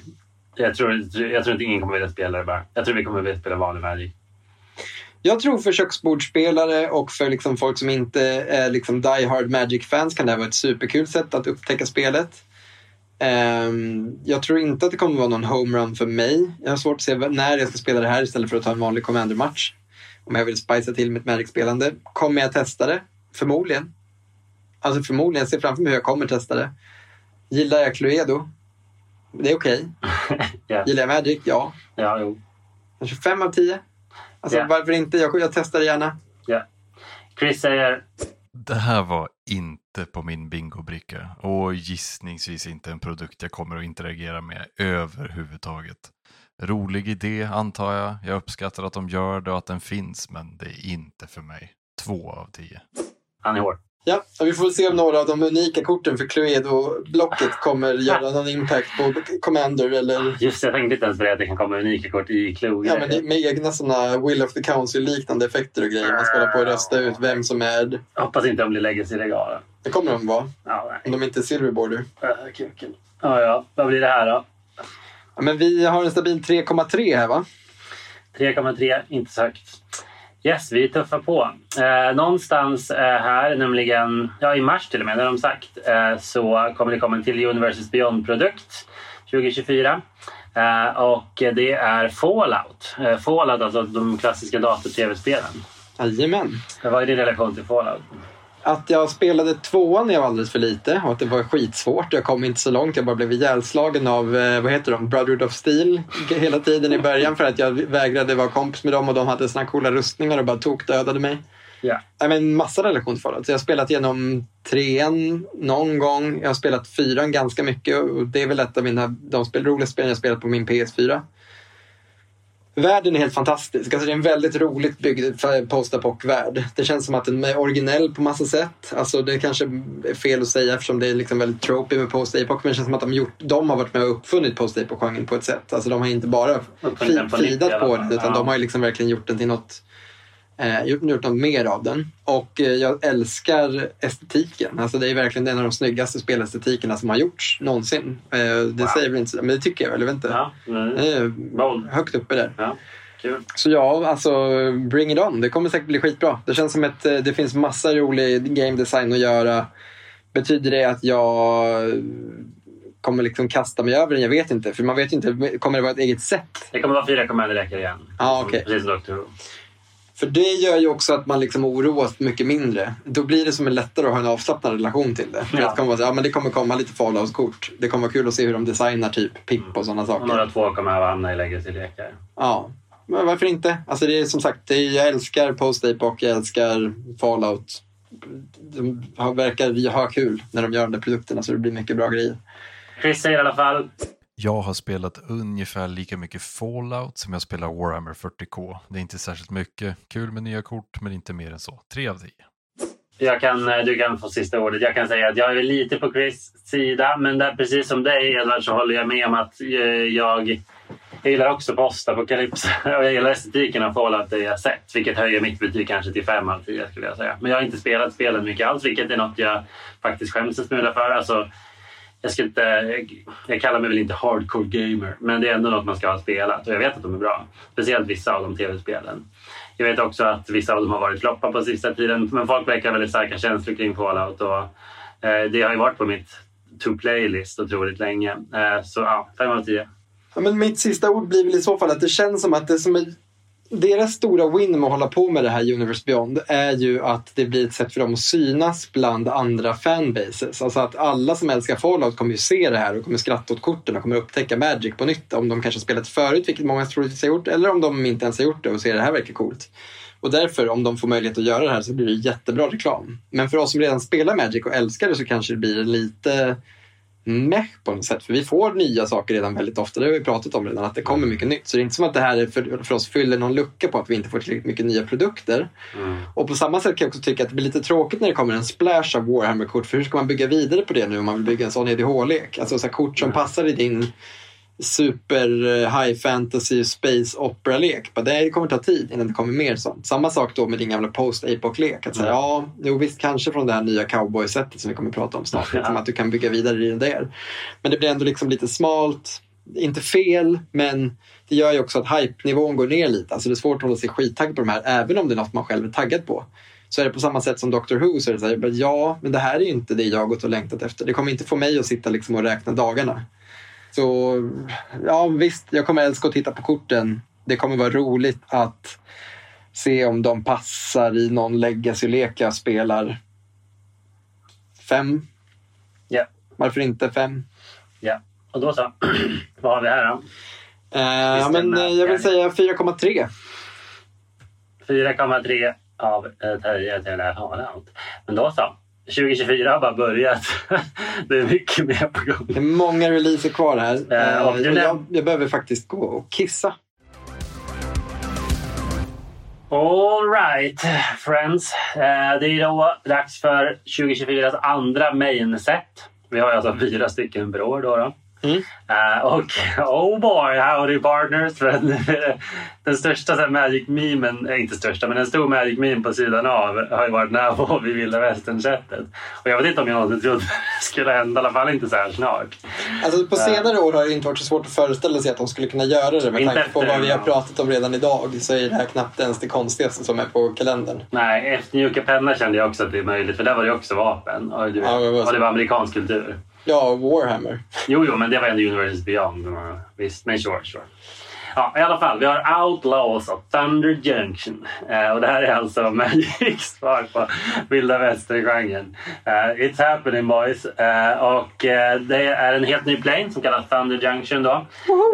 Jag tror, jag tror inte ingen kommer vilja spela det bara. Jag tror vi kommer vilja spela vanlig Magic. Jag tror för köksbordsspelare och för liksom folk som inte är liksom die hard Magic-fans kan det här vara ett superkul sätt att upptäcka spelet. Ehm, jag tror inte att det kommer vara någon homerun för mig. Jag har svårt att se när jag ska spela det här istället för att ta en vanlig Commander-match. Om jag vill spicea till mitt Magic-spelande. Kommer jag testa det? Förmodligen. Alltså förmodligen. Jag ser framför mig hur jag kommer testa det. Gillar jag Cluedo? Det är okej. Ja. Gillar jag Magic? Ja. Ja, jo. Kanske fem av tio. Alltså Ja. varför inte? Jag, jag testar det gärna. Ja. Chris säger det här var inte på min bingobricka och gissningsvis inte en produkt jag kommer att interagera med överhuvudtaget. Rolig idé antar jag. Jag uppskattar att de gör det och att den finns men det är inte för mig. Två av tio. han är hård. Ja, vi får se om några av de unika korten för Cluedo-blocket kommer göra någon impact på Commander eller Just det, jag tänkte inte ens på det att det kan komma unika kort i Clue. ja, men med egna såna Will of the Council-liknande effekter och grejer. Man ska hålla på och rösta ut vem som är... Hoppas inte de blir legacy-legala. Det kommer de vara, Ja, nej. om de inte är Silver Border. Äh, kuken. Ja, ja. Vad blir det här då? Ja, men vi har en stabil 3,3 här va? 3,3, inte så högt. Yes, vi tuffar på. Eh, någonstans eh, här, nämligen ja, i mars till och med, har de sagt, eh, så kommer det komma en till Universes Beyond-produkt 2024. Eh, och det är Fallout. Eh, Fallout, alltså de klassiska dator-tv-spelen. Jajamän. Vad är din relation till Fallout? Att jag spelade tvåan när jag var alldeles för lite och att det var skitsvårt. Jag kom inte så långt. Jag bara blev ihjälslagen av, eh, vad heter de, Brotherhood of Steel hela tiden i början för att jag vägrade vara kompis med dem och de hade såna coola rustningar och bara tokdödade mig. Ja. Nej, men massa relation till Fallout. Så jag har spelat igenom trean någon gång. Jag har spelat fyran ganska mycket och det är väl ett av mina, de spel, roligaste spelen jag spelat på min PS4. Världen är helt fantastisk. Alltså det är en väldigt roligt byggd post-apoc-värld. Det känns som att den är originell på massa sätt. Alltså det kanske är fel att säga eftersom det är liksom väldigt tropy med post-apoc. Men det känns som att de, gjort, de har varit med och uppfunnit post-apoc-genren på ett sätt. Alltså de har inte bara på fridat på fall. det utan Ja. de har liksom verkligen gjort den till något eh, gjort, gjort något mer av den. Och eh, jag älskar estetiken. Alltså det är verkligen en av de snyggaste spelestetikerna som har gjorts någonsin. Eh, det Wow. säger väl inte så, men det tycker jag väl. Jag vet inte. Ja. Eh, högt uppe där. ja. Så ja, alltså bring it on. Det kommer säkert bli skitbra. Det känns som att eh, det finns massa rolig game design att göra. Betyder det att jag kommer liksom kasta mig över den? Jag vet inte. För man vet ju inte. Kommer det vara ett eget sätt? Det kommer vara fyra räcker igen. Ja, okej. Precis som Doctor Who. För det gör ju också att man liksom oroas mycket mindre. Då blir det som en lättare att ha en avslappnad relation till det. För Ja. att kommer ja, men det kommer komma lite Fallout-kort. Det kommer vara kul att se hur de designar typ PIP och sådana Och saker. några två kommer att hamna i legacy-lekar. Ja, men varför inte? Alltså det är som sagt, är, jag älskar Post-Apoc, jag älskar Fallout. De verkar ha kul när de gör de där produkterna så det blir mycket bra grejer. Chris säger i alla fall jag har spelat ungefär lika mycket Fallout som jag spelar Warhammer 40K. Det är inte särskilt mycket. Kul med nya kort, men inte mer än så. Tre av tio. Jag kan, eh, du kan få sista ordet. Jag kan säga att jag är lite på Chris sida, men där, precis som dig Edvard så håller jag med om att jag, jag gillar också Posta på och jag gillar estetiken av Fallout det jag sett, vilket höjer mitt betyg kanske till fem av tio skulle jag säga. Men jag har inte spelat spelen mycket alls, vilket är något jag faktiskt skäms en smula för. Alltså, jag, ska inte, jag, jag kallar mig väl inte hardcore gamer, men det är ändå något man ska ha spelat och jag vet att de är bra. Speciellt vissa av de tv-spelen. Jag vet också att vissa av dem har varit floppar på sista tiden, men folk verkar ha väldigt starka känslor kring Fallout och eh, det har ju varit på mitt to-play-list otroligt länge. Eh, så ja, fem av tio. Ja, men mitt sista ord blir väl i så fall att det känns som att det som är deras stora win med att hålla på med det här Universe Beyond är ju att det blir ett sätt för dem att synas bland andra fanbases. Alltså att alla som älskar Fallout kommer ju se det här och kommer skratta åt korten och kommer upptäcka Magic på nytt. Om de kanske har spelat förut, vilket många troligtvis har gjort, eller om de inte ens har gjort det och ser det här verkar coolt. Och därför, om de får möjlighet att göra det här så blir det jättebra reklam. Men för oss som redan spelar Magic och älskar det så kanske det blir lite meh på något sätt. För vi får nya saker redan väldigt ofta. Det har vi pratat om redan, att det kommer mycket nytt. Så det är inte som att det här är för, för oss fyller någon lucka på att vi inte får tillräckligt mycket nya produkter. Mm. Och på samma sätt kan jag också tycka att det blir lite tråkigt när det kommer en splash av Warhammer-kort. För hur ska man bygga vidare på det nu om man vill bygga en sån EDH-lek? Alltså så kort som passar i din super eh, high fantasy space opera-lek. Det kommer ta tid innan det kommer mer sånt. Samma sak då med din gamla post-apoc-lek. Att säga, Mm. ja, jo visst kanske från det här nya cowboy-sättet som vi kommer att prata om snart. Liksom att du kan bygga vidare i det där. Men det blir ändå liksom lite smalt. Inte fel, men det gör ju också att hype-nivån går ner lite. Alltså det är svårt att hålla sig skittaggad på de här, även om det är något man själv är taggad på. Så är det på samma sätt som Doctor Who, så är det så här, ja, men det här är ju inte det jag gått och längtat efter. Det kommer inte få mig att sitta liksom och räkna dagarna. Så ja, visst, jag kommer älska att titta på korten. Det kommer vara roligt att se om de passar i någon legacy-lek jag spelar. Fem? Ja. Varför inte fem? ja. Och då så. Vad har vi här då? Eh, men eh, jag vill säga 4,3. 4,3 av eh, 10 till Fallout. Men då så. 2024 har bara börjat. det är mycket mer på gång. Det är många releaser kvar här. Eh, och jag, jag behöver faktiskt gå och kissa. All right, friends. Eh, det är då dags för 2024s andra main set. Vi har alltså fyra stycken per år. Då, då. Mm. Eh, och oh boy, howdy partners! För den, största Magic-memen, eh, inte största, men en stor Magic-meme på sidan av har ju varit Navo vid vilda västern-sättet. Och jag vet inte om jag någonsin trodde det skulle hända, i alla fall inte så här snart. Alltså på senare år har det inte varit så svårt att föreställa sig att de skulle kunna göra det med Inte tanke på vad vi har pratat om redan idag så är det här knappt ens det konstigaste som är på kalendern. Nej, efter Mjuka penna kände jag också att det är möjligt, för där var det också vapen. Och, du Ja, och det var amerikansk kultur. Ja, Warhammer. Jo, jo, men det var ändå Universes Beyond. Visst, men sure, sure. Ja, i alla fall. Vi har Outlaws of Thunder Junction. Eh, och det här är alltså Magics svar på vilda västern-genren. Eh, it's happening boys. Eh, och eh, det är en helt ny plane som kallas Thunder Junction då.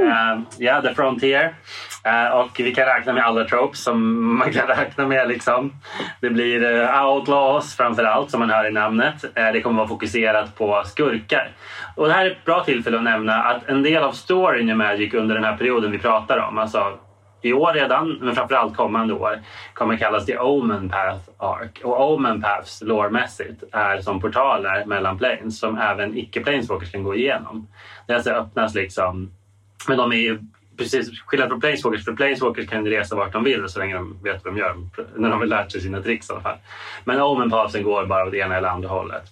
Eh, Ja, The Frontier. Eh, och vi kan räkna med alla tropes som man kan räkna med. Liksom. Det blir eh, outlaws framför allt som man hör i namnet. Eh, det kommer vara fokuserat på skurkar. Och det här är ett bra tillfälle att nämna att en del av storyn i Magic under den här perioden vi pratar om, alltså i år redan, men framförallt kommande år, kommer kallas The Omen Path Arc. Och Omen Paths lårmässigt är som portaler mellan planes som även icke-planeswalkers kan gå igenom. Det alltså öppnas liksom, men de är ju precis skillnad från planeswalkers, för planeswalkers kan ju resa vart de vill så länge de vet vad de gör, när de har lärt sig sina tricks i alla fall. Men omen-pausen går bara åt ena eller andra hållet.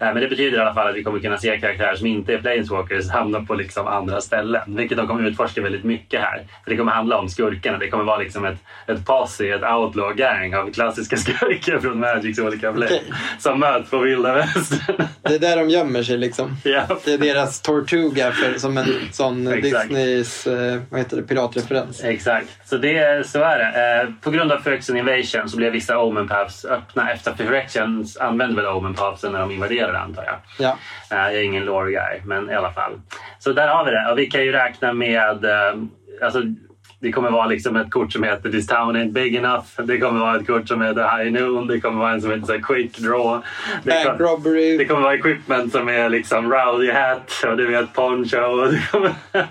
Eh, Men det betyder i alla fall att vi kommer kunna se karaktärer som inte är planeswalkers hamna på liksom andra ställen. Vilket de kommer utforska väldigt mycket här. För det kommer handla om skurkarna. Det kommer vara liksom ett, ett posse, ett outlaw-gang av klassiska skurkar från Magics olika play. Okej. Som möts på vilda västern. Det är där de gömmer sig liksom. ja. Det är deras Tortuga för, som en sån. Disneys eh, vad heter det, piratreferens. Exakt, så, det, så är det. Eh, på grund av Phyrexian Invasion så blev vissa Omen Paths öppna. Efter Phyrexians använde väl Omen Pathsen när de invaderade antar jag. Ja. Eh, jag är ingen lore guy, men i alla fall. Så där har vi det. Och vi kan ju räkna med... Eh, alltså, det kommer vara liksom ett kort som heter This town ain't big enough. Det kommer vara ett kort som heter High Noon. Det kommer vara en som heter så Quick Draw. Det, Bank kom, robbery. det kommer vara equipment som är liksom Rowdy Hat och du vet Poncho. Det, kommer...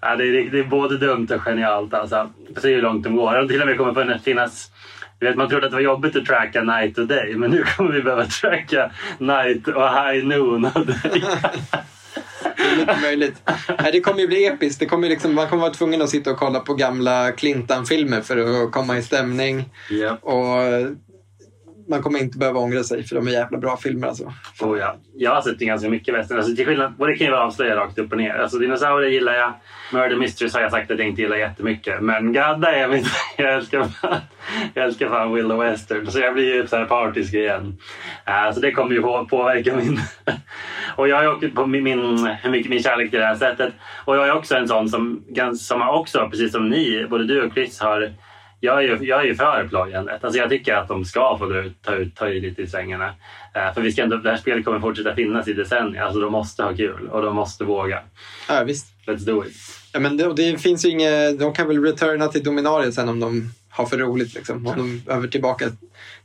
ja, det, är, det är både dumt och genialt. Alltså. Se hur långt de går. Och till och med kommer finnas vet, man trodde att det var jobbigt att tracka night och day men nu kommer vi behöva tracka night och high noon och day. Det är möjligt. Nej, det kommer ju bli episkt. Det kommer liksom, man kommer vara tvungen att sitta och kolla på gamla Clintan-filmer för att komma i stämning. ja. Och man kommer inte behöva ångra sig för de är jävla bra filmer alltså. Oh, ja. Jag har sett ganska mycket västern. Alltså, till skillnad, och det kan jag vara avslöja rakt upp och ner. Alltså, dinosaurier gillar jag. Murder Mysteries har jag sagt att jag inte gillar jättemycket. Men gadda är. Jag älskar fan, jag älskar fan Willow Western. Så jag blir ju så här partisk igen. Uh, så det kommer ju på, påverka min... och jag har också på min, min, hur mycket min kärlek till det här sättet. Och jag är också en sån som, som också, precis som ni, både du och Chris har jag är, ju, jag är ju för plojandet. Alltså jag tycker att de ska få ta, ut, ta i lite i svängarna. Eh, för vi ska ändå, det här spelet kommer fortsätta finnas i decennier. Alltså de måste ha kul och de måste våga. Ja, visst. Let's do it. Ja, men det, det finns inget, de kan väl returna till Dominaria sen om de har för roligt. Liksom. Om de behöver tillbaka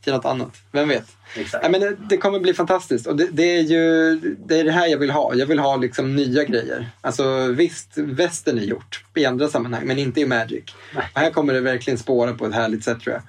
till något annat. Vem vet? Exakt. Ja, men det, det kommer bli fantastiskt. Och det, det är ju det, är det här jag vill ha. Jag vill ha liksom nya grejer. Alltså visst, västern är gjort i andra sammanhang, men inte i Magic. Och här kommer det verkligen spåra på ett härligt sätt tror jag.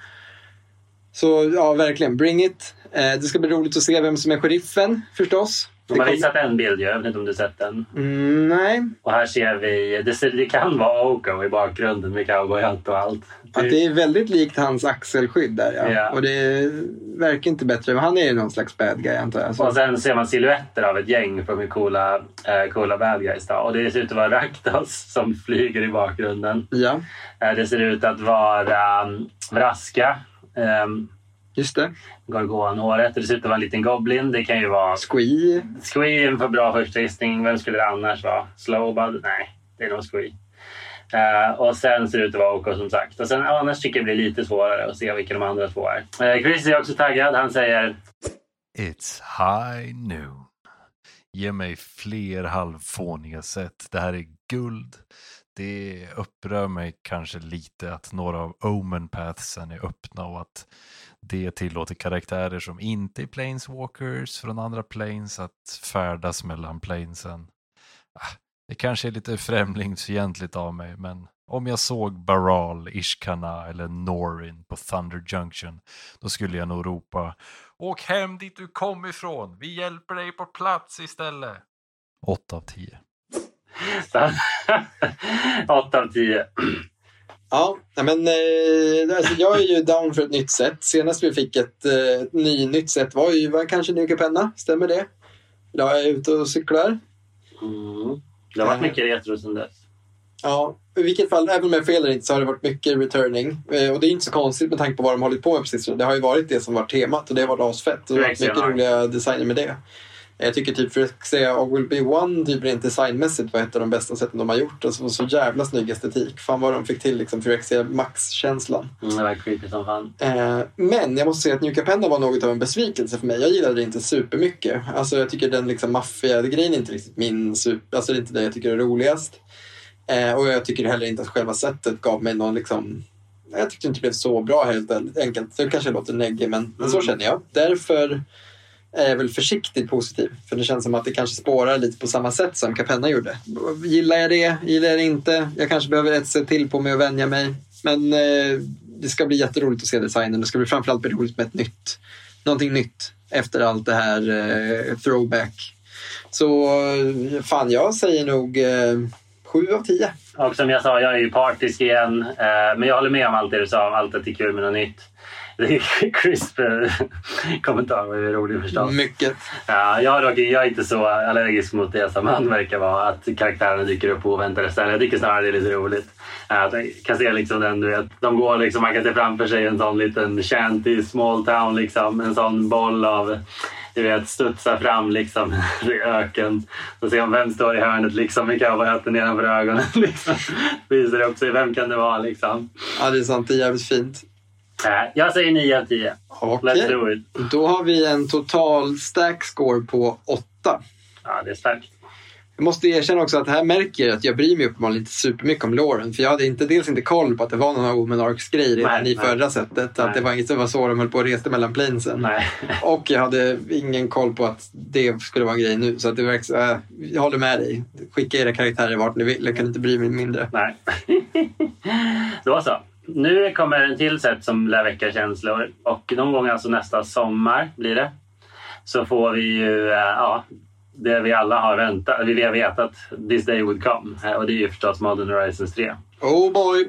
Så ja, verkligen. Bring it. Eh, det ska bli roligt att se vem som är sheriffen förstås. De har visat en bild, jag vet inte om du sett den. Mm, nej, Och här ser vi, det, ser, det kan vara Oko i bakgrunden med cowboyhatt och allt. Att det är väldigt likt hans axelskydd där ja. Ja. Och det verkar inte bättre. Men han är ju någon slags bad guy antar jag. Så. Och sen ser man silhuetter av ett gäng från de coola, eh, coola bad guys. Då. Och det ser ut att vara Raktos som flyger i bakgrunden. Ja, Eh, det ser ut att vara um, Vraska. Um, just det. Gorgonhåret. Det ser ut att vara en liten goblin. Det kan ju vara Squee. Squee för bra första gissning. Vem skulle det annars vara? Slowbud? Nej, det är nog Squee. Eh, och sen ser det ut att vara OK som sagt. Och sen annars tycker jag det blir lite svårare att se vilka de andra två är. Eh, Chris är också taggad. Han säger It's high noon. Ge mig fler halvfåniga sätt. Det här är guld. Det upprör mig kanske lite att några av Omen Pathsen är öppna och att det tillåter karaktärer som inte är planeswalkers från andra planes att färdas mellan planesen. Ah, det kanske är lite främlingsfientligt av mig, men Om jag såg Baral, Ishkana eller Norin på Thunder Junction, då skulle jag nog ropa Åk hem dit du kom ifrån, vi hjälper dig på plats istället. 8 av 10. Så, Åtta av tio. Ja, men eh, alltså, jag är ju down för ett nytt set. Senast vi fick ett eh, ny, nytt set var ju var kanske Nyke Penna, stämmer det? Idag är jag ute och cyklar. Mm. Det har varit mycket retro sedan dess. Ja, i vilket fall, även om jag fel inte så har det varit mycket returning. Eh, och det är inte så konstigt med tanke på vad de har hållit på med precis. Det har ju varit det som var temat och det har varit asfett. Och det har varit mycket roliga designer med det. Jag tycker typ Phyrexia och Will Be One typ rent designmässigt var ett av de bästa sätten de har gjort. Alltså så jävla snygg estetik. Fan vad de fick till liksom Phyrexia Max-känslan. Mm, det var creepy som fan. Eh, men jag måste säga att New Capenna var något av en besvikelse för mig. Jag gillade det inte supermycket. Alltså jag tycker den liksom maffia-grejen är inte riktigt min super... Alltså det är inte det jag tycker är roligast. Eh, och jag tycker heller inte att själva sättet gav mig någon liksom... Jag tyckte inte det blev så bra helt enkelt. Det kanske låter neggig men, men så Mm. känner jag. Därför är jag väl försiktigt positiv. För det känns som att det kanske spårar lite på samma sätt som Capenna gjorde. Gillar jag det? Gillar jag det inte? Jag kanske behöver ett sätt till på mig att vänja mig. Men eh, det ska bli jätteroligt att se designen. Det ska bli framförallt bli roligt med ett nytt. Någonting nytt efter allt det här eh, throwback. Så eh, fan, jag säger nog eh, sju av tio. Och som jag sa, jag är ju partisk igen. Eh, men jag håller med om allt det du sa om allt att det är kul med något nytt. Det är crisp eh, kommentar var ju rolig förstås. Mycket. Ja, jag, dock, jag är inte så allergisk mot det som han verkar vara. Att karaktärerna dyker upp på oväntade ställen. Jag tycker snarare det är lite roligt. Att jag kan se liksom den, du vet, de går liksom, man kan se framför sig en sån liten shanty, small town liksom. En sån boll av du vet, studsar fram liksom i öken. Så ser man vem står i hörnet liksom med cowboyhatten nedanför ögonen. Liksom. Visar upp sig, vem kan det vara liksom? Ja, det är sant. Det är jävligt fint. Äh, Jag säger 9 av 10. Okej. Let's do it. Då har vi en total stack score på åtta. Ja, det är starkt. Jag måste erkänna också att här märker jag att jag bryr mig uppenbarligen inte supermycket om Lauren. För jag hade inte, dels inte koll på att det var någon av Woman Arcs grej redan i förra sättet. Att det var inget som var så de höll på och reste mellan planesen. Nej. Och jag hade ingen koll på att det skulle vara en grej nu. Så att det verkar, äh, jag håller med dig. Skicka era karaktärer vart ni vill. Jag kan inte bry mig mindre. Nej. Då så. Nu kommer en till set som lär väcka känslor. Och någon gång alltså nästa sommar blir det. Så får vi ju, eh, ja, det vi alla har väntat. Vi har vetat this day would come. Eh, Och det är ju förstås Modern Horizons 3. Oh boy!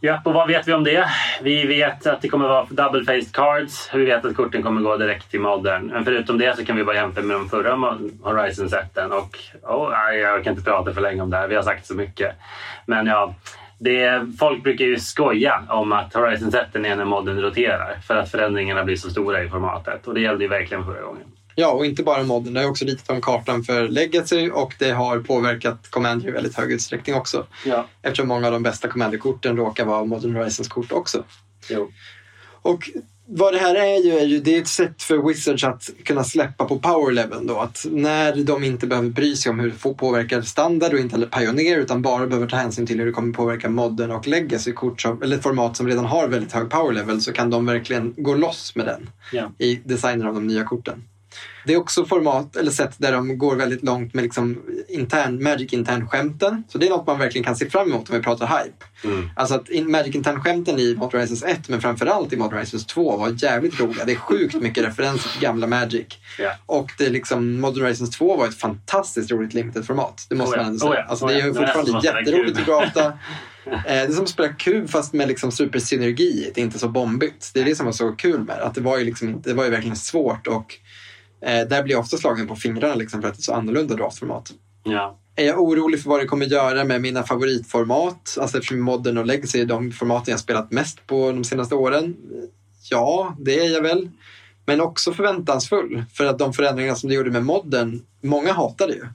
Ja, och vad vet vi om det? Vi vet att det kommer vara double-faced cards. Vi vet att korten kommer gå direkt till modern. Men förutom det så kan vi bara jämföra med de förra Horizon-sätten. Och oh, jag kan inte prata för länge om det här. Vi har sagt så mycket. Men ja, det, folk brukar ju skoja om att Horizon-sätten är när modern roterar. För att förändringarna blir så stora i formatet. Och det gällde ju verkligen förra gången. Ja, och inte bara modden. Det har också ritat om kartan för Legacy och det har påverkat Commander i väldigt hög utsträckning också. Ja, Eftersom många av de bästa Commander-korten råkar vara Modern Horizons-kort också. jo. Och vad det här är ju, är ju det är ett sätt för Wizards att kunna släppa på power level då. Att när de inte behöver bry sig om hur det får påverka standard och inte heller Pioneer utan bara behöver ta hänsyn till hur det kommer påverka modern och legacy-kort som, eller format som redan har väldigt hög power level så kan de verkligen gå loss med den Ja. i designen av de nya korten. Det är också format eller sätt där de går väldigt långt med liksom intern, Magic intern-skämten. Så det är något man verkligen kan se fram emot om vi pratar hype. Mm. Alltså att in, Magic intern-skämten i Modern Horizons 1 men framförallt i Modern Horizons 2 var jävligt roliga. Det är sjukt mycket referenser till gamla Magic. Ja. Och det liksom, Modern Horizons 2 var ett fantastiskt roligt limited-format. Det måste Oh man ändå säga. oh ja, alltså, oh det är ja. ju Det är fortfarande spela jätteroligt att drafta. Eh, Det är som att spela kub fast med liksom supersynergi. Det är inte så bombigt. Det är det som var så kul med det. Att det var ju, liksom, det var ju verkligen svårt och eh, där blir jag ofta slagen på fingrarna liksom, för att det är så annorlunda draftformat. Ja. Är jag orolig för vad det kommer göra med mina favoritformat? Alltså eftersom Modern och Legacy är de formaten jag spelat mest på de senaste åren. Ja, det är jag väl. Men också förväntansfull. För att de förändringar som det gjorde med Modern, många hatar det ju.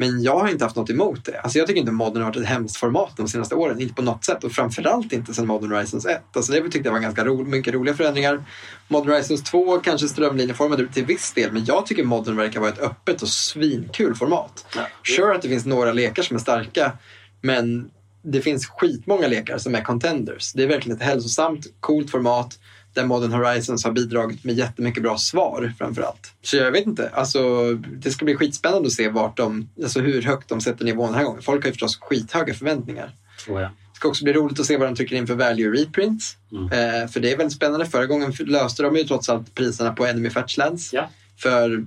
Men jag har inte haft något emot det. Alltså jag tycker inte Modern har varit ett hemskt format de senaste åren. Inte på något sätt. Och framförallt inte sedan Modern Horizons 1. Alltså det tyckte jag var ganska ro mycket roliga förändringar. Modern Horizons 2 kanske strömlinjeformade till viss del. Men jag tycker Modern verkar vara ett öppet och svinkul format. Ja. Sure att det finns några lekar som är starka. Men det finns skitmånga lekar som är contenders. Det är verkligen ett hälsosamt, coolt format där Modern Horizons har bidragit med jättemycket bra svar framför allt. Så jag vet inte, alltså det ska bli skitspännande att se vart de, alltså hur högt de sätter nivån den här gången. Folk har ju förstås skithöga förväntningar. Oh, ja. Det ska också bli roligt att se vad de trycker in för value reprints. Mm. Eh, för det är väldigt spännande. Förra gången löste de ju trots allt priserna på Enemy Fetchlands. Ja. För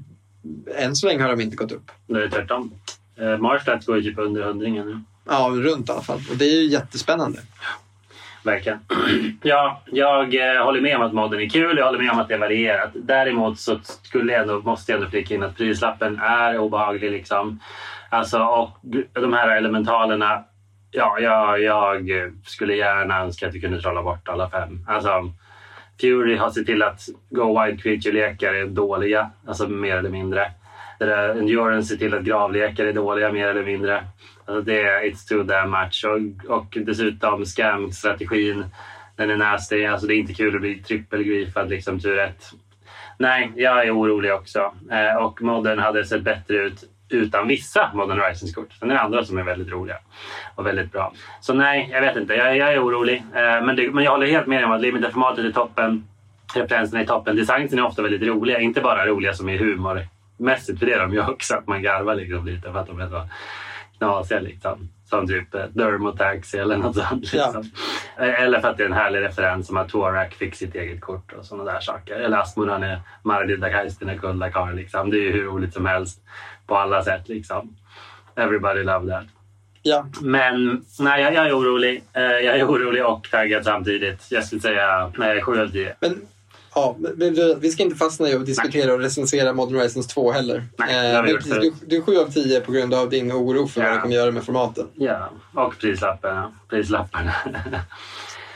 än så länge har de inte gått upp. Det tvärtom. Uh, Marshlands går ju typ under hundringen nu. Ja, runt i alla fall. Och det är ju jättespännande. Verkligen. Ja, jag eh, håller med om att modden är kul. Jag håller med om att det är varierat. Däremot så skulle jag ändå, måste jag ändå flika in att prislappen är obehaglig. Liksom. Alltså, och de här elementalerna. Ja, jag, jag skulle gärna önska att vi kunde trolla bort alla fem. Alltså, Fury har sett till att Go Wide Creature-lekar är dåliga, alltså mer eller mindre. Endurance ser till att gravlekar är dåliga mer eller mindre. Alltså det är it's too damn much. Och, och dessutom scam-strategin, den är nasty. Alltså det är inte kul att bli trippelgripad liksom tur ett. Nej, jag är orolig också. Eh, och modden hade sett bättre ut utan vissa Modern Horizons-kort. Sen är det andra som är väldigt roliga och väldigt bra. Så nej, jag vet inte. Jag, jag är orolig. Eh, men, det, men jag håller helt med om att limiterformatet är toppen. Referenserna är toppen. Designen är ofta väldigt roliga. Inte bara roliga som är humormässigt, för det är de ju också. Att man garvar liksom lite för att de är så knasiga. Liksom. Som typ eh, Dermotaxi eller något sånt. Liksom. Eh, Eller för att det är en härlig referens som att Torak fick sitt eget kort och sådana där saker. Eller Asmodan är Mardida Kaistinen Kullakar. Liksom. Det är ju hur roligt som helst på alla sätt. Liksom. Everybody love that. Ja, Men nej, jag, jag är orolig. Eh, Jag är orolig och taggad samtidigt. Jag skulle säga nej, 7 av 10. men ja, men vi- ska inte fastna i att diskutera och recensera Modern Horizons 2 heller. Nej, Eh, precis, du, du är 7 av 10 på grund av din oro för vad Ja. det kommer göra med formaten. Ja, och prislapparna. prislapparna.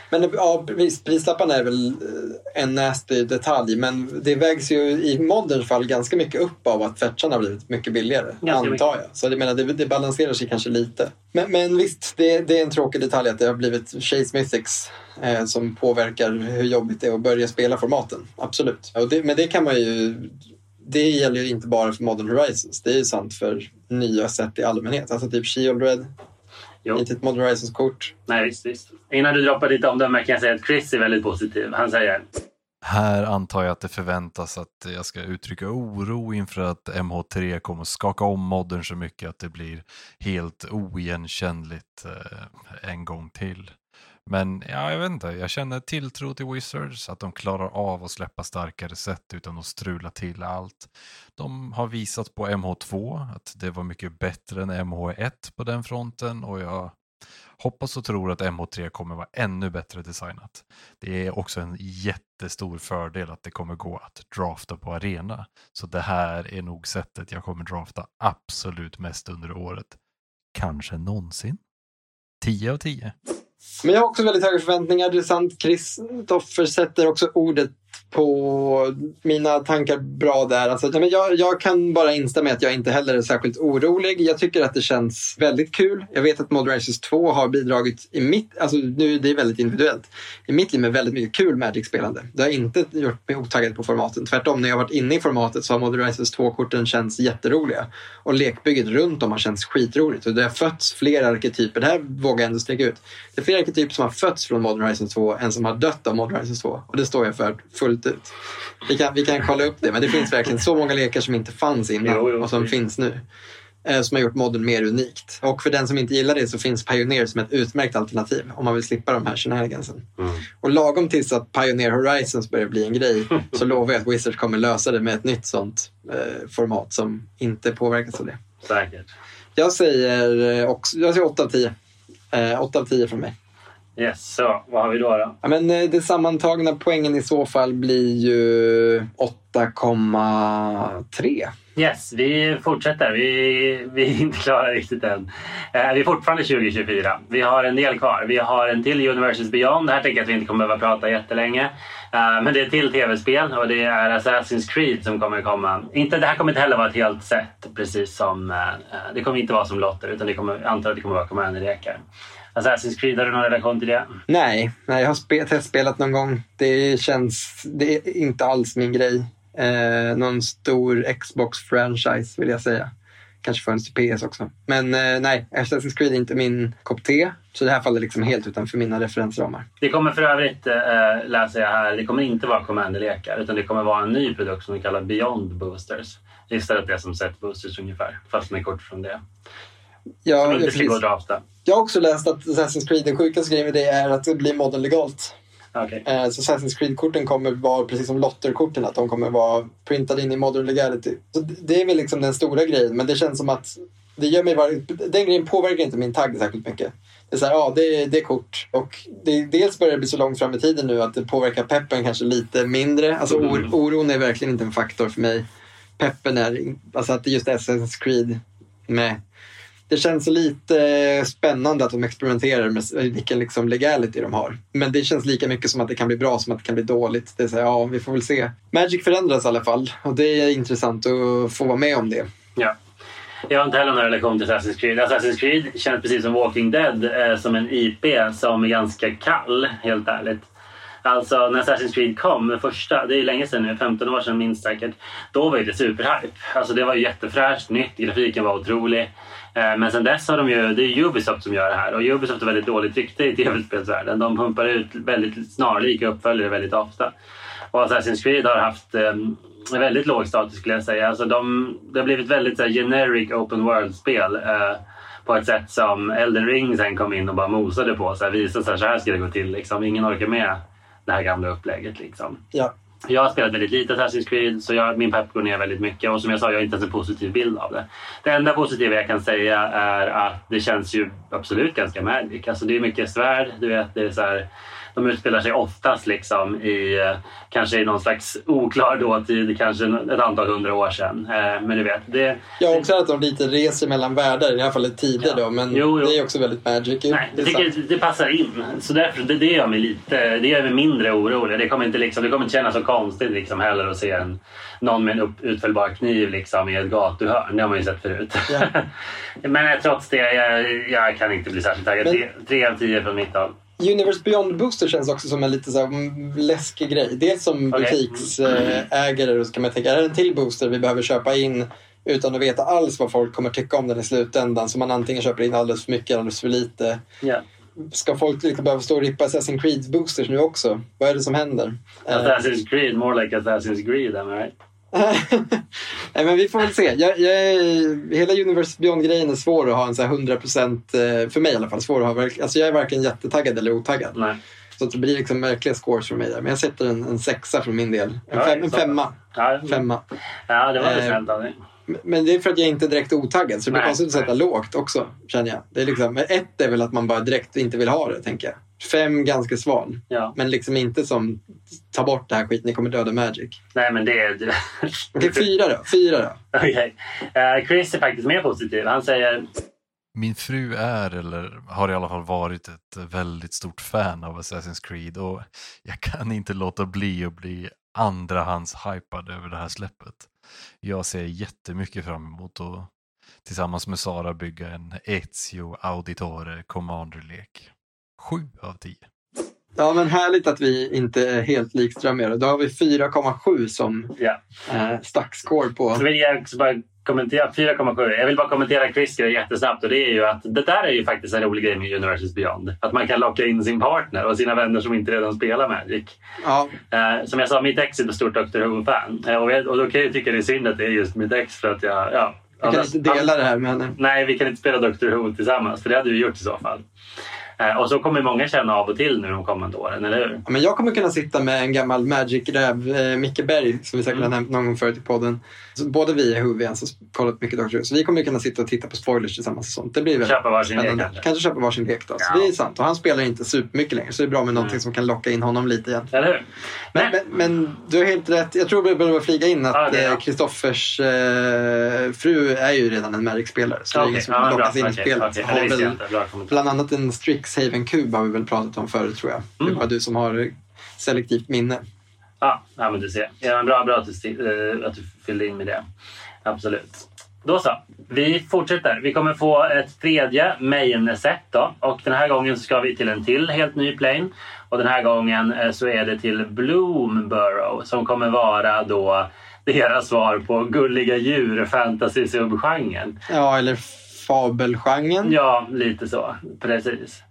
Men ja, prislapparna är väl eh, en nasty detalj men det vägs ju i moderns fall ganska mycket upp av att fetcharna har blivit mycket billigare, Ganska antar jag. Så jag menar, det, det balanserar sig kanske lite. Men, men visst, det, det är en tråkig detalj att det har blivit Chase Mythics eh, som påverkar hur jobbigt det är att börja spela formaten. Absolut. Och det, men det kan man ju... Det gäller ju inte bara för Modern Horizons. Det är ju sant för nya sätt i allmänhet. Alltså typ Shieldred, Jo. inte ett Modern Horizons-kort. Nej, visst, visst. Innan du droppar ditt omdöme kan jag säga att Chris är väldigt positiv. Han säger Här antar jag att det förväntas att jag ska uttrycka oro inför att MH3 kommer att skaka om modden så mycket att det blir helt oigenkännligt eh, en gång till. Men ja, jag vet inte, jag känner tilltro till Wizards, att de klarar av att släppa starkare sätt utan att strula till allt. De har visat på MH2 att det var mycket bättre än MH1 på den fronten och jag hoppas och tror att MH3 kommer vara ännu bättre designat. Det är också en jättestor fördel att det kommer gå att drafta på arena. Så det här är nog sättet jag kommer drafta absolut mest under året. Kanske någonsin. 10 av 10. Men jag har också väldigt höga förväntningar. Det är sant, Kristoffer sätter också ordet på mina tankar bra där. Alltså, nej, men jag, jag kan bara instämma i att jag inte heller är särskilt orolig. Jag tycker att det känns väldigt kul. Jag vet att Modern Races 2 har bidragit i mitt, alltså nu det är väldigt individuellt, i mitt liv med väldigt mycket kul Magic-spelande. Det har inte gjort mig otaggad på formaten. Tvärtom, när jag har varit inne i formatet så har Modern Races 2-korten känts jätteroliga. Och lekbygget runt om har känts skitroligt. Och det har fötts fler arketyper. Det här vågar jag ändå sträcka ut. Det är fler arketyper som har fötts från Modern Horizons 2 än som har dött av Modern Horizons 2. Och det står jag för fullt ut. Vi kan, vi kan kolla upp det, men det finns verkligen så många lekar som inte fanns innan Jo, jo, och som precis. finns nu. Eh, som har gjort modden mer unikt. Och för den som inte gillar det så finns Pioneer som ett utmärkt alternativ om man vill slippa de här shenanigansen. Mm. Och lagom tills att Pioneer Horizons börjar bli en grej så lovar jag att Wizards kommer lösa det med ett nytt sånt eh, format som inte påverkas av det. säkert. Jag säger, eh, också, jag säger 8 av 10. Eh, 8 av 10 från mig. Yes, så vad har vi då? då? Ja, men eh, det sammantagna poängen i så fall blir ju 8,3. Yes, vi fortsätter. Vi, vi är inte klara riktigt än. Eh, vi är fortfarande 2024. Vi har en del kvar. Vi har en till Universes Beyond. Det här tänker jag att vi inte kommer behöva prata jättelänge. Eh, men det är ett till tv-spel och det är Assassin's Creed som kommer komma. Inte, det här kommer inte heller vara ett helt set, precis som... eh, eh, det kommer inte vara som lotter, utan det kommer, jag antar att det kommer vara Commander-lekar. Assassin's Creed, har du någon relation till det? Nej, nej, jag har spe- testspelat någon gång. Det känns... Det är inte alls min grej. Eh, någon stor Xbox-franchise vill jag säga. Kanske funnits till PS också. Men eh, nej, Assassin's Creed är inte min kopp te. Så det här faller liksom helt utanför mina referensramar. Det kommer för övrigt, äh, läser jag här, det kommer inte vara Commander-lekar utan det kommer vara en ny produkt som de kallar Beyond Boosters. Istället det som Set Boosters ungefär, fast med kort från det. Ja, som inte ska gå att drafta. Jag har också läst att Assassin's Creed, den sjukaste grejen med det är att det blir modern legalt. Okej. Eh, Så Assassin's Creed-korten kommer vara precis som Lotter-korten, att de kommer vara printade in i modern legality. Så det är väl liksom den stora grejen, men det känns som att det gör mig bara, den grejen påverkar inte min tagg särskilt mycket. Det är så här, ja, det är, det är kort. Och det, dels börjar det bli så långt fram i tiden nu att det påverkar peppen kanske lite mindre. Alltså or, Mm. oron är verkligen inte en faktor för mig. Peppen är, alltså att det just är Assassin's Creed med det känns lite eh, spännande att de experimenterar med vilken liksom legality de har. Men det känns lika mycket som att det kan bli bra som att det kan bli dåligt. Det är så här, ja, vi får väl se. Magic förändras i alla fall och det är intressant att få vara med om det. Ja. Jag har inte heller någon relation till Assassin's Creed. Assassin's Creed känns precis som Walking Dead eh, som en IP som är ganska kall, helt ärligt. Alltså när Assassin's Creed kom, den första, det är länge sedan nu, 15 år sedan minst säkert. Då var det superhype. Alltså det var ju jättefräscht, nytt, grafiken var otrolig. Eh, men sen dess har de ju, det är Ubisoft som gör det här och Ubisoft har väldigt dåligt rykte i tv-spelsvärlden. De pumpar ut väldigt snarlika uppföljare väldigt ofta. Och Assassin's Creed har haft eh, väldigt låg status skulle jag säga. Alltså de, det har blivit väldigt så här, generic open world-spel. Eh, på ett sätt som Elden Ring sen kom in och bara mosade på. Så här, visade så här, så här ska det gå till. Liksom. Ingen orkar med det här gamla upplägget. Liksom. Ja. Jag har spelat väldigt lite Assassin's Creed så jag, min pepp går ner väldigt mycket och som jag sa, jag har inte ens en positiv bild av det. Det enda positiva jag kan säga är att det känns ju absolut ganska magic. Alltså det är mycket svärd, du vet, det är så här, de utspelar sig oftast liksom i eh, kanske i någon slags oklar dåtid, kanske ett antal hundra år sedan. Eh, Men du vet, det, Jag har också att de lite reser mellan världar, i alla fall i tider Ja. då, men Jo, jo. det är också väldigt magic. Nej, Det tycker det passar in. Så därför, det, det gör mig lite, det gör mig mindre orolig. Det kommer inte, liksom, det kommer inte kännas så konstigt liksom heller att se en, någon med en upp, utfällbar kniv liksom, i ett gatuhörn. Det har man ju sett förut. Ja. Men eh, trots det, jag, jag kan inte bli särskilt taggad. Men- tre av tio från mitt håll. Universe Beyond Booster känns också som en lite så läskig grej. Dels som Okej. butiksägare så kan man tänka, är det en till booster vi behöver köpa in utan att veta alls vad folk kommer tycka om den i slutändan. Så man antingen köper in alldeles för mycket eller alldeles för lite. Ja. Ska folk liksom behöva stå och rippa Assassin's Creed boosters nu också? Vad är det som händer? Assassin's Creed, more like Assassin's Creed, am I right? Nej, men vi får väl se. Jag, jag, är- hela Universe Beyond-grejen är svår att ha en så här 100% eh, för mig i alla fall. Svår att ha, alltså jag är varken jättetaggad eller otaggad. Nej. Så det blir liksom märkliga scores för mig där. Men jag sätter en, en sexa från min del. En, fem, en femma. Ja, femma. ja, det var väl Eh, snällt av dig. Men det är för att jag inte är direkt otaggad. Så det blir konstigt att sätta lågt också, känner jag. Det är liksom, ett är väl att man bara direkt inte vill ha det, tänker jag. Fem ganska sval. Ja. Men liksom inte som ta bort det här skiten, ni kommer döda Magic. Nej, men det är... Okej, fyra då. Fyra då. Okej. Eh, Chris är faktiskt mer positiv. Han säger Min fru är, eller har i alla fall varit, ett väldigt stort fan av Assassin's Creed och jag kan inte låta bli att bli andrahands-hypad över det här släppet. Jag ser jättemycket fram emot att tillsammans med Sara bygga en Ezio Auditore Commander-lek. Sju av tio. Ja, men härligt att vi inte är helt likströmmiga. Då har vi 4,7 som Ja. eh, stackscore på. Så vill jag också bara kommentera 4,7. Jag vill bara kommentera Chris grej jättesnabbt och det är ju att det där är ju faktiskt en rolig grej med Universes Beyond. Att man kan locka in sin partner och sina vänner som inte redan spelar Magic. Ja, Eh, som jag sa, mitt ex är ett stort Dr Who-fan. Eh, och, jag- och då kan jag tycka det är synd att det är just mitt ex för att jag... Ja, vi kan annars- inte dela det här med henne. Nej, vi kan inte spela Dr Who tillsammans för det hade vi gjort i så fall. Eh, och så kommer många känna av och till nu de kommande åren, eller hur? Ja, men jag kommer kunna sitta med en gammal Magic-räv, eh, Micke Berg, som vi säkert har nämnt någon gång förut i podden. Så både vi är Whovians och kollat mycket Doctor Who. Så vi kommer kunna sitta och titta på spoilers tillsammans och sånt. Det blir väldigt Köpa varsin lek kanske. Kanske köpa varsin lek då. Så Ja. det är sant. Och han spelar inte supermycket längre. Så det är bra med någonting Mm. som kan locka in honom lite igen. Eller hur? Men, men, men du har helt rätt. Jag tror vi behöver flyga in att är eh, bra. Kristoffers eh, fru är ju redan en Magic-spelare. Så det är ingen som bra. lockas in i spelet. Har jag väl. Bra bland annat en Strixhaven Cube har vi väl pratat om förut tror jag. Det är Mm. bara du som har selektivt minne. Ja, men du ser. Ja, bra bra att, du, eh, att du fyllde in med det. Absolut. Då så. Vi fortsätter. Vi kommer få ett tredje main-set då. Och den här gången ska vi till en till helt ny plane. Och den här gången eh, så är det till Bloomborough som kommer vara då deras svar på gulliga djur, fantasy-subgenren. Ja, eller fabelgenren. Ja, lite så. Precis.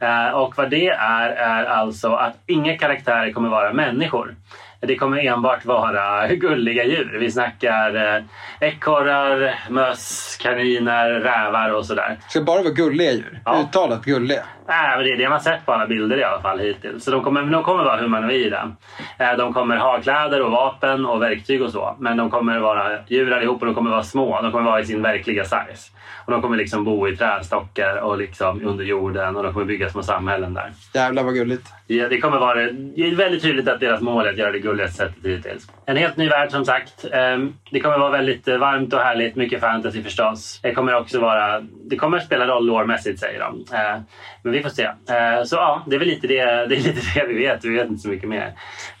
Eh, och vad det är, är alltså att inga karaktärer kommer vara människor. Det kommer enbart vara gulliga djur. Vi snackar eh, ekorrar, möss, kaniner, rävar och sådär. Det ska bara vara gulliga djur. Ja. Uttalat gulliga. Men det är det man sett på alla bilder i alla fall hittills. Så de kommer, de kommer vara humanoida. Eh, De kommer ha kläder och vapen och verktyg och så. Men de kommer vara djur allihop och de kommer vara små. De kommer vara i sin verkliga size. Och de kommer liksom bo i trädstockar och liksom under jorden och de kommer bygga små samhällen där. Jävlar vad gulligt. Ja, det kommer vara det är väldigt tydligt att deras mål är att göra det gulligaste sättet hittills. En helt ny värld som sagt. Ehm, Det kommer vara väldigt eh, varmt och härligt. Mycket fantasy förstås. Det kommer också vara... Det kommer spela roll lårmässigt säger de. Eh, Men vi får se. Eh, Så ja, det är väl lite det, det, är lite det vi vet. Vi vet inte så mycket mer.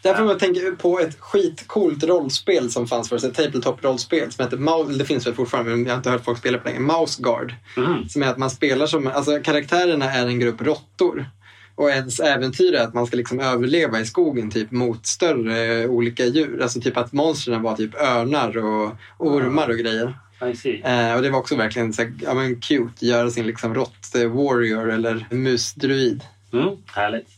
Därför jag tänker på ett skitcoolt rollspel som fanns förut. Ett tabletop-rollspel som heter Mouse, det finns väl fortfarande men jag har inte hört folk spela på länge. Mouse Guard. Mhm. Som är att man spelar som, alltså karaktärerna är en grupp råttor. Och ens äventyr är att man ska liksom överleva i skogen typ mot större eh, olika djur. Alltså typ att monstren var typ örnar och ormar och grejer. Eh, och det var också verkligen så här, ja, men cute, göra sin liksom rått-warrior eller musdruid. Mm, härligt.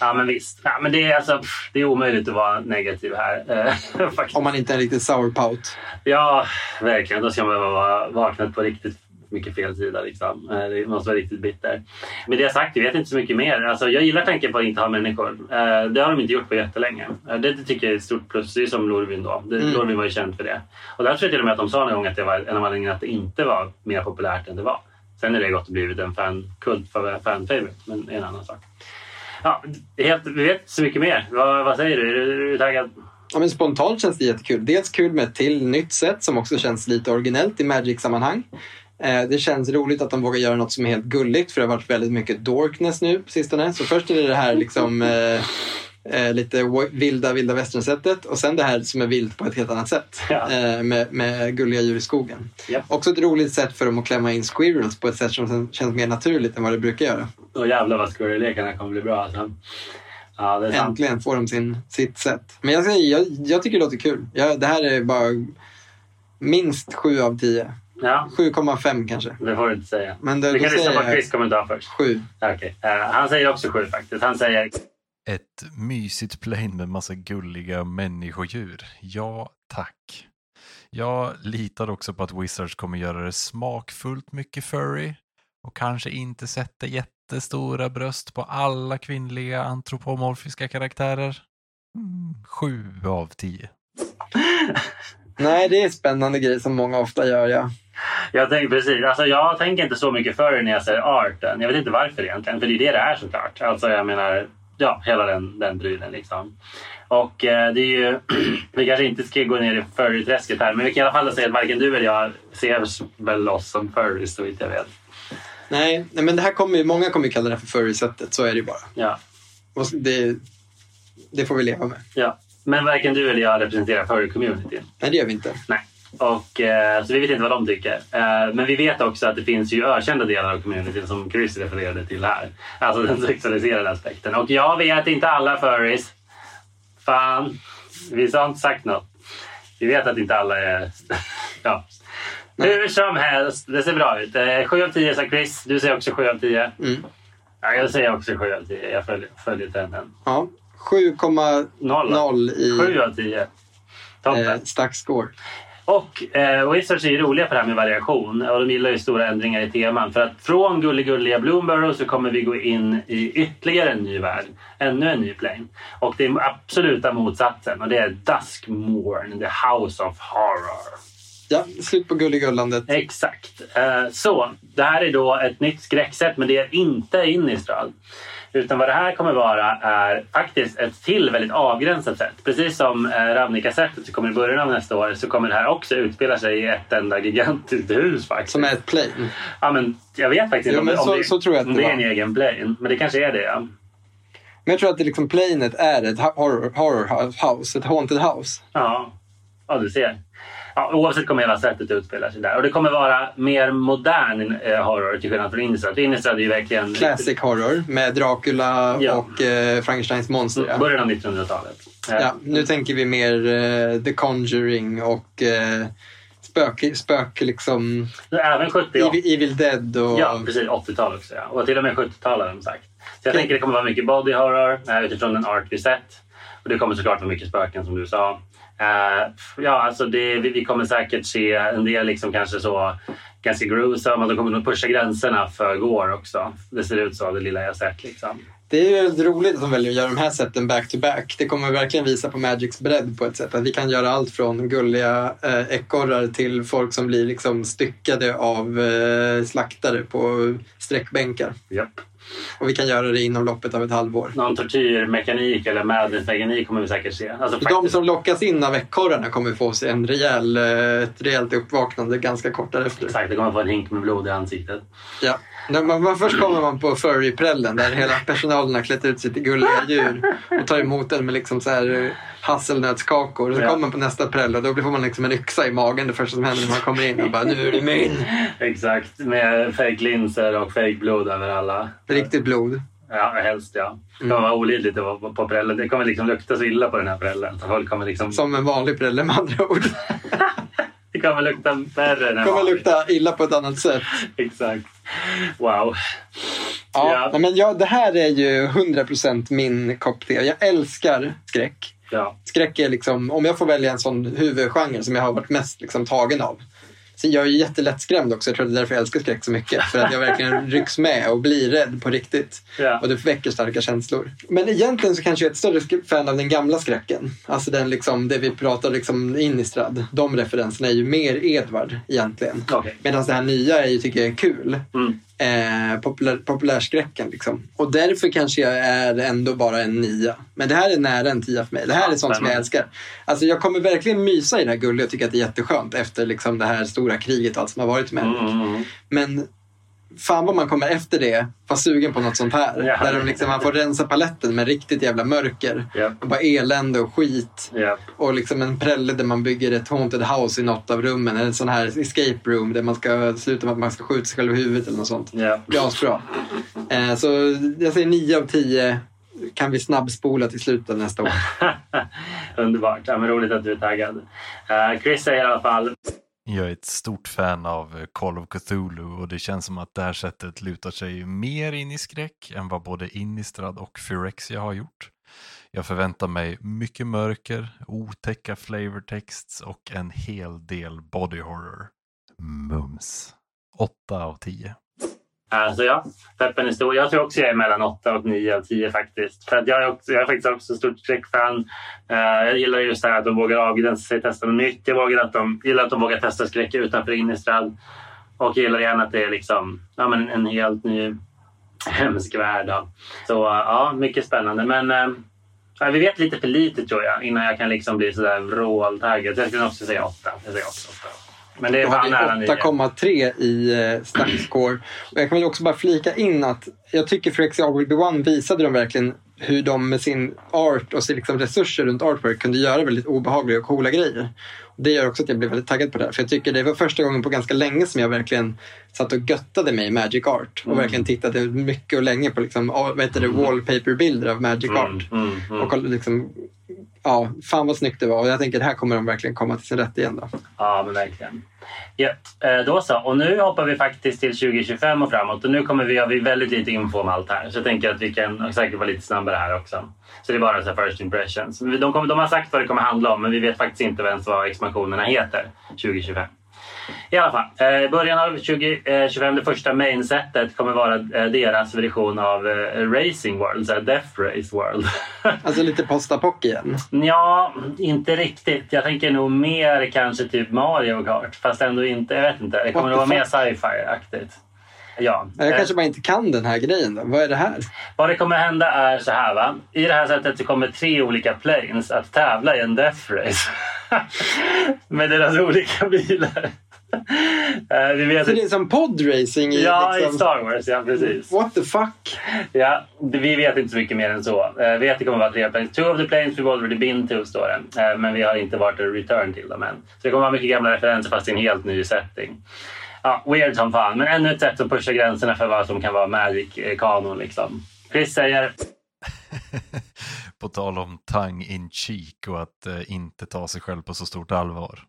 Ja men visst. Ja, men det, är alltså, pff, det är omöjligt att vara negativ här. Eh. Om man inte är en riktig sourpout. Ja, verkligen. Då ska man vara vaknat på riktigt mycket fel sida. Liksom. Eh, Det måste vara riktigt bitter. Med det sagt, jag vet inte så mycket mer. Alltså, jag gillar tanken på att inte ha människor. Eh, Det har de inte gjort på jättelänge. Eh, Det, tycker jag är ett stort plus. Det är som Lorvin då. Det, Mm. Lorvin var ju känd för det. Och där tror jag till och med att de sa någon gång att det var en av anledningarna att det inte var mer populärt än det var. Sen är det gått och blivit en fan-kult, fan favorite, men det är en annan sak. Ja, helt, vi vet så mycket mer. Vad, vad säger du? Är du, är du taggad? Ja, men spontant känns det jättekul. Dels kul med ett till nytt sätt som också känns lite originellt i Magic-sammanhang. Eh, det känns roligt att de vågar göra något som är helt gulligt för det har varit väldigt mycket dorkness nu på sistone. Så först är det det här liksom eh, eh, lite vilda vilda västern-sättet och sen det här som är vilt på ett helt annat sätt. Ja. Eh, med, med gulliga djur i skogen. Ja. Också ett roligt sätt för dem att klämma in squirrels på ett sätt som känns mer naturligt än vad det brukar göra. Och jävlar vad squirrel-lekarna kommer bli bra. Alltså. Ja, det är sant. Äntligen får de sin, sitt sätt. Men jag, jag, jag tycker det låter kul. Jag, det här är bara minst 7 av 10. Ja, 7,5 kanske. det får du inte säga. Men det, Vi då kan lyssna på Chris kommentar först. 7. Okej. Eh, han säger också sju faktiskt. Han säger Ett mysigt plane med massa gulliga människodjur. Ja, tack. Jag litar också på att Wizards kommer göra det smakfullt mycket furry och kanske inte sätta jättestora bröst på alla kvinnliga antropomorfiska karaktärer. Mm, sju av tio. Nej, det är spännande grejer som många ofta gör, ja. Jag tänker precis. Alltså, jag tänker inte så mycket för när jag ser arten. Jag vet inte varför egentligen. För det är det det är såklart. Alltså jag menar, ja, hela den, den prylen liksom. Och eh, det är ju, vi kanske inte ska gå ner i furry-träsket här, men vi kan i alla fall säga att varken du eller jag ser väl oss som furries så vitt jag vet. Nej, nej men det här kommer ju, många kommer ju kalla det här för furry-sättet. Så är det ju bara. Ja, Och det, det får vi leva med. ja. Men varken du eller jag representerar furry-communityn. Nej, det gör vi inte. Nej. Och, eh, så vi vet inte vad de tycker. Eh, men vi vet också att det finns ju ökända delar av communityn som Chris refererade till här. Alltså den sexualiserade aspekten. Och jag vet inte alla furries. Fan, vi har inte sagt något. Vi vet att inte alla är... ja. Hur som helst, det ser bra ut. Eh, 7 av 10 sa Chris. Du säger också 7 av 10. Mm. Ja, jag säger också 7 av 10. Jag följer, följer trenden. Ja, 7,0 Noll. i 7 av 10. Toppen. eh, stack score. Och eh, Wizards är ju roliga på det här med variation och de gillar ju stora ändringar i teman. För att från gulligulliga Bloomborough så kommer vi gå in i ytterligare en ny värld. Ännu en ny plane. Och det är absoluta motsatsen och det är Duskmorn, the house of horror. Ja, slut på gulligullandet. Exakt. Eh, Så, det här är då ett nytt skräcksätt men det är inte Innistrad. Utan vad det här kommer vara är faktiskt ett till väldigt avgränsat sätt. Precis som eh, Ravnica-sättet som kommer i början av nästa år så kommer det här också utspela sig i ett enda gigantiskt hus faktiskt. Som är ett plane. Ja, men jag vet faktiskt inte om, det- så- det, så tror jag att om det det är en egen plane. Men det kanske är det ja. Men jag tror att det liksom planet är ett horror, horror house, ett haunted house. Ja, ja du ser. Ja, oavsett kommer hela sättet utspela sig där. Och det kommer vara mer modern eh, horror till skillnad från Innistrad. Innistrad är ju verkligen... Classic horror med Dracula Ja. och eh, Frankensteins monster. Ja. Början av 1900-talet. Eh, Ja, nu tänker vi mer eh, The Conjuring och eh, spök, spök liksom Även 70 Evil, Evil Dead och... Ja, precis. 80-tal också. Ja. Och till och med 70-tal har de sagt. Så jag Okej. tänker det kommer vara mycket body horror eh, utifrån den art vi sett. Och det kommer såklart vara mycket spöken som du sa. Eh, ja, alltså det, vi, vi kommer säkert se en del liksom kanske så ganska gruesome de kommer nog pusha gränserna för gore också. Det ser ut så, det lilla jag sett. Liksom. Det är ju roligt att de väljer att göra de här sätten back-to-back. Det kommer verkligen visa på Magics bredd på ett sätt. Att vi kan göra allt från gulliga eh, ekorrar till folk som blir liksom styckade av eh, slaktare på sträckbänkar. Japp. Och vi kan göra det inom loppet av ett halvår. Någon tortyrmekanik eller madness-mekanik kommer vi säkert se. Alltså, De faktiskt- som lockas in av ekorrarna kommer få sig en rejäl, eh, ett rejält uppvaknande ganska kort därefter. Exakt, det kommer få en hink med blod i ansiktet. Ja. När man, man, först kommer man på furry-prällen där hela personalen har klätt ut sig till gulliga djur och tar emot den med liksom så här eh, hasselnötskakor. Och så Ja. kommer man på nästa präll och då får man liksom en yxa i magen det första som händer när man kommer in och bara nu är det min. Exakt, med fejklinser och fejkblod över alla. Riktigt blod. Ja, helst ja. Det Mm. kommer vara olidligt att vara på, på prällen. Det kommer liksom lukta så illa på den här prällen. Så folk kommer liksom... Som en vanlig prälle med andra ord. Det kommer lukta värre Det kommer lukta illa på ett annat sätt. Exakt. Wow. Ja, Ja. Men ja, det här är ju 100% min kopp te. Jag älskar skräck. Ja. Skräck är liksom, om jag får välja en sån huvudgenre som jag har varit mest liksom tagen av. Sen jag är ju jättelättskrämd också. Jag tror det är därför jag älskar skräck så mycket. För att jag verkligen rycks med och blir rädd på riktigt. Ja. Och det väcker starka känslor. Men egentligen så kanske jag är ett större fan av den gamla skräcken. Alltså den liksom, det vi pratar liksom Innistrad. De referenserna är ju mer Edvard egentligen. Okej. Medan det här nya är ju, tycker jag är kul. Mm. Eh, populär, populärskräcken liksom. Och därför kanske jag är ändå bara en nia. Men det här är nära en tia för mig. Det här Ja, är sånt som jag älskar. Alltså jag kommer verkligen mysa i det här gulliga och tycka att det är jätteskönt efter liksom det här stora kriget och allt som har varit med. Mm, mm, mm. Men fan vad man kommer efter det vara sugen på något sånt här. Ja. Där de liksom, man får rensa paletten med riktigt jävla mörker. Ja. Och bara elände och skit. Ja. Och liksom en prälle där man bygger ett haunted house i något av rummen. Eller en sån här escape room där man ska sluta med att man ska skjuta sig själv i huvudet eller något sånt. Ja. Det är asbra. Eh, så jag säger 9 av 10 kan vi snabbspola till slutet nästa år. Underbart. Ja, men roligt att du är taggad. Eh, Chris säger i alla fall jag är ett stort fan av eh, Call of Cthulhu och det känns som att det här sättet lutar sig mer in i skräck än vad både Innistrad och Phyrexia har gjort. Jag förväntar mig mycket mörker, otäcka flavortexts och en hel del body horror. Mums. 8 av 10. Alltså ja, peppen är stor. Jag tror också jag är mellan 8 och 9 av 10 faktiskt. För att jag, är också, jag är faktiskt också stort skräckfan. Uh, eh, jag gillar just det här att de vågar avgränsa sig, testa något nytt. Jag vågar att de, gillar att de vågar testa skräck utanför innerstad. Och jag gillar gärna att det är liksom, ja, men en helt ny hemsk värld. Då. Så uh, ja, mycket spännande. Men uh, ja, vi vet lite för lite tror jag innan jag kan liksom bli sådär vråltaggad. Så Jag skulle också säga 8. Jag säger också 8. Men det fan nära vi 9. 8,3 i eh, stackscore. Och jag kan väl också bara flika in att jag tycker All Will Be One visade de verkligen hur de med sin art och sin liksom resurser runt artwork kunde göra väldigt obehagliga och coola grejer. Det gör också att jag blev väldigt taggad på det här. För jag tycker det var första gången på ganska länge som jag verkligen satt och göttade mig i Magic Art. Och Mm. verkligen tittade mycket och länge på liksom, vad heter det, wallpaper-bilder av Magic Art. Mm, mm, mm. Och liksom, ja, fan vad snyggt det var. Och jag tänker här kommer de verkligen komma till sin rätt igen då. Ja, men verkligen. Ja, eh, då så. Och nu hoppar vi faktiskt till 2025 och framåt. Och nu kommer vi ha väldigt lite info om allt här. Så jag tänker att vi kan säkert vara lite snabbare här också. Så det är bara så first impressions. De, kommer, de har sagt vad det kommer handla om, men vi vet faktiskt inte ens vad expansionerna heter 2025. I alla fall, eh, början av 2025, det första main-setet kommer vara eh, deras version av eh, Racing World, så här Death Race World. Alltså lite postapock igen. Ja, inte riktigt. Jag tänker nog mer kanske typ Mario Kart. Fast ändå inte. Jag vet inte. Det kommer nog vara mer sci-fi-aktigt. Ja. Jag kanske bara inte kan den här grejen då. Vad är det här? Vad det kommer hända är så här. Va? I det här sättet så kommer tre olika planes att tävla i en Death Race. Med deras olika bilar. Eh, vi vet Så det är som podracing i Ja, liksom... i Star Wars. Ja, precis. What the fuck? Ja, vi vet inte så mycket mer än så. Eh, Vi vet att det kommer vara tre planes. Two of the planes we've already been to, står det. Eh, Men vi har inte varit en return till dem än. Så det kommer vara mycket gamla referenser fast i en helt ny setting. Ja, weird som fan, men ännu ett sätt att pusha gränserna för vad som kan vara Magic-kanon. Eh, liksom. Chris säger På tal om tongue in cheek och att eh, inte ta sig själv på så stort allvar.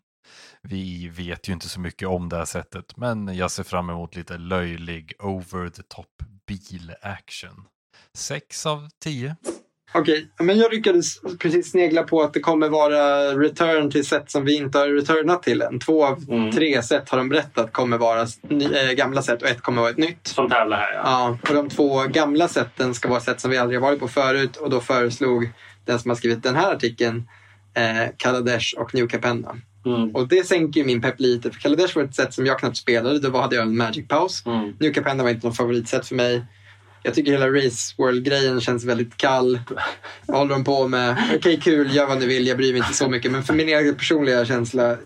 Vi vet ju inte så mycket om det här sättet, men jag ser fram emot lite löjlig over the top bil action. 6 av 10. Okej, men jag lyckades precis snegla på att det kommer vara return till sätt som vi inte har returnat till än. Två av Mm. tre sätt har de berättat kommer vara äh, gamla sätt och ett kommer vara ett nytt. Som tävlar här ja. Ja, och de två gamla sätten ska vara sätt som vi aldrig har varit på förut och då föreslog den som har skrivit den här artikeln eh, Kaladesh och New Capenna. Mm. Och det sänker min pepp lite för Kaladesh var ett sätt som jag knappt spelade. Då hade jag en Magic-paus. Mm. New Capenna var inte någon favoritsätt för mig. Jag tycker hela Race World-grejen känns väldigt kall. Vad håller de på med? Okej, kul, gör vad ni vill. Jag bryr mig inte så mycket. Men för min egen personliga känsla,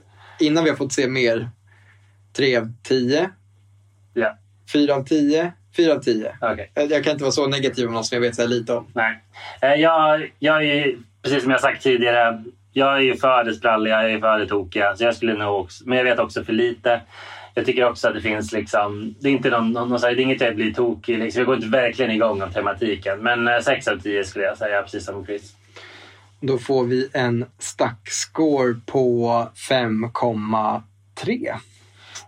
innan vi har fått se mer, 3 av 10, Ja, 4 av 10, 4 av 10. okej. Jag kan inte vara så negativ om något som jag vet så lite om. Nej. Eh, Jag, jag är precis som jag sagt tidigare, jag är ju för det spralliga, jag är för det tokiga. Så jag skulle nog också, men jag vet också för lite. Jag tycker också att det finns liksom, det är inte någon, någon, någon det är inget jag blir tokig liksom. Jag går inte verkligen igång av tematiken. Men eh, 6 av 10 skulle jag säga, precis som Chris. Då får vi en stack-score på 5,3.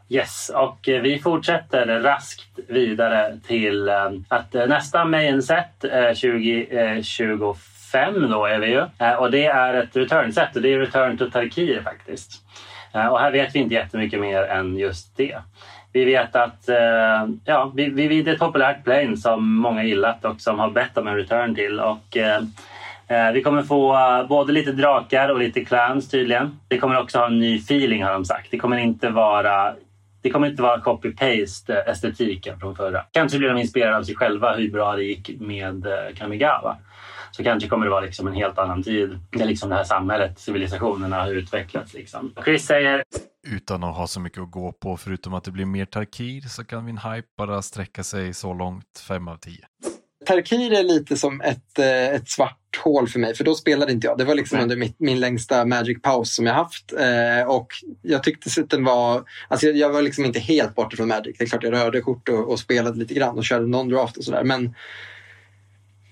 Yes, och eh, vi fortsätter raskt vidare till eh, att eh, nästa main-set eh, 2025 då är vi ju. Eh, Och det är ett return-set och det är Return to Tarkir faktiskt. Eh, och här vet vi inte jättemycket mer än just det. Vi vet att eh, ja, vi, vi, det är ett populärt plane som många gillat och som har bett om en return till. Och, eh, eh vi kommer få både lite drakar och lite clans tydligen. Det kommer också ha en ny feeling har de sagt. Det kommer inte vara det kommer inte vara copy-paste estetiken från förra. Kanske blir de inspirerade av sig själva hur bra det gick med Kamigawa. Så kanske kommer det vara liksom en helt annan tid där liksom det här samhället, civilisationerna har utvecklats. Liksom. Chris säger Utan att ha så mycket att gå på förutom att det blir mer Tarkir så kan min hype bara sträcka sig så långt 5 av 10. Tarkir är lite som ett, eh, ett svart hål för mig, för då spelade inte jag. Det var liksom under mitt, min längsta Magic-paus som jag haft. Eh, och jag tyckte att den var... Alltså jag, jag var liksom inte helt borta från Magic. Det är klart jag rörde kort och, och spelade lite grann och körde non-draft och sådär. Men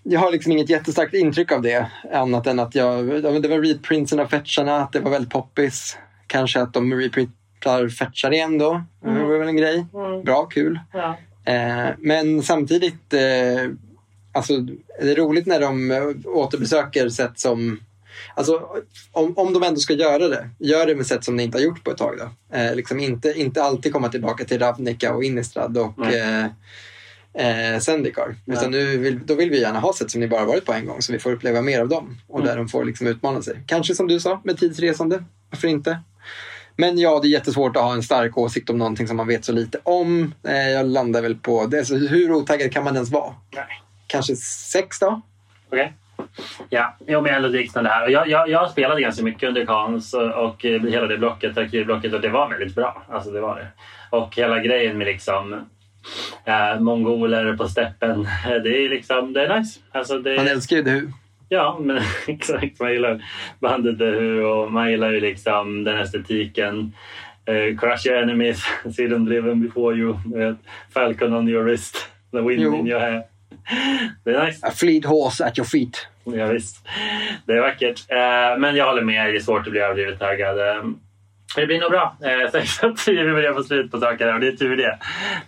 jag har liksom inget jättestarkt intryck av det. Annat än att jag, det var reprinsen av fetcharna, att det var väldigt poppis. Kanske att de reprintar fetchar igen då. Det var väl en grej. Bra, kul. ja. Eh, men samtidigt, eh, alltså, det är roligt när de eh, återbesöker sätt som... Alltså, om, om de ändå ska göra det, gör det med sätt som ni inte har gjort på ett tag. Då. Eh, liksom inte, inte alltid komma tillbaka till Ravnica och Innistrad och eh, eh, Zendikar. Utan nu vill, då vill vi gärna ha sätt som ni bara varit på en gång så vi får uppleva mer av dem och Mm. där de får liksom utmana sig. Kanske som du sa, med tidsresande. Varför inte? Men ja, det är jättesvårt att ha en stark åsikt om någonting som man vet så lite om. Eh, jag landar väl på det. Så hur otaggad kan man ens vara? Nej. Kanske sex då? Okej. Ja, jo, men jag är det här. Jag, jag, jag spelade ganska mycket under Kans och, och eh, hela det blocket, arkivblocket, och det var väldigt bra. Alltså det var det. Och hela grejen med liksom eh, mongoler på steppen, det är liksom, det är nice. Alltså det, Man älskar ju hur. Ja, men exakt. Man gillar bandet The Who och man gillar ju liksom den estetiken. Uh, crush your enemies, see them driven before you. Falcon on your wrist, the wind Jo. in your hair. Det är nice. A fleet horse at your feet. Ja, visst. Det är vackert. Eh, men jag håller med, det är svårt att bli överdrivet taggad. Det blir nog bra. Eh, 6 av 10 vi börjar få slut på saker och det är tur det.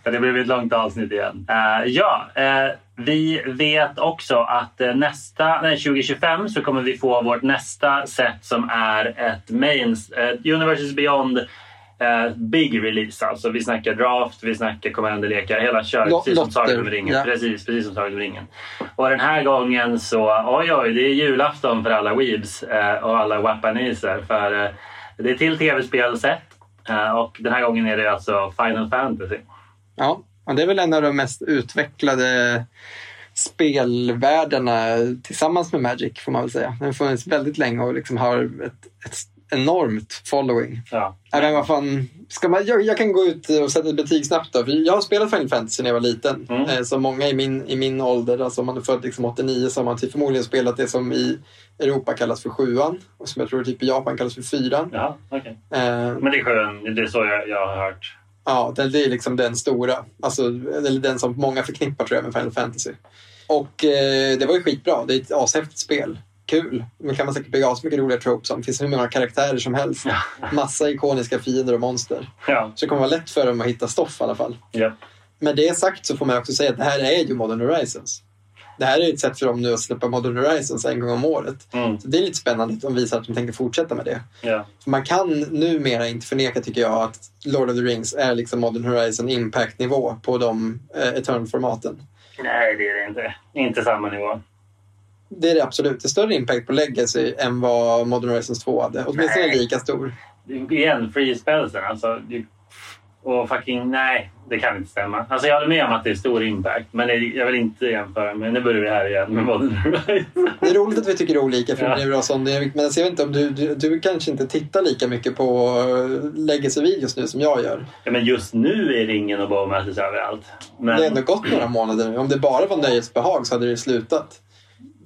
För det blev ett långt avsnitt igen. Eh, ja, eh, vi vet också att eh, nästa, nej, 2025 så kommer vi få vårt nästa set som är ett mains, eh, Universes Beyond eh, Big Release. Alltså vi snackar draft, vi snackar commanderlekar, hela köret. Precis som Sagan om ringen. ja. Precis, precis som Sagan om ringen. Och den här gången så, oj oj, det är julafton för alla weebs eh, och alla wappaniser. För eh, det är till tv-spel sett eh, och den här gången är det alltså Final Fantasy. Ja, och det är väl en av de mest utvecklade spelvärldarna tillsammans med Magic får man väl säga. Den har funnits väldigt länge och liksom har ett, ett enormt following. Ja. Men vad fan, ska man, jag, jag kan gå ut och sätta ett betyg snabbt då. För jag har spelat Final Fantasy när jag var liten. Mm. Eh, så många i min, i min ålder, alltså om man är född liksom 89 så har man typ förmodligen spelat det som i Europa kallas för sjuan. Och som jag tror typ i Japan kallas för fyran. Jaha, okej. Eh, Men det är skön, det är så jag, jag har hört. Ja, det, det är liksom den stora. Alltså, eller den som många förknippar tror jag med Final Fantasy. Och eh, det var ju skitbra. Det är ett ashäftigt spel. Kul. Men kan man säkert bygga asmycket roliga tropes om. Det finns hur många karaktärer som helst. Massa ikoniska fiender och monster. Ja, Så det kommer vara lätt för dem att hitta stoff i alla fall. ja. Med det sagt så får man också säga att det här är ju Modern Horizons. det här är ett sätt för dem nu att släppa Modern Horizons en gång om året. Mm. Så det är lite spännande att de visar att de tänker fortsätta med det. Ja. För man kan numera inte förneka, tycker jag, att Lord of the Rings är liksom Modern Horizon Impact-nivå på de eh, Eternal-formaten. Nej, det är det inte. Inte samma nivå. Det är det absolut. Det är större impact på Legacy än vad Modern Horizons 2 hade. Åtminstone Nej. lika stor. Igen, free spelsen. Alltså, och fucking, nej, det kan inte stämma. Alltså, jag håller med om att det är stor impact, men det- jag vill inte jämföra med... Nu börjar vi här igen med Modern Horizon. Det är roligt att vi tycker olika för Ja. det är bra sån dynamik. Men jag vet inte om du, du, du kanske inte tittar lika mycket på eh, Legacy-videos nu som jag gör. Ja, men just nu är ringen och Bowmasters överallt. Men Det har ändå gått några månader nu. Om det bara var nöjesbehag så hade det slutat.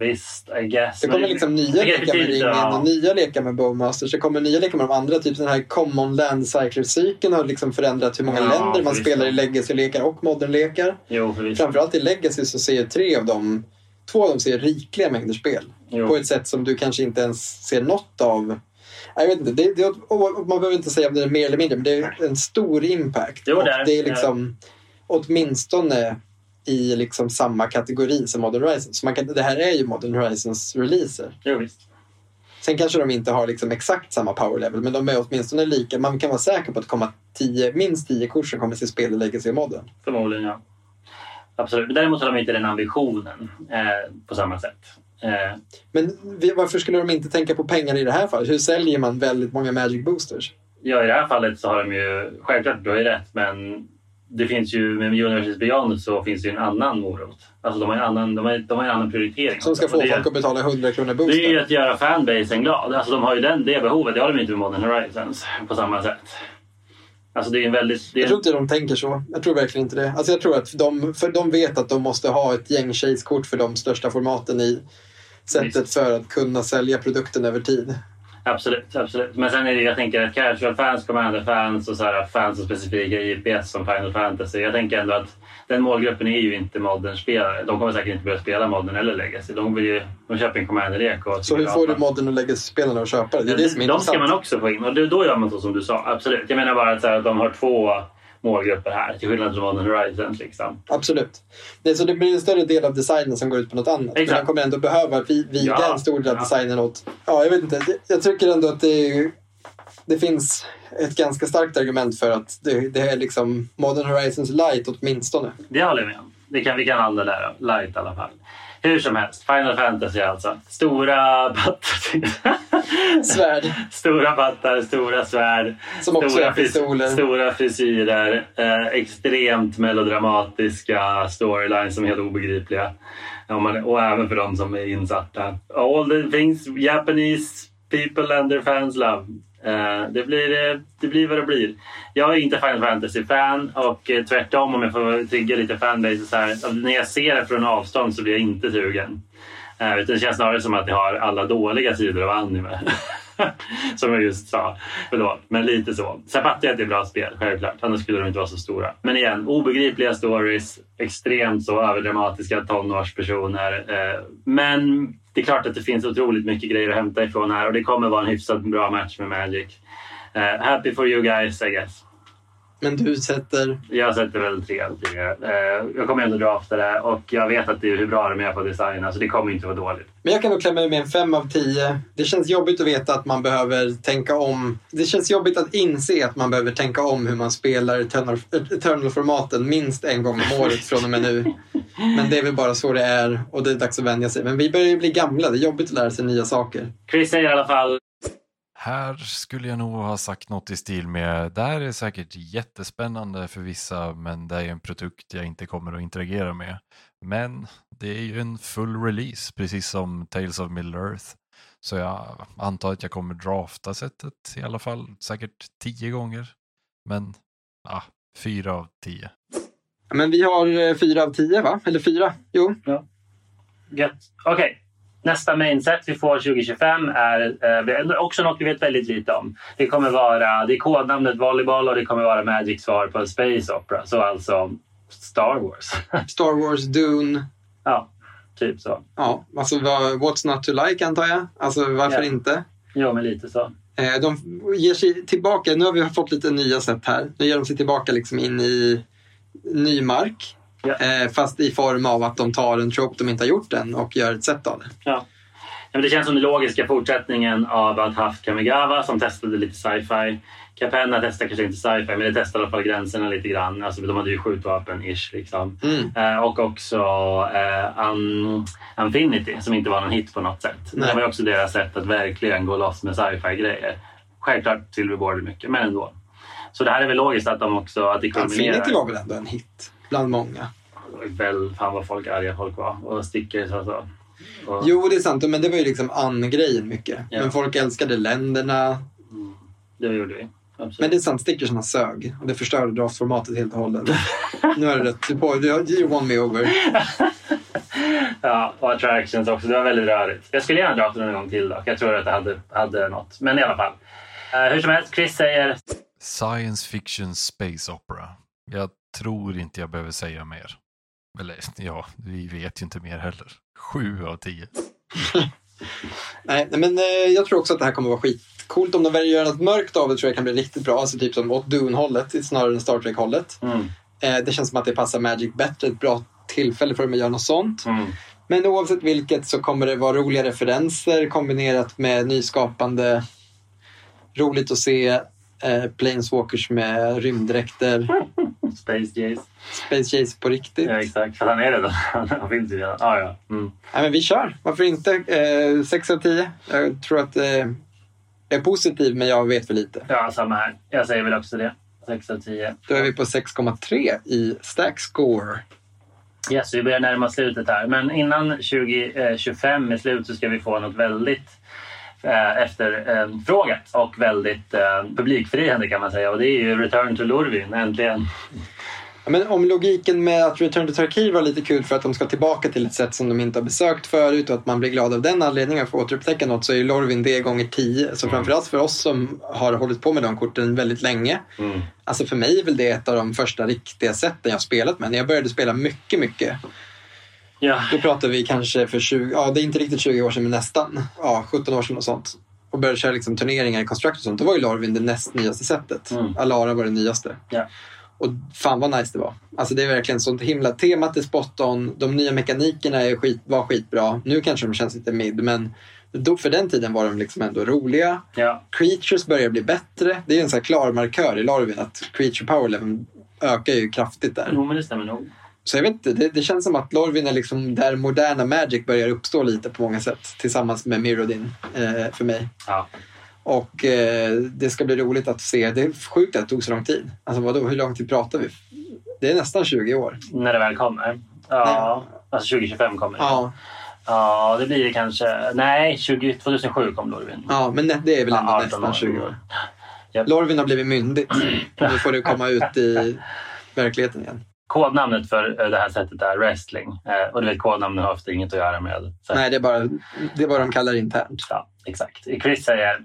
Visst, I guess. Det kommer liksom nya lekar med ringen ja. och nya lekar med Bowmasters. Det kommer nya lekar med de andra. Typ den här Common Land Cycler-cykeln har liksom förändrat hur många Ja, länder man spelar i Legacy-lekar och Modern-lekar. Framförallt i Legacy så ser tre av dem, två av dem ser rikliga mängder spel. Jo. På ett sätt som du kanske inte ens ser något av. Jag vet inte, det, det, man behöver inte säga om det är mer eller mindre, men det är en stor impact. Jo, och det är- det är liksom åtminstone i liksom samma kategori som Modern Horizons. Så man kan, det här är ju Modern Horizons releaser. Jo, visst. Sen kanske de inte har liksom exakt samma power level, men de är åtminstone lika. Man kan vara säker på att komma tio, minst tio kort som kommer till spel i Legacy-modden. Förmodligen, ja. Absolut. Däremot har de inte den ambitionen eh, på samma sätt. Eh, Men varför skulle de inte tänka på pengar i det här fallet? Hur säljer man väldigt många Magic Boosters? ja, i det här fallet så har de ju... Självklart, du har ju rätt, men det finns ju med University Beyond så finns det ju en annan morot. Alltså de har en annan, de har, de har en annan prioritering. Som ska få är- folk att betala 100 kronor Det är ju att göra fanbasen glad. Alltså de har ju den, det behovet. Det har de inte med Modern Horizons på samma sätt. Alltså det är en väldigt... Det är Jag tror inte de tänker så. Jag tror verkligen inte det. Alltså jag tror att de, för de vet att de måste ha ett gäng chase-kort för de största formaten i sättet Visst. för att kunna sälja produkten över tid. Absolut, absolut. Men sen är det jag tänker att casual fans, commander fans och så här fans och specifika IPS som Final Fantasy. Jag tänker ändå att den målgruppen är ju inte modern-spelare. De kommer säkert inte börja spela modern eller legacy. De, vill ju, de köper en commander-lek. Så hur får du modden och Legacy-spelarna att köpa det? Det är det som är de ska intressant. man också få in och då gör man så som du sa. Absolut. Jag menar bara att, så här, att de har två målgrupper här till skillnad från Modern Horizons. Liksom. Absolut. Nej, så det blir en större del av designen som går ut på något annat. Men Exakt. de kommer ändå behöva vi- viga Ja. en stor del av Ja. designen åt... Ja, jag vet inte. Det- Jag tycker ändå att det, är- det finns ett ganska starkt argument för att det, det är liksom Modern Horizons light åtminstone. Det håller jag med om. Det kan, vi kan handla där. Light i alla fall. Hur som helst. Final Fantasy alltså. Stora. Svärd. Stora pattar, stora svärd. Som också stora är pistoler. Stora frisyrer. Eh, extremt melodramatiska storylines som är helt obegripliga. Ja, man, och även för de som är insatta. All the things Japanese people and their fans love. Eh, det, blir, eh, det blir vad det blir. Jag är inte Final Fantasy-fan och eh, tvärtom om jag får trigga lite fanbase så här. När jag ser det från avstånd så blir jag inte sugen. Eh, Utan det känns snarare som att det har alla dåliga sidor av anime. som jag just sa. Förlåt, men lite så. Sen fattar jag att det är bra spel, självklart. Annars skulle de inte vara så stora. Men igen, obegripliga stories. Extremt så överdramatiska tonårspersoner. Eh, men det är klart att det finns otroligt mycket grejer att hämta ifrån här och det kommer vara en hyfsat bra match med Magic. Eh, happy for you guys, I guess. Men du sätter... Jag sätter väl tre av tio. Eh, jag kommer ändå drafta det och jag vet att det är hur bra de är på att designa så det kommer inte vara dåligt. Men jag kan nog klämma ur med en fem av tio. Det känns jobbigt att veta att man behöver tänka om. Det känns jobbigt att inse att man behöver tänka om hur man spelar Eternal- Eternal-formaten minst en gång om året från och med nu. Men det är väl bara så det är och det är dags att vänja sig. Men vi börjar ju bli gamla. Det är jobbigt att lära sig nya saker. Chris säger i alla fall Här skulle jag nog ha sagt något i stil med, det här är säkert jättespännande för vissa men det är en produkt jag inte kommer att interagera med. Men det är ju en full release, precis som Tales of Middle Earth. Så jag antar att jag kommer drafta sättet i alla fall, säkert tio gånger. Men ja, fyra av tio. Men vi har eh, fyra av tio va? Eller fyra? Jo. Gött. Okej. Nästa mainset vi får 2025 är eh, också något vi vet väldigt lite om. Det kommer vara, det är kodnamnet Volleyball och det kommer vara Magic svar på Space Opera. Så alltså Star Wars. Star Wars, Dune. ja, typ så. Ja, alltså What's Not To Like antar jag. Alltså varför Ja. inte? Jo, men lite så. Eh, De ger sig tillbaka, nu har vi fått lite nya sätt här. Nu ger de sig tillbaka liksom in i ny mark. Eh, fast i form av att de tar en trope de inte har gjort än och gör ett sätt av det. Ja. Men det känns som den logiska fortsättningen av att haft Kamigawa som testade lite sci-fi. Capenna testade kanske inte sci-fi men det testade i alla fall gränserna lite grann. Alltså, de hade ju skjutvapen-ish. Liksom. Mm. Eh, och också eh, Un- Infinity som inte var någon hit på något sätt. Nej. Det var också deras sätt att verkligen gå loss med sci-fi-grejer. Självklart Silverboard mycket, men ändå. Så det här är väl logiskt att de också att det kulminerar. Infinity var väl ändå en hit bland många. Väl, fan vad folk arga folk var. Och stickers alltså. Och, Jo, det är sant. Men det var ju liksom an-grejen mycket. Ja. Men folk älskade länderna. Det gjorde vi. Absolut. Men det är sant, stickersarna sög. Och det förstörde draftformatet helt och hållet. nu har du rätt. Har- you won me over. Ja, och attractions också. Det var väldigt rörigt. Jag skulle gärna dra den en gång till dock. Jag tror att det hade, hade något. Men i alla fall. Eh, hur som helst, Chris säger Science fiction space opera. Jag tror inte jag behöver säga mer. Eller ja, vi vet ju inte mer heller. Sju av tio. Nej, men eh, jag tror också att det här kommer vara skitcoolt. Om de väljer att göra något mörkt av det tror jag kan bli riktigt bra. Alltså typ som åt Dune-hållet snarare än Star Trek-hållet. mm, Eh, det känns som att det passar Magic bättre. Ett bra tillfälle för dem att göra något sånt. mm, Men oavsett vilket så kommer det vara roliga referenser kombinerat med nyskapande. Roligt att se eh, Planeswalkers med rymddräkter. Space Jays. Space Jace på riktigt. Ja, exakt. För han är redan. Han finns ju. Ah, ja. Mm. Nej, men vi kör. Varför inte? Eh, 6 av 10. Jag tror att eh, jag är positiv men jag vet för lite. ja, samma här. Jag säger väl också det. 6 av 10. Då är vi på 6,3 i stack score. Yes, vi börjar närma slutet här. Men innan 2025 är slut så ska vi få något väldigt eh, efterfrågat och väldigt eh, publikfriande kan man säga. Och det är ju Return to Lorvin, äntligen. Men om logiken med att Return to Tarkir var lite kul för att de ska tillbaka till ett sätt som de inte har besökt förut och att man blir glad av den anledningen att få återupptäcka något så är ju Lorvin det gånger 10. Så framförallt för oss som har hållit på med de korten väldigt länge. Mm. Alltså för mig är väl det ett av de första riktiga sätten jag spelat med. När jag började spela mycket, mycket. Ja, Då pratar vi kanske för 20, ja det är inte riktigt 20 år sedan men nästan. Ja, 17 år sedan och sånt. Och började köra liksom turneringar i Construct och sånt. Då var ju Lorvin det näst nyaste sättet. Mm. Alara var det nyaste. ja. Och fan vad nice det var. Alltså det är verkligen sånt himla... Temat är spot on. De nya mekanikerna är skit, var skitbra. Nu kanske de känns lite mid men då, för den tiden var de liksom ändå roliga. ja. Creatures börjar bli bättre. Det är en sån här klar markör i Larvin att creature power level ökar ju kraftigt där. Jo, men det stämmer nog. Så jag vet inte, det, det känns som att Lorvin är liksom där moderna Magic börjar uppstå lite på många sätt. Tillsammans med Mirrodin eh, för mig. Ja. Och eh, det ska bli roligt att se. Det är sjukt att det tog så lång tid. Alltså vadå, hur lång tid pratar vi? Det är nästan 20 år. När det väl kommer. Ja, alltså 2025 kommer det. Ja, Ja, det blir det kanske. Nej, 20, 2007 kom Lorvin. ja men nej, det är väl ändå Ja, 18 nästan år. 20 år. Japp. Lorvin har blivit myndigt. Nu får det komma ut i verkligheten igen. Kodnamnet för eh, det här sättet är wrestling. Eh, Och du vet, kodnamnen har ofta inget att göra med... Så, Nej, det är bara det är vad de kallar det internt. Ja, exakt. Chris säger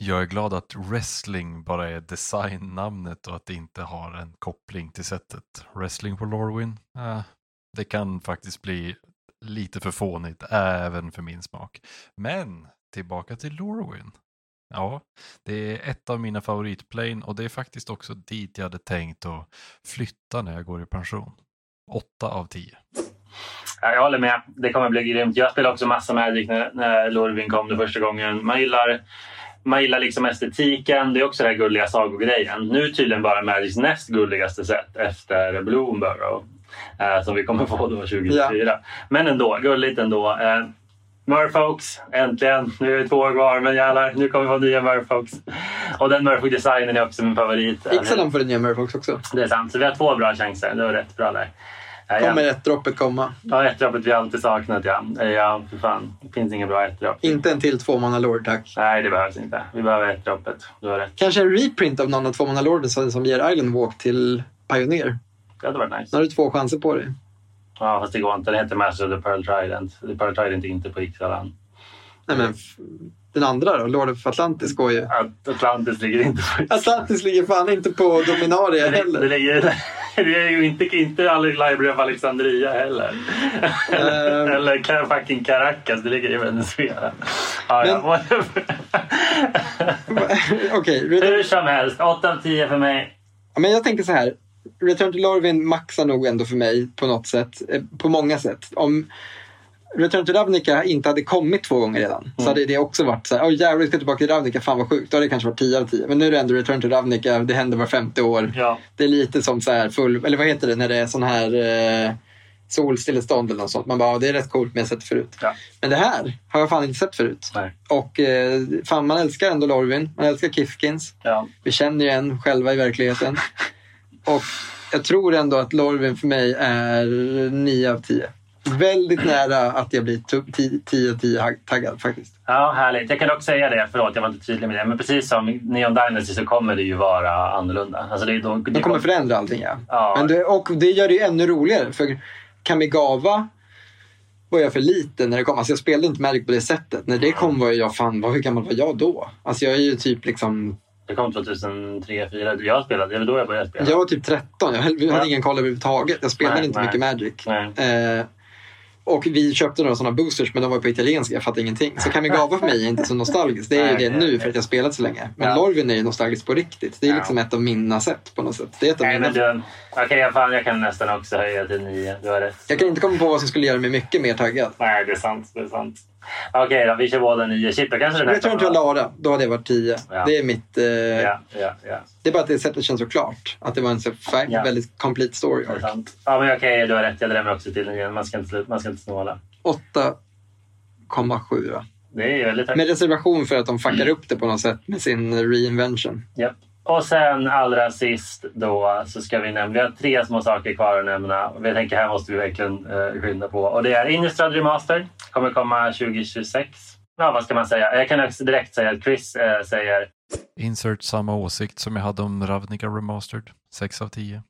Jag är glad att wrestling bara är designnamnet och att det inte har en koppling till sättet. Wrestling på Lorwyn, eh, det kan faktiskt bli lite för fånigt även för min smak. Men tillbaka till Lorwyn. Ja, det är ett av mina favoritplane och det är faktiskt också dit jag hade tänkt att flytta när jag går i pension. Åtta av tio. Ja, jag håller med. Det kommer bli grymt. Jag spelade också massa Magic när, när Lorvin kom det första gången. Man gillar, man gillar liksom estetiken. Det är också den här gulliga sagogrejen. Nu tydligen bara Magics näst gulligaste sätt efter Bloomborough. Eh, som vi kommer få då 2024. Men ändå, gulligt ändå. Eh, Murfolks, äntligen. Nu är det två år kvar, men jävlar, nu kommer vi få nya Murfolks. Och den Murfolk-designen är också min favorit. Fixa dem för den nya Murfolks också. Det är sant, så vi har två bra chanser. Det var rätt bra där. Ja. Kommer ett droppet komma. Ja, ettdroppet vi alltid saknat ja. Ja, för fan. Det finns ingen bra ettdropp. Inte en till tvåmanna lord tack. Nej, det behövs inte. Vi behöver ettdroppet. Du har rätt. Kanske en reprint av någon av tvåmanna lorden som, ger Island Walk till Pioneer. Det hade varit Nu nice. har du två chanser på dig. Ja, fast det går inte. Den heter Master of the Pearl Trident. The Pearl Trident är inte på Ixalan. Nej, men den andra då, Lord of Atlantis går ju. Atlantis ligger inte på Ixalan. Atlantis ligger fan inte på Dominaria Det, det, heller. ligger, det är ju inte, inte alla Library of Alexandria heller. Ehm. Eller fucking Caracas. Det ligger i Venezuela. Ja, ja, Men- whatever. Okej, Return- Hur som helst. 8 av 10 för mig. Ja, men jag tänker så här. Return to Lorvin maxar nog ändå för mig på något sätt. eh, På många sätt. Om Return to Ravnica inte hade kommit två gånger redan så hade det också varit så här, åh jävlar vi ska tillbaka till Ravnica, fan vad sjukt. Då hade det kanske varit 10 av 10. Men nu är det ändå Return to Ravnica, det händer var femte år. Ja. Det är lite som så här full, eller vad heter det när det är sån här eh, solstillestånd eller något sånt. Man bara, ja, det är rätt coolt men jag har sett det förut. Ja. Men det här har jag fan inte sett förut. Nej. Och eh, fan man älskar ändå Lorvin, man älskar Kifkins. Ja. Vi känner ju en själva i verkligheten. Och jag tror ändå att Lorvin för mig är 9 av 10. Väldigt nära att jag blir 10 av 10 taggad faktiskt. ja, härligt. Jag kan dock säga det, förlåt jag var inte tydlig med det, men precis som Neon Dynasty så kommer det ju vara annorlunda. Alltså det, då, De kommer förändra allting ja. Ja. Men det, och det gör det ju ännu roligare. För Kamigawa var jag för liten när det kom. Alltså jag spelade inte Magic på det sättet. När det kom var jag fan, vad- hur gammal var jag då? Alltså jag är ju typ liksom, Det kom 2003, 2004. Jag spelade, det var då jag började spela. jag var typ 13. Jag hade Ja. ingen koll överhuvudtaget. Jag spelade Nej, inte nej. mycket Magic. Eh, och vi köpte några sådana boosters men de var på italienska, jag fattade ingenting. Så Kamigawa för mig är inte så nostalgiskt. Det är ju det nu för att jag spelat så länge. Men Ja. Lorvin är ju nostalgiskt på riktigt. Det är liksom ett av mina sätt på något sätt. Det är ett av Nej, mina du, okej, jag, fan, jag kan nästan också höja till nio. Du har rätt. Jag kan inte komma på vad som skulle göra mig mycket mer taggad. Nej, det är sant. Det är sant. Okej då, vi kör båda nio. Shit, då kanske den här Return to Alara, då hade jag varit 10. Ja. Det är mitt... Eh, Ja, ja. Det är bara att det sättet känns så klart. Att det var en så väldigt complete story Det arc. Ja, men okej, du har rätt. Jag drämmer också till nio. Man ska inte, slut, man ska inte snåla. 8,7 va? Det är väldigt högt. Med reservation för att de fuckar upp det på något sätt med sin reinvention. Japp. Och sen allra sist då så ska vi nämna, vi har tre små saker kvar att nämna. Och Jag tänker här måste vi verkligen eh, skynda på. Och det är Innistrad Remastered. Kommer komma 2026. Ja, vad ska man säga? Jag kan också direkt säga att Chris eh, säger Insert samma åsikt som jag hade om Ravnica Remastered. 6 av 10.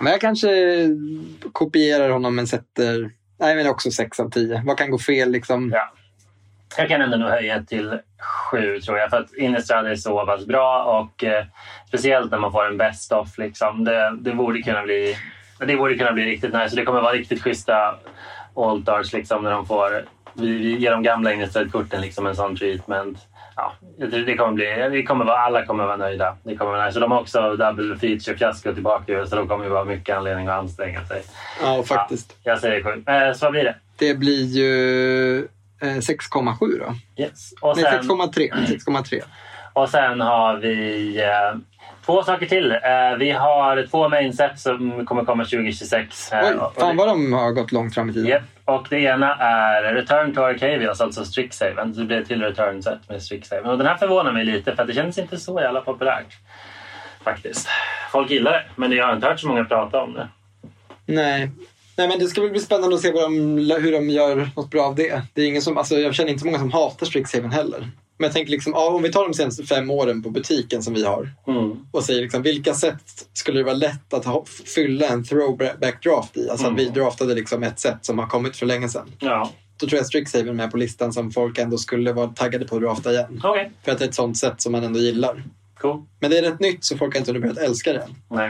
Men jag kanske kopierar honom men sätter... Nej, men också 6 av 10. Vad kan gå fel liksom? Ja. Jag kan ändå nog höja till sju tror jag. För att Innistrad är så pass bra och eh, speciellt när man får en best of. Liksom. Det, det, borde kunna bli, det borde kunna bli riktigt nice. Det kommer vara riktigt schyssta altars liksom, när de får vi, vi ger de gamla Innistrad-korten liksom, en sån treatment. Ja, det kommer bli, det kommer vara, alla kommer vara nöjda. Det kommer vara nice. De har också double feature fiasko tillbaka så de kommer ju vara mycket anledning att anstränga sig. Ja, faktiskt. Ja, jag säger sju. Eh, så vad blir det? Det blir ju 6,7 då. Yes. Och Nej, sen- 6,3. 6,3. Och sen har vi eh, två saker till. Eh, vi har två mainset som kommer komma 2026. Eh, Oj, och- fan vad de har gått långt fram i tiden. Japp, och det ena är Return to Arcavios, alltså Strixhaven. Så det blir till Return-set med Strixhaven. Och den här förvånar mig lite för att det känns inte så jävla populärt. Faktiskt. Folk gillar det, men jag har inte hört så många prata om det. Nej. Nej, men det ska bli spännande att se vad de, hur de gör något bra av det. det är ingen som, alltså, jag känner inte så många som hatar Strixhaven heller. Men jag tänker liksom, ja, om vi tar de senaste fem åren på butiken som vi har Mm. och säger liksom, vilka sätt skulle det vara lätt att ha, fylla en throwback draft i? Alltså att vi Mm. draftade liksom ett sätt som har kommit för länge sedan. Ja, Då tror jag Strixhaven är med på listan som folk ändå skulle vara taggade på att drafta igen. okej. För att det är ett sånt sätt som man ändå gillar. Cool. Men det är rätt nytt så folk har inte hunnit börjat älska det än. Nej.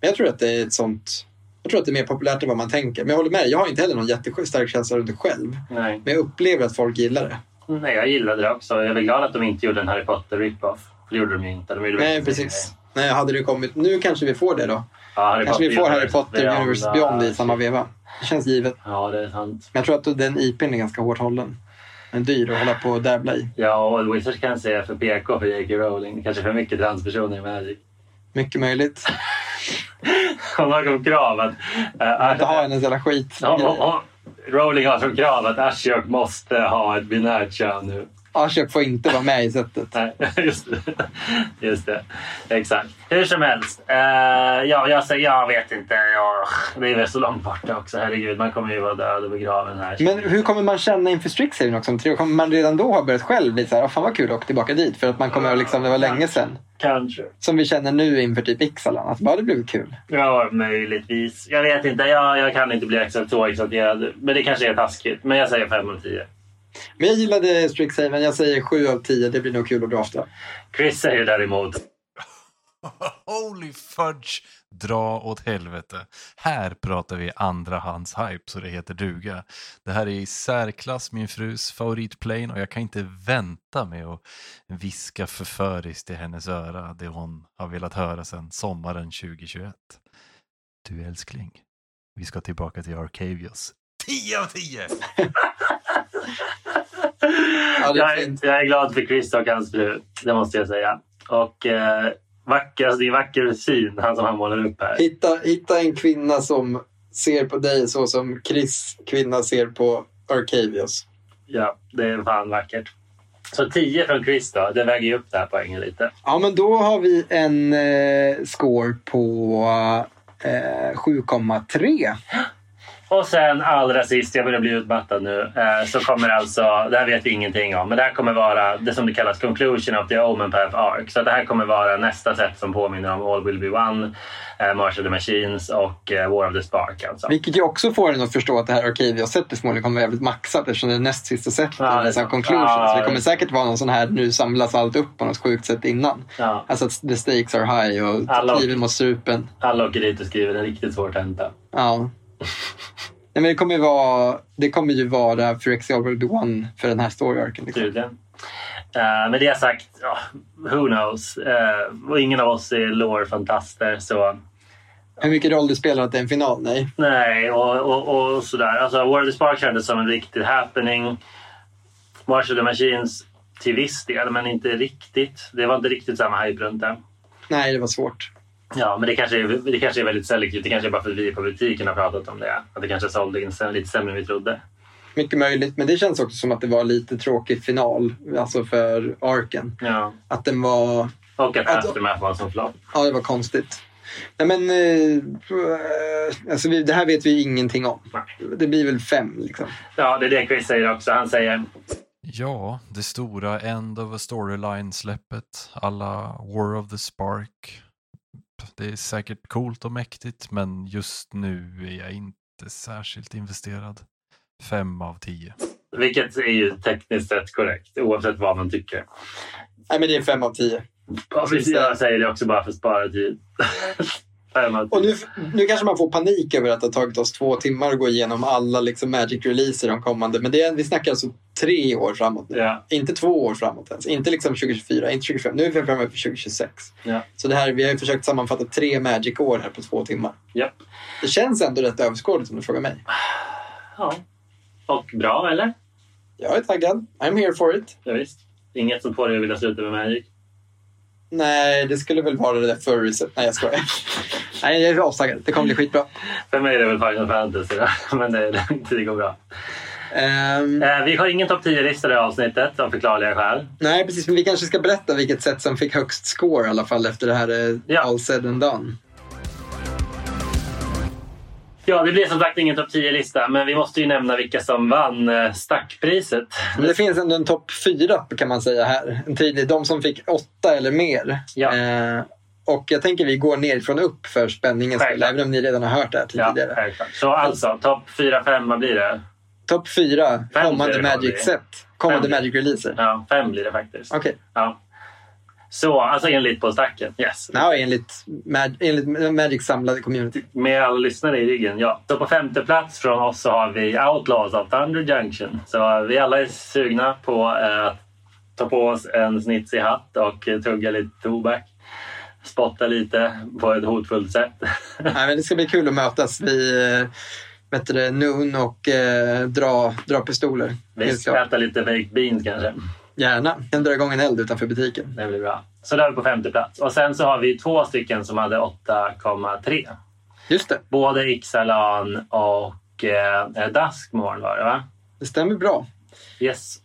Men jag tror att det är ett sånt... Jag tror att det är mer populärt än vad man tänker. Men jag håller med, jag har inte heller någon jättestark känsla runt det själv. Nej. Men jag upplever att folk gillar det. Nej, jag gillade det också. Jag är glad att de inte gjorde en Harry Potter rip-off. Det gjorde de ju inte. De Nej, precis. Nej, hade det kommit... Nu kanske vi får det då. Ja, Kanske vi får Harry Potter Universe Beyond i samma veva. Det känns givet. Ja, det är sant. Men jag tror att den IPn är ganska hårt hållen. Den är dyr att hålla på och dabbla i. Ja, och Wizards kan säga för PK för J.K. Rowling. Kanske för mycket transpersoner i Magic. Mycket möjligt. Hon har som krav att... Äh, Inte ha hennes jävla skit. Ja, och- och Rowling har som krav att Ashiok måste ha ett binärt kön nu. Ashok får inte vara med i sättet. Nej, just det. Just det. Exakt. Hur som helst. Uh, ja, jag, säger, jag vet inte. Jag, det är väl så långt borta också. Herregud, man kommer ju vara död och begraven här. Men hur kommer man känna inför Strixhaven också? Kommer man redan då ha börjat själv bli så här, "Åh, fan vad kul att åka tillbaka dit? För att man kommer liksom, det var länge sedan. Kanske. Som vi känner nu inför typ Ixalan. Att bara det blev kul. Ja, möjligtvis. Jag vet inte. Jag, jag kan inte bli exakt så exalterad. Men det kanske är taskigt. Men jag säger 5 av 10. Men jag gillade Strixhaven. Jag säger 7 av 10. Det blir nog kul att drafta. Chris säger däremot holy fudge! Dra åt helvete. Här pratar vi andrahands-hype så det heter duga. Det här är i särklass min frus favoritplane och jag kan inte vänta med att viska förföriskt i hennes öra det hon har velat höra sedan sommaren 2021. Du älskling, vi ska tillbaka till Arcavius. 10 av 10! Ja, jag, är, jag är glad för Chris och hans fru, det måste jag säga. Och eh, vacker, alltså det är vacker syn han som han målar upp här. Hitta, hitta en kvinna som ser på dig så som Chris kvinna ser på Arcavius. Ja, det är fan vackert. Så 10 från Chris då, det väger ju upp det här poängen lite. Ja, men då har vi en eh, score på eh, 7,3. Och sen allra sist, jag börjar bli utmattad nu, eh, så kommer alltså, det här vet vi ingenting om, men det här kommer vara det som det kallas conclusion of the Omen Path Arc. Så det här kommer vara nästa set som påminner om All Will Be One, eh, March of the Machines och eh, War of the Spark. Alltså. Vilket ju också får en att förstå att det här Arcavius-setet förmodligen kommer vara jävligt maxat eftersom det är näst sista setet. Ja, det är sant. conclusion. Ja, så det kommer säkert vara någon sån här nu samlas allt upp på något sjukt sätt innan. Ja, Alltså att the stakes are high och kniven mot strupen. alla åker dit och skriver en riktigt svår tenta. Ja. Nej, men det, kommer ju vara, det kommer ju vara Will Be One för den här story-arken. Liksom. Tydligen. Uh, med det sagt, ja, who knows? Eh, och ingen av oss är lore-fantaster. Så Hur mycket roll det spelar att det är en final? Nej. nej, och, och, och sådär. Alltså, War of Spark kändes som en riktig happening. March of the Machines till viss del, men inte riktigt. Det var inte riktigt samma hype runt det. Nej, det var svårt. Ja, men det kanske, är, det kanske är väldigt selektivt. Det kanske är bara för att vi på butiken har pratat om det. Att det kanske sålde in lite sämre än vi trodde. Mycket möjligt, men det känns också som att det var lite tråkig final. Alltså för arken. Ja. Att den var... Och att Alltså- Aftermath var som flopp. Ja, det var konstigt. Nej, men... Eh, alltså vi, det här vet vi ingenting om. Nej. Det blir väl fem, liksom. Ja, det är det Chris säger också. Han säger Ja, det stora End of a Storyline-släppet alla War of the Spark. Det är säkert coolt och mäktigt, men just nu är jag inte särskilt investerad. Fem av tio. Vilket är ju tekniskt sett korrekt oavsett vad man tycker. Nej, men det är fem av tio. Ja, precis. Jag säger det också bara för att spara tid. Och nu, nu kanske man får panik över att det har tagit oss två timmar att gå igenom alla liksom, Magic-releaser de kommande. Men det är, vi snackar alltså tre år framåt nu. Ja, Inte två år framåt ens. Inte liksom 2024, inte 2025. Nu är vi framme på 2026. ja, Så det här, vi har ju försökt sammanfatta tre Magic-år här på två timmar. ja. Det känns ändå rätt överskådligt om du frågar mig. ja. Och bra, eller? Jag är taggad. I'm here for it. Ja, visst. Inget som får dig att vilja sluta med Magic. Nej, det skulle väl vara det där furryset. Nej, jag skojar. Nej, jag är astaggad. Det kommer bli skitbra. För mig är det väl Final Fantasy, då. men det, det, det går bra. Eh, vi har ingen topp 10-lista i det här avsnittet av förklarliga skäl. nej, precis. Men vi kanske ska berätta vilket sätt som fick högst score i alla fall efter det här eh, Ja. all said and done. Ja, det blir som sagt ingen topp 10-lista, men vi måste ju nämna vilka som vann eh, stackpriset. Men det finns ändå en topp fyra kan man säga här. En tidig, de som fick åtta eller mer. Ja. Eh, och jag tänker vi går nerifrån upp för Självklart. även om ni redan har hört det här Ja, tidigare. självklart. Så alltså, topp 4-5, vad blir det? Topp fyra Fem kommande Magic-set. Kommande. Magic-releaser. Ja, fem blir det faktiskt. Okej. Ja. Så, alltså enligt På stacken. Yes. Ja, enligt, Mag- enligt Magic samlade community. Med alla lyssnare i ryggen, ja. Så på femte plats från oss så har vi Outlaws of Thunder Junction. Så vi alla är sugna på eh, att ta på oss en snitsig hatt och eh, tugga lite tobak. Spotta lite på ett hotfullt sätt. Nej, men det ska bli kul att mötas vid det, Noon och eh, dra, dra pistoler. Klart. äta lite baked beans kanske. Gärna. Kan dra igång en eld utanför butiken. Det blir bra. Så där är vi på femte plats. Och sen så har vi två stycken som hade 8,3. Just det, Både Ixalan och eh, Duskmorn var det va? det stämmer bra. Yes.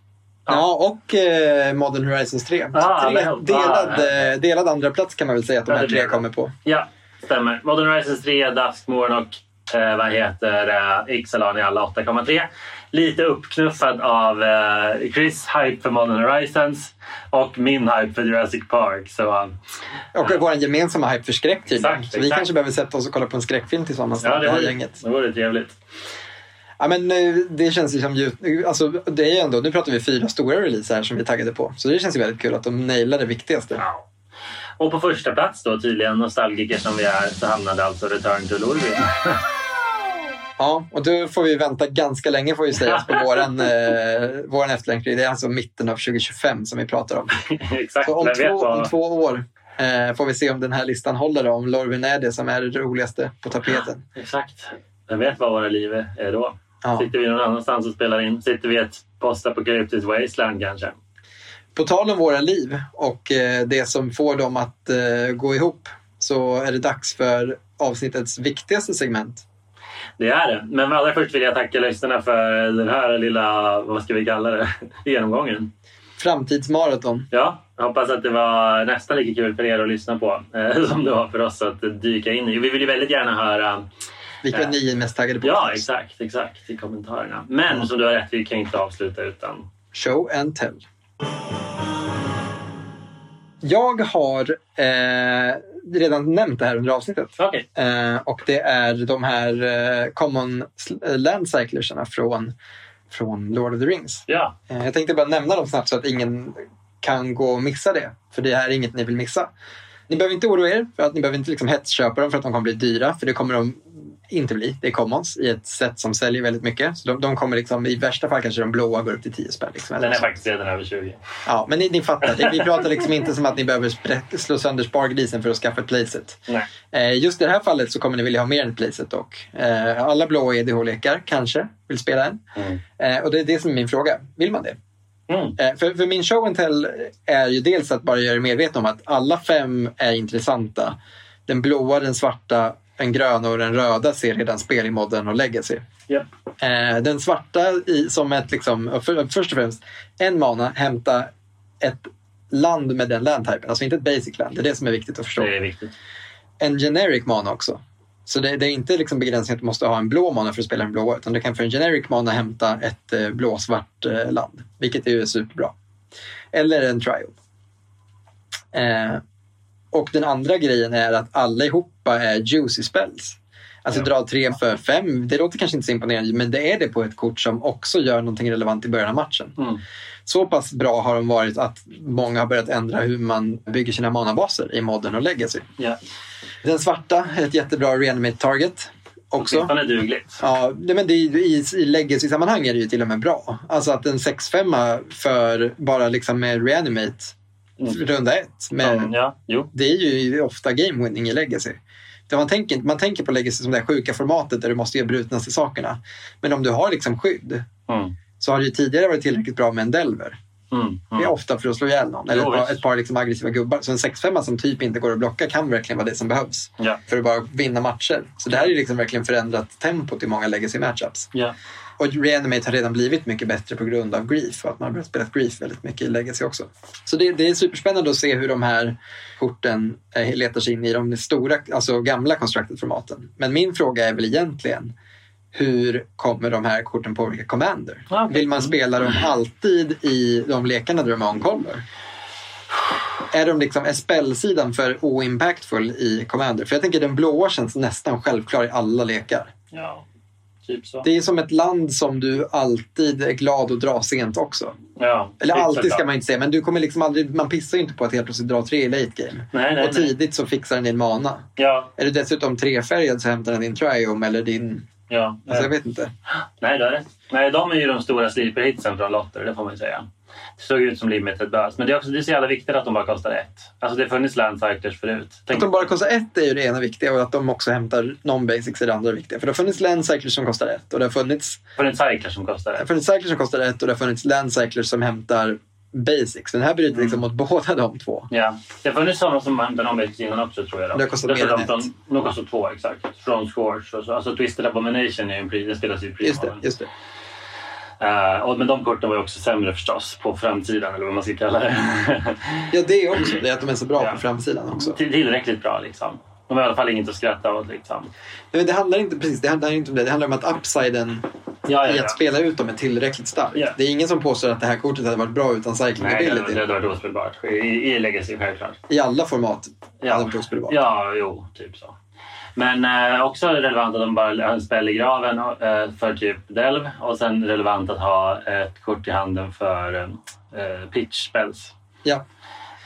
Ja, och eh, Modern Horizons 3. Ah, tre delad, Ah. delad andra plats kan man väl säga att de Ja, här tre kommer på. Ja, stämmer. Modern Horizons 3, Duskmorn och eh, vad heter eh, Ixalan i alla 8,3. Lite uppknuffad av eh, Chris hype för Modern Horizons och min hype för Jurassic Park. Så eh, Och vår gemensamma hype för skräck tydligen. Så vi exakt. kanske behöver sätta oss och kolla på en skräckfilm tillsammans. ja, det det här gänget. det vore trevligt. Ja, men eh, det känns ju som alltså, det är ändå, nu pratar vi fyra stora releaser här som vi är taggade på. Så det känns ju väldigt kul att de nailar det viktigaste. Ja. Och på första plats då tydligen, nostalgiker som vi är, så hamnade alltså Return to Lorvin. Ja, och då får vi vänta ganska länge får vi sägas på våran, eh, våran efterlängtning. Det är alltså mitten av 2025 som vi pratar om. Exakt, Så om, två, vad... om två år eh, får vi se om den här listan håller då, om Lorvin är det som är det roligaste på tapeten. Exakt. Vem vet vad våra liv är då? Ja. Sitter vi någon annanstans och spelar in? Sitter vi i ett postapokalyptiskt wasteland kanske? På tal om våra liv och eh, det som får dem att eh, gå ihop så är det dags för avsnittets viktigaste segment. Det är det. Men allra först vill jag tacka lyssnarna för den här lilla, vad ska vi kalla det, genomgången. Framtidsmaraton. Ja, jag hoppas att det var nästan lika kul för er att lyssna på eh, som det var för oss att dyka in i. Vi vill ju väldigt gärna höra Vilka Ja. ni är mest taggade på? Ja, exakt, exakt i kommentarerna. Men som du har rätt, vi kan inte avsluta utan... Show and tell. Jag har eh, redan nämnt det här under avsnittet. Okej. Eh, och det är de här eh, common land cyclersarna från, från Lord of the Rings. Eh, jag tänkte bara nämna dem snabbt så att ingen kan gå och missa det. För det här är inget ni vill missa. Ni behöver inte oroa er för att ni behöver inte liksom hetsköpa dem för att de kommer bli dyra. För det kommer de inte bli. Det är commons i ett sätt som säljer väldigt mycket. Så de, de kommer liksom, i värsta fall kanske de blåa går upp till 10 spänn. Liksom, den är faktiskt redan över 20. Ja, men ni, ni fattar. Vi pratar liksom inte som att ni behöver slå sönder spargrisen för att skaffa ett playset. Nej. Eh, just i det här fallet så kommer ni vilja ha mer än ett playset dock. Eh, alla blåa EDH-lekar kanske vill spela en. Mm. Eh, och det är det som är min fråga. Vill man det? Mm. Eh, för, för min show and tell är ju dels att bara göra er medvetna om att alla fem är intressanta. Den blåa, den svarta, den gröna och den röda ser redan spel i modden och legacy. Japp. Eh, den svarta i, som ett, liksom, för, först och främst, en mana, hämta ett land med den landtypen. Alltså inte ett basic land, det är det som är viktigt att förstå. Det är viktigt. En generic mana också. Så det, det är inte liksom begränsning att du måste ha en blå mana för att spela en blåa, utan du kan för en generic mana hämta ett eh, blåsvart eh, land, vilket är superbra. Eller en trial. Eh, och den andra grejen är att alla ihoppa är juicy spells. Alltså Ja. dra tre för fem, det låter kanske inte så imponerande, men det är det på ett kort som också gör någonting relevant i början av matchen. Mm. Så pass bra har de varit att många har börjat ändra hur man bygger sina manabaser i Modern och Legacy. Ja. Den svarta är ett jättebra reanimate target också. Åtminstone dugligt. Ja, men det i, i legacy-sammanhang är det ju till och med bra. Alltså att en 6-5 för bara liksom med reanimate Mm. runda ett. Med, Mm, ja. Det är ju ofta game winning i legacy. För man, tänker, man tänker på legacy som det här sjuka formatet där du måste göra brutnaste sakerna. Men om du har liksom skydd Mm. Så har det ju tidigare varit tillräckligt bra med en delver. Mm. Det är Mm. ofta för att slå ihjäl någon. Eller Jo, ett par, ett par liksom aggressiva gubbar. Så en 6-5 som typ inte går att blocka kan verkligen vara det som behövs. Ja. För att bara vinna matcher. Så det här är liksom verkligen förändrat tempot i många legacy matchups. Ja. Och Reanimate har redan blivit mycket bättre på grund av Grief. Och att man har börjat spela Grief väldigt mycket i Legacy också. Så det, det är superspännande att se hur de här korten eh, letar sig in i de stora, alltså gamla constructed-formaten. Men min fråga är väl egentligen hur kommer de här korten påverka Commander? Ja, okej. Vill man spela dem alltid i de lekarna där de är on-color? Är de liksom, är spellsidan för oimpactful i Commander? För jag tänker den blåa känns nästan självklar i alla lekar. ja, typ så. Det är som ett land som du alltid är glad att dra sent också. Ja, Eller typ alltid ska man inte säga, men du kommer liksom aldrig, man pissar ju inte på att helt plötsligt dra tre i late game. Nej, nej, och nej. tidigt så fixar den din mana. Ja, Är du dessutom trefärgad så hämtar den din triome eller din... ja. Alltså jag vet inte. Nej, du har rätt. Nej, de är ju de stora sleeper-hitsen från Lotter, det får man ju säga. Det såg ut som limited börs. Men det är också det är så jävla viktigt att de bara kostar ett. Alltså det har funnits landfighters förut. Att Tänk, de bara kostar ett är ju det ena viktiga och att de också hämtar non-basics är det andra viktiga. För det har funnits landcyclers som kostar ett och det har funnits, det funnits cyclers som kostar det har ett. funnits cyclers som kostar ett och det har funnits landcyclers som hämtar basics. Den här bryter liksom mot båda de två. Ja. Det funnits sådana som hämtade non-basics innan också tror jag. Då. Det har kostat mer än de, ett. de, de kostar två, exakt. Från Scorch och så. Alltså Twisted Abomination är en pri, det spelas ju i Just det, just det. Eh, och, men de korten var ju också sämre förstås på framsidan eller vad man ska kalla det. Ja, det är också det, att de är så bra Ja. på framsidan också. Till- Tillräckligt bra liksom. De har i alla fall inget att skratta åt liksom. Det handlar inte precis, det handlar inte om det. Det handlar om att upsiden Ja, ja, i att spela ut dem är tillräckligt stark. Ja. Det är ingen som påstår att det här kortet hade varit bra utan cycling Nej, det, ability. det hade varit ospelbart. I, i Legacy självklart. I alla format Ja. hade varit ospelbart. Ja, jo, typ så. Men eh, också relevant att de bara har en spel i graven eh, för typ Delv och sen relevant att ha ett kort i handen för eh, pitch spells. Ja.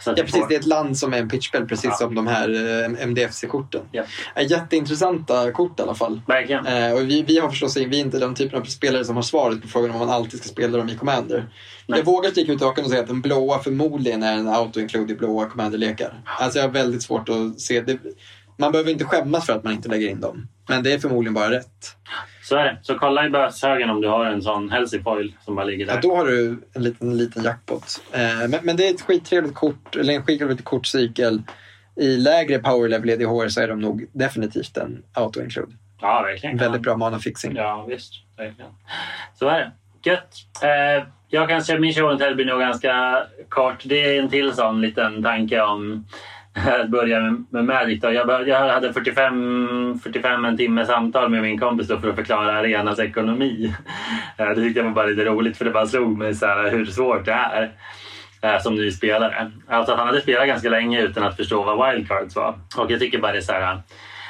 Ja, precis. får- Det är ett land som är en pitchspel, precis Ja. som de här eh, MDFC-korten. Ja. Eh, Jätteintressanta kort i alla fall. Verkligen. Eh, och vi, vi har förstås vi är inte den typen av spelare som har svaret på frågan om man alltid ska spela dem i Commander. Nej. Jag vågar sticka ut hakan och säga att den blåa förmodligen är en auto-include i blåa Commander-lekar. Alltså jag har väldigt svårt att se det. Man behöver inte skämmas för att man inte lägger in dem. Men det är förmodligen bara rätt. Så är det. Så kolla i böshögen om du har en sån Helsey-foil som bara ligger där. Ja, då har du en liten, liten jackpot. Eh, men, men det är ett skittrevligt kort, eller en skittrevlig kortcykel. I lägre power level EDH så är de nog definitivt en auto-include. Ja, verkligen. Väldigt bra mana-fixing. Ja, visst. Verkligen. Så är det. Gött. Eh, jag kanske, min show blir nog ganska kort. Det är en till sån liten tanke om att börja med, med Magic. Då. Jag, började, jag hade 45, 45 en timme samtal med min kompis då för att förklara arenas ekonomi. Eh, det tyckte jag var bara lite roligt för det bara slog mig så här, hur svårt det är eh, som ny spelare. Alltså att han hade spelat ganska länge utan att förstå vad wildcards var. Och jag tycker bara det är så här eh,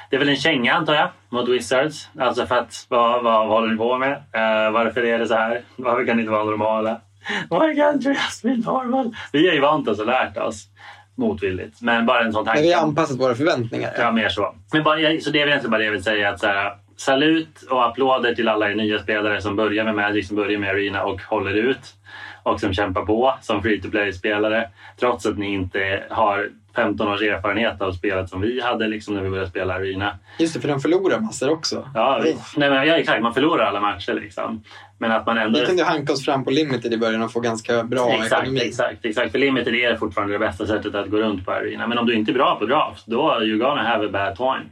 det är väl en känga antar jag mot Wizards. Alltså för att vad, vad, vad håller ni på med? Varför är det så här? Varför kan ni inte vara normala? Why can't you just be normal? Vi har ju vant oss och lärt oss motvilligt. Men bara en sån tanke. Men vi har anpassat våra förväntningar. Ja, mer så. Men bara, så det är egentligen bara det jag vill säga. Att så här, salut och applåder till alla er nya spelare som börjar med Magic, som börjar med Arena och håller ut. Och som kämpar på som free to play-spelare. Trots att ni inte har 15 års erfarenhet av spelet som vi hade liksom, när vi började spela Arena. Just det, för de förlorar massor också. Ja, nej, men, ja exakt. Man förlorar alla matcher. Liksom. Men att man ändå... Vi kunde hanka oss fram på limited i början och få ganska bra Exakt, ekonomi. exakt, exakt. För limited är fortfarande det bästa sättet att gå runt på Arena. Men om du inte är bra på draft, då är you gonna have a bad time.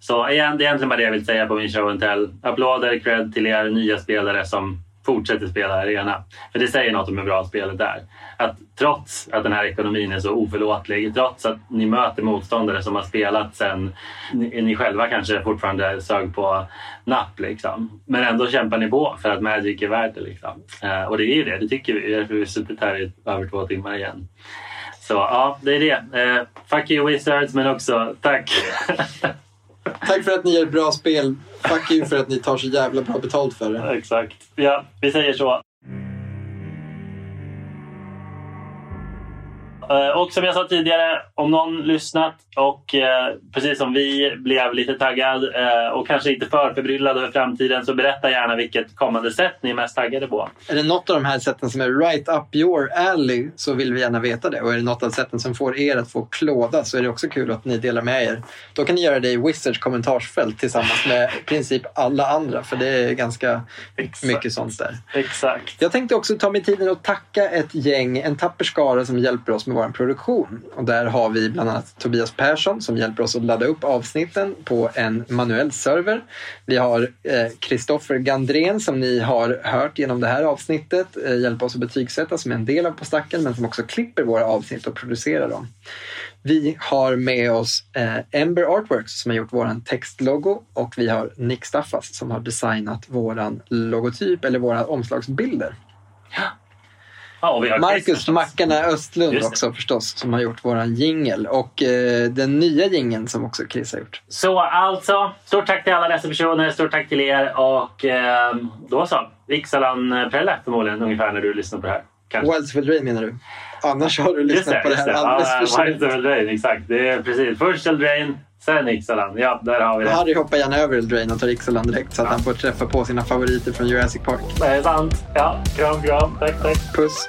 Så igen, det är egentligen bara det jag vill säga på min show and tell. Applåder, cred till er nya spelare som fortsätter spela Arena. För det säger något om hur bra spelet är. Att trots att den här ekonomin är så oförlåtlig, trots att ni möter motståndare som har spelat sen ni, ni själva kanske fortfarande sög på napp. Liksom. Men ändå kämpar ni på för att Magic är värt det. Liksom. Eh, och det är ju det, det tycker vi. Därför har vi suttit här i över två timmar igen. Så ja, det är det. Eh, fuck you Wizards, men också tack. Tack för att ni gör bra spel. Fuck you för att ni tar så jävla bra betalt för det. Exakt. Ja, vi säger så. Och som jag sa tidigare, om någon lyssnat och eh, precis som vi blev lite taggad eh, och kanske inte för förbryllad över framtiden så berätta gärna vilket kommande sätt ni är mest taggade på. Är det något av de här sätten som är right up your alley så vill vi gärna veta det. Och är det något av sätten som får er att få klåda så är det också kul att ni delar med er. Då kan ni göra det i Wizards kommentarsfält tillsammans med i princip alla andra för det är ganska Exakt. mycket sånt där. Exakt. Jag tänkte också ta mig tiden att tacka ett gäng, en tapper skara som hjälper oss med vår produktion. Och där har vi bland annat Tobias Persson som hjälper oss att ladda upp avsnitten på en manuell server. Vi har eh, Kristoffer Gandrén som ni har hört genom det här avsnittet eh, hjälpa oss att betygsätta som är en del av På stacken men som också klipper våra avsnitt och producerar dem. Vi har med oss eh, Ember Artworks som har gjort våran textlogo och vi har Nick Staffas som har designat våran logotyp eller våra omslagsbilder. Ja, Marcus. Mackarna Östlund Just det. också förstås som har gjort våran jingel och eh, den nya jingeln som också Chris har gjort. Så alltså, stort tack till alla dessa personer, stort tack till er och eh, då så. Ixalan Prelle förmodligen ungefär när du lyssnar på det här. Kanske. Wilds of Drain menar du? Annars har du lyssnat det, på det här det. alldeles för Wilds sent. of Eldraine, exakt. Det är precis. Först Eldraine, sen Ixalan. Ja, där har vi det. Harry hoppar gärna över Eldrain och tar Ixalan direkt så att han får träffa på sina favoriter från Jurassic Park. Det är sant. Ja, kram, kram. Tack, tack. Puss!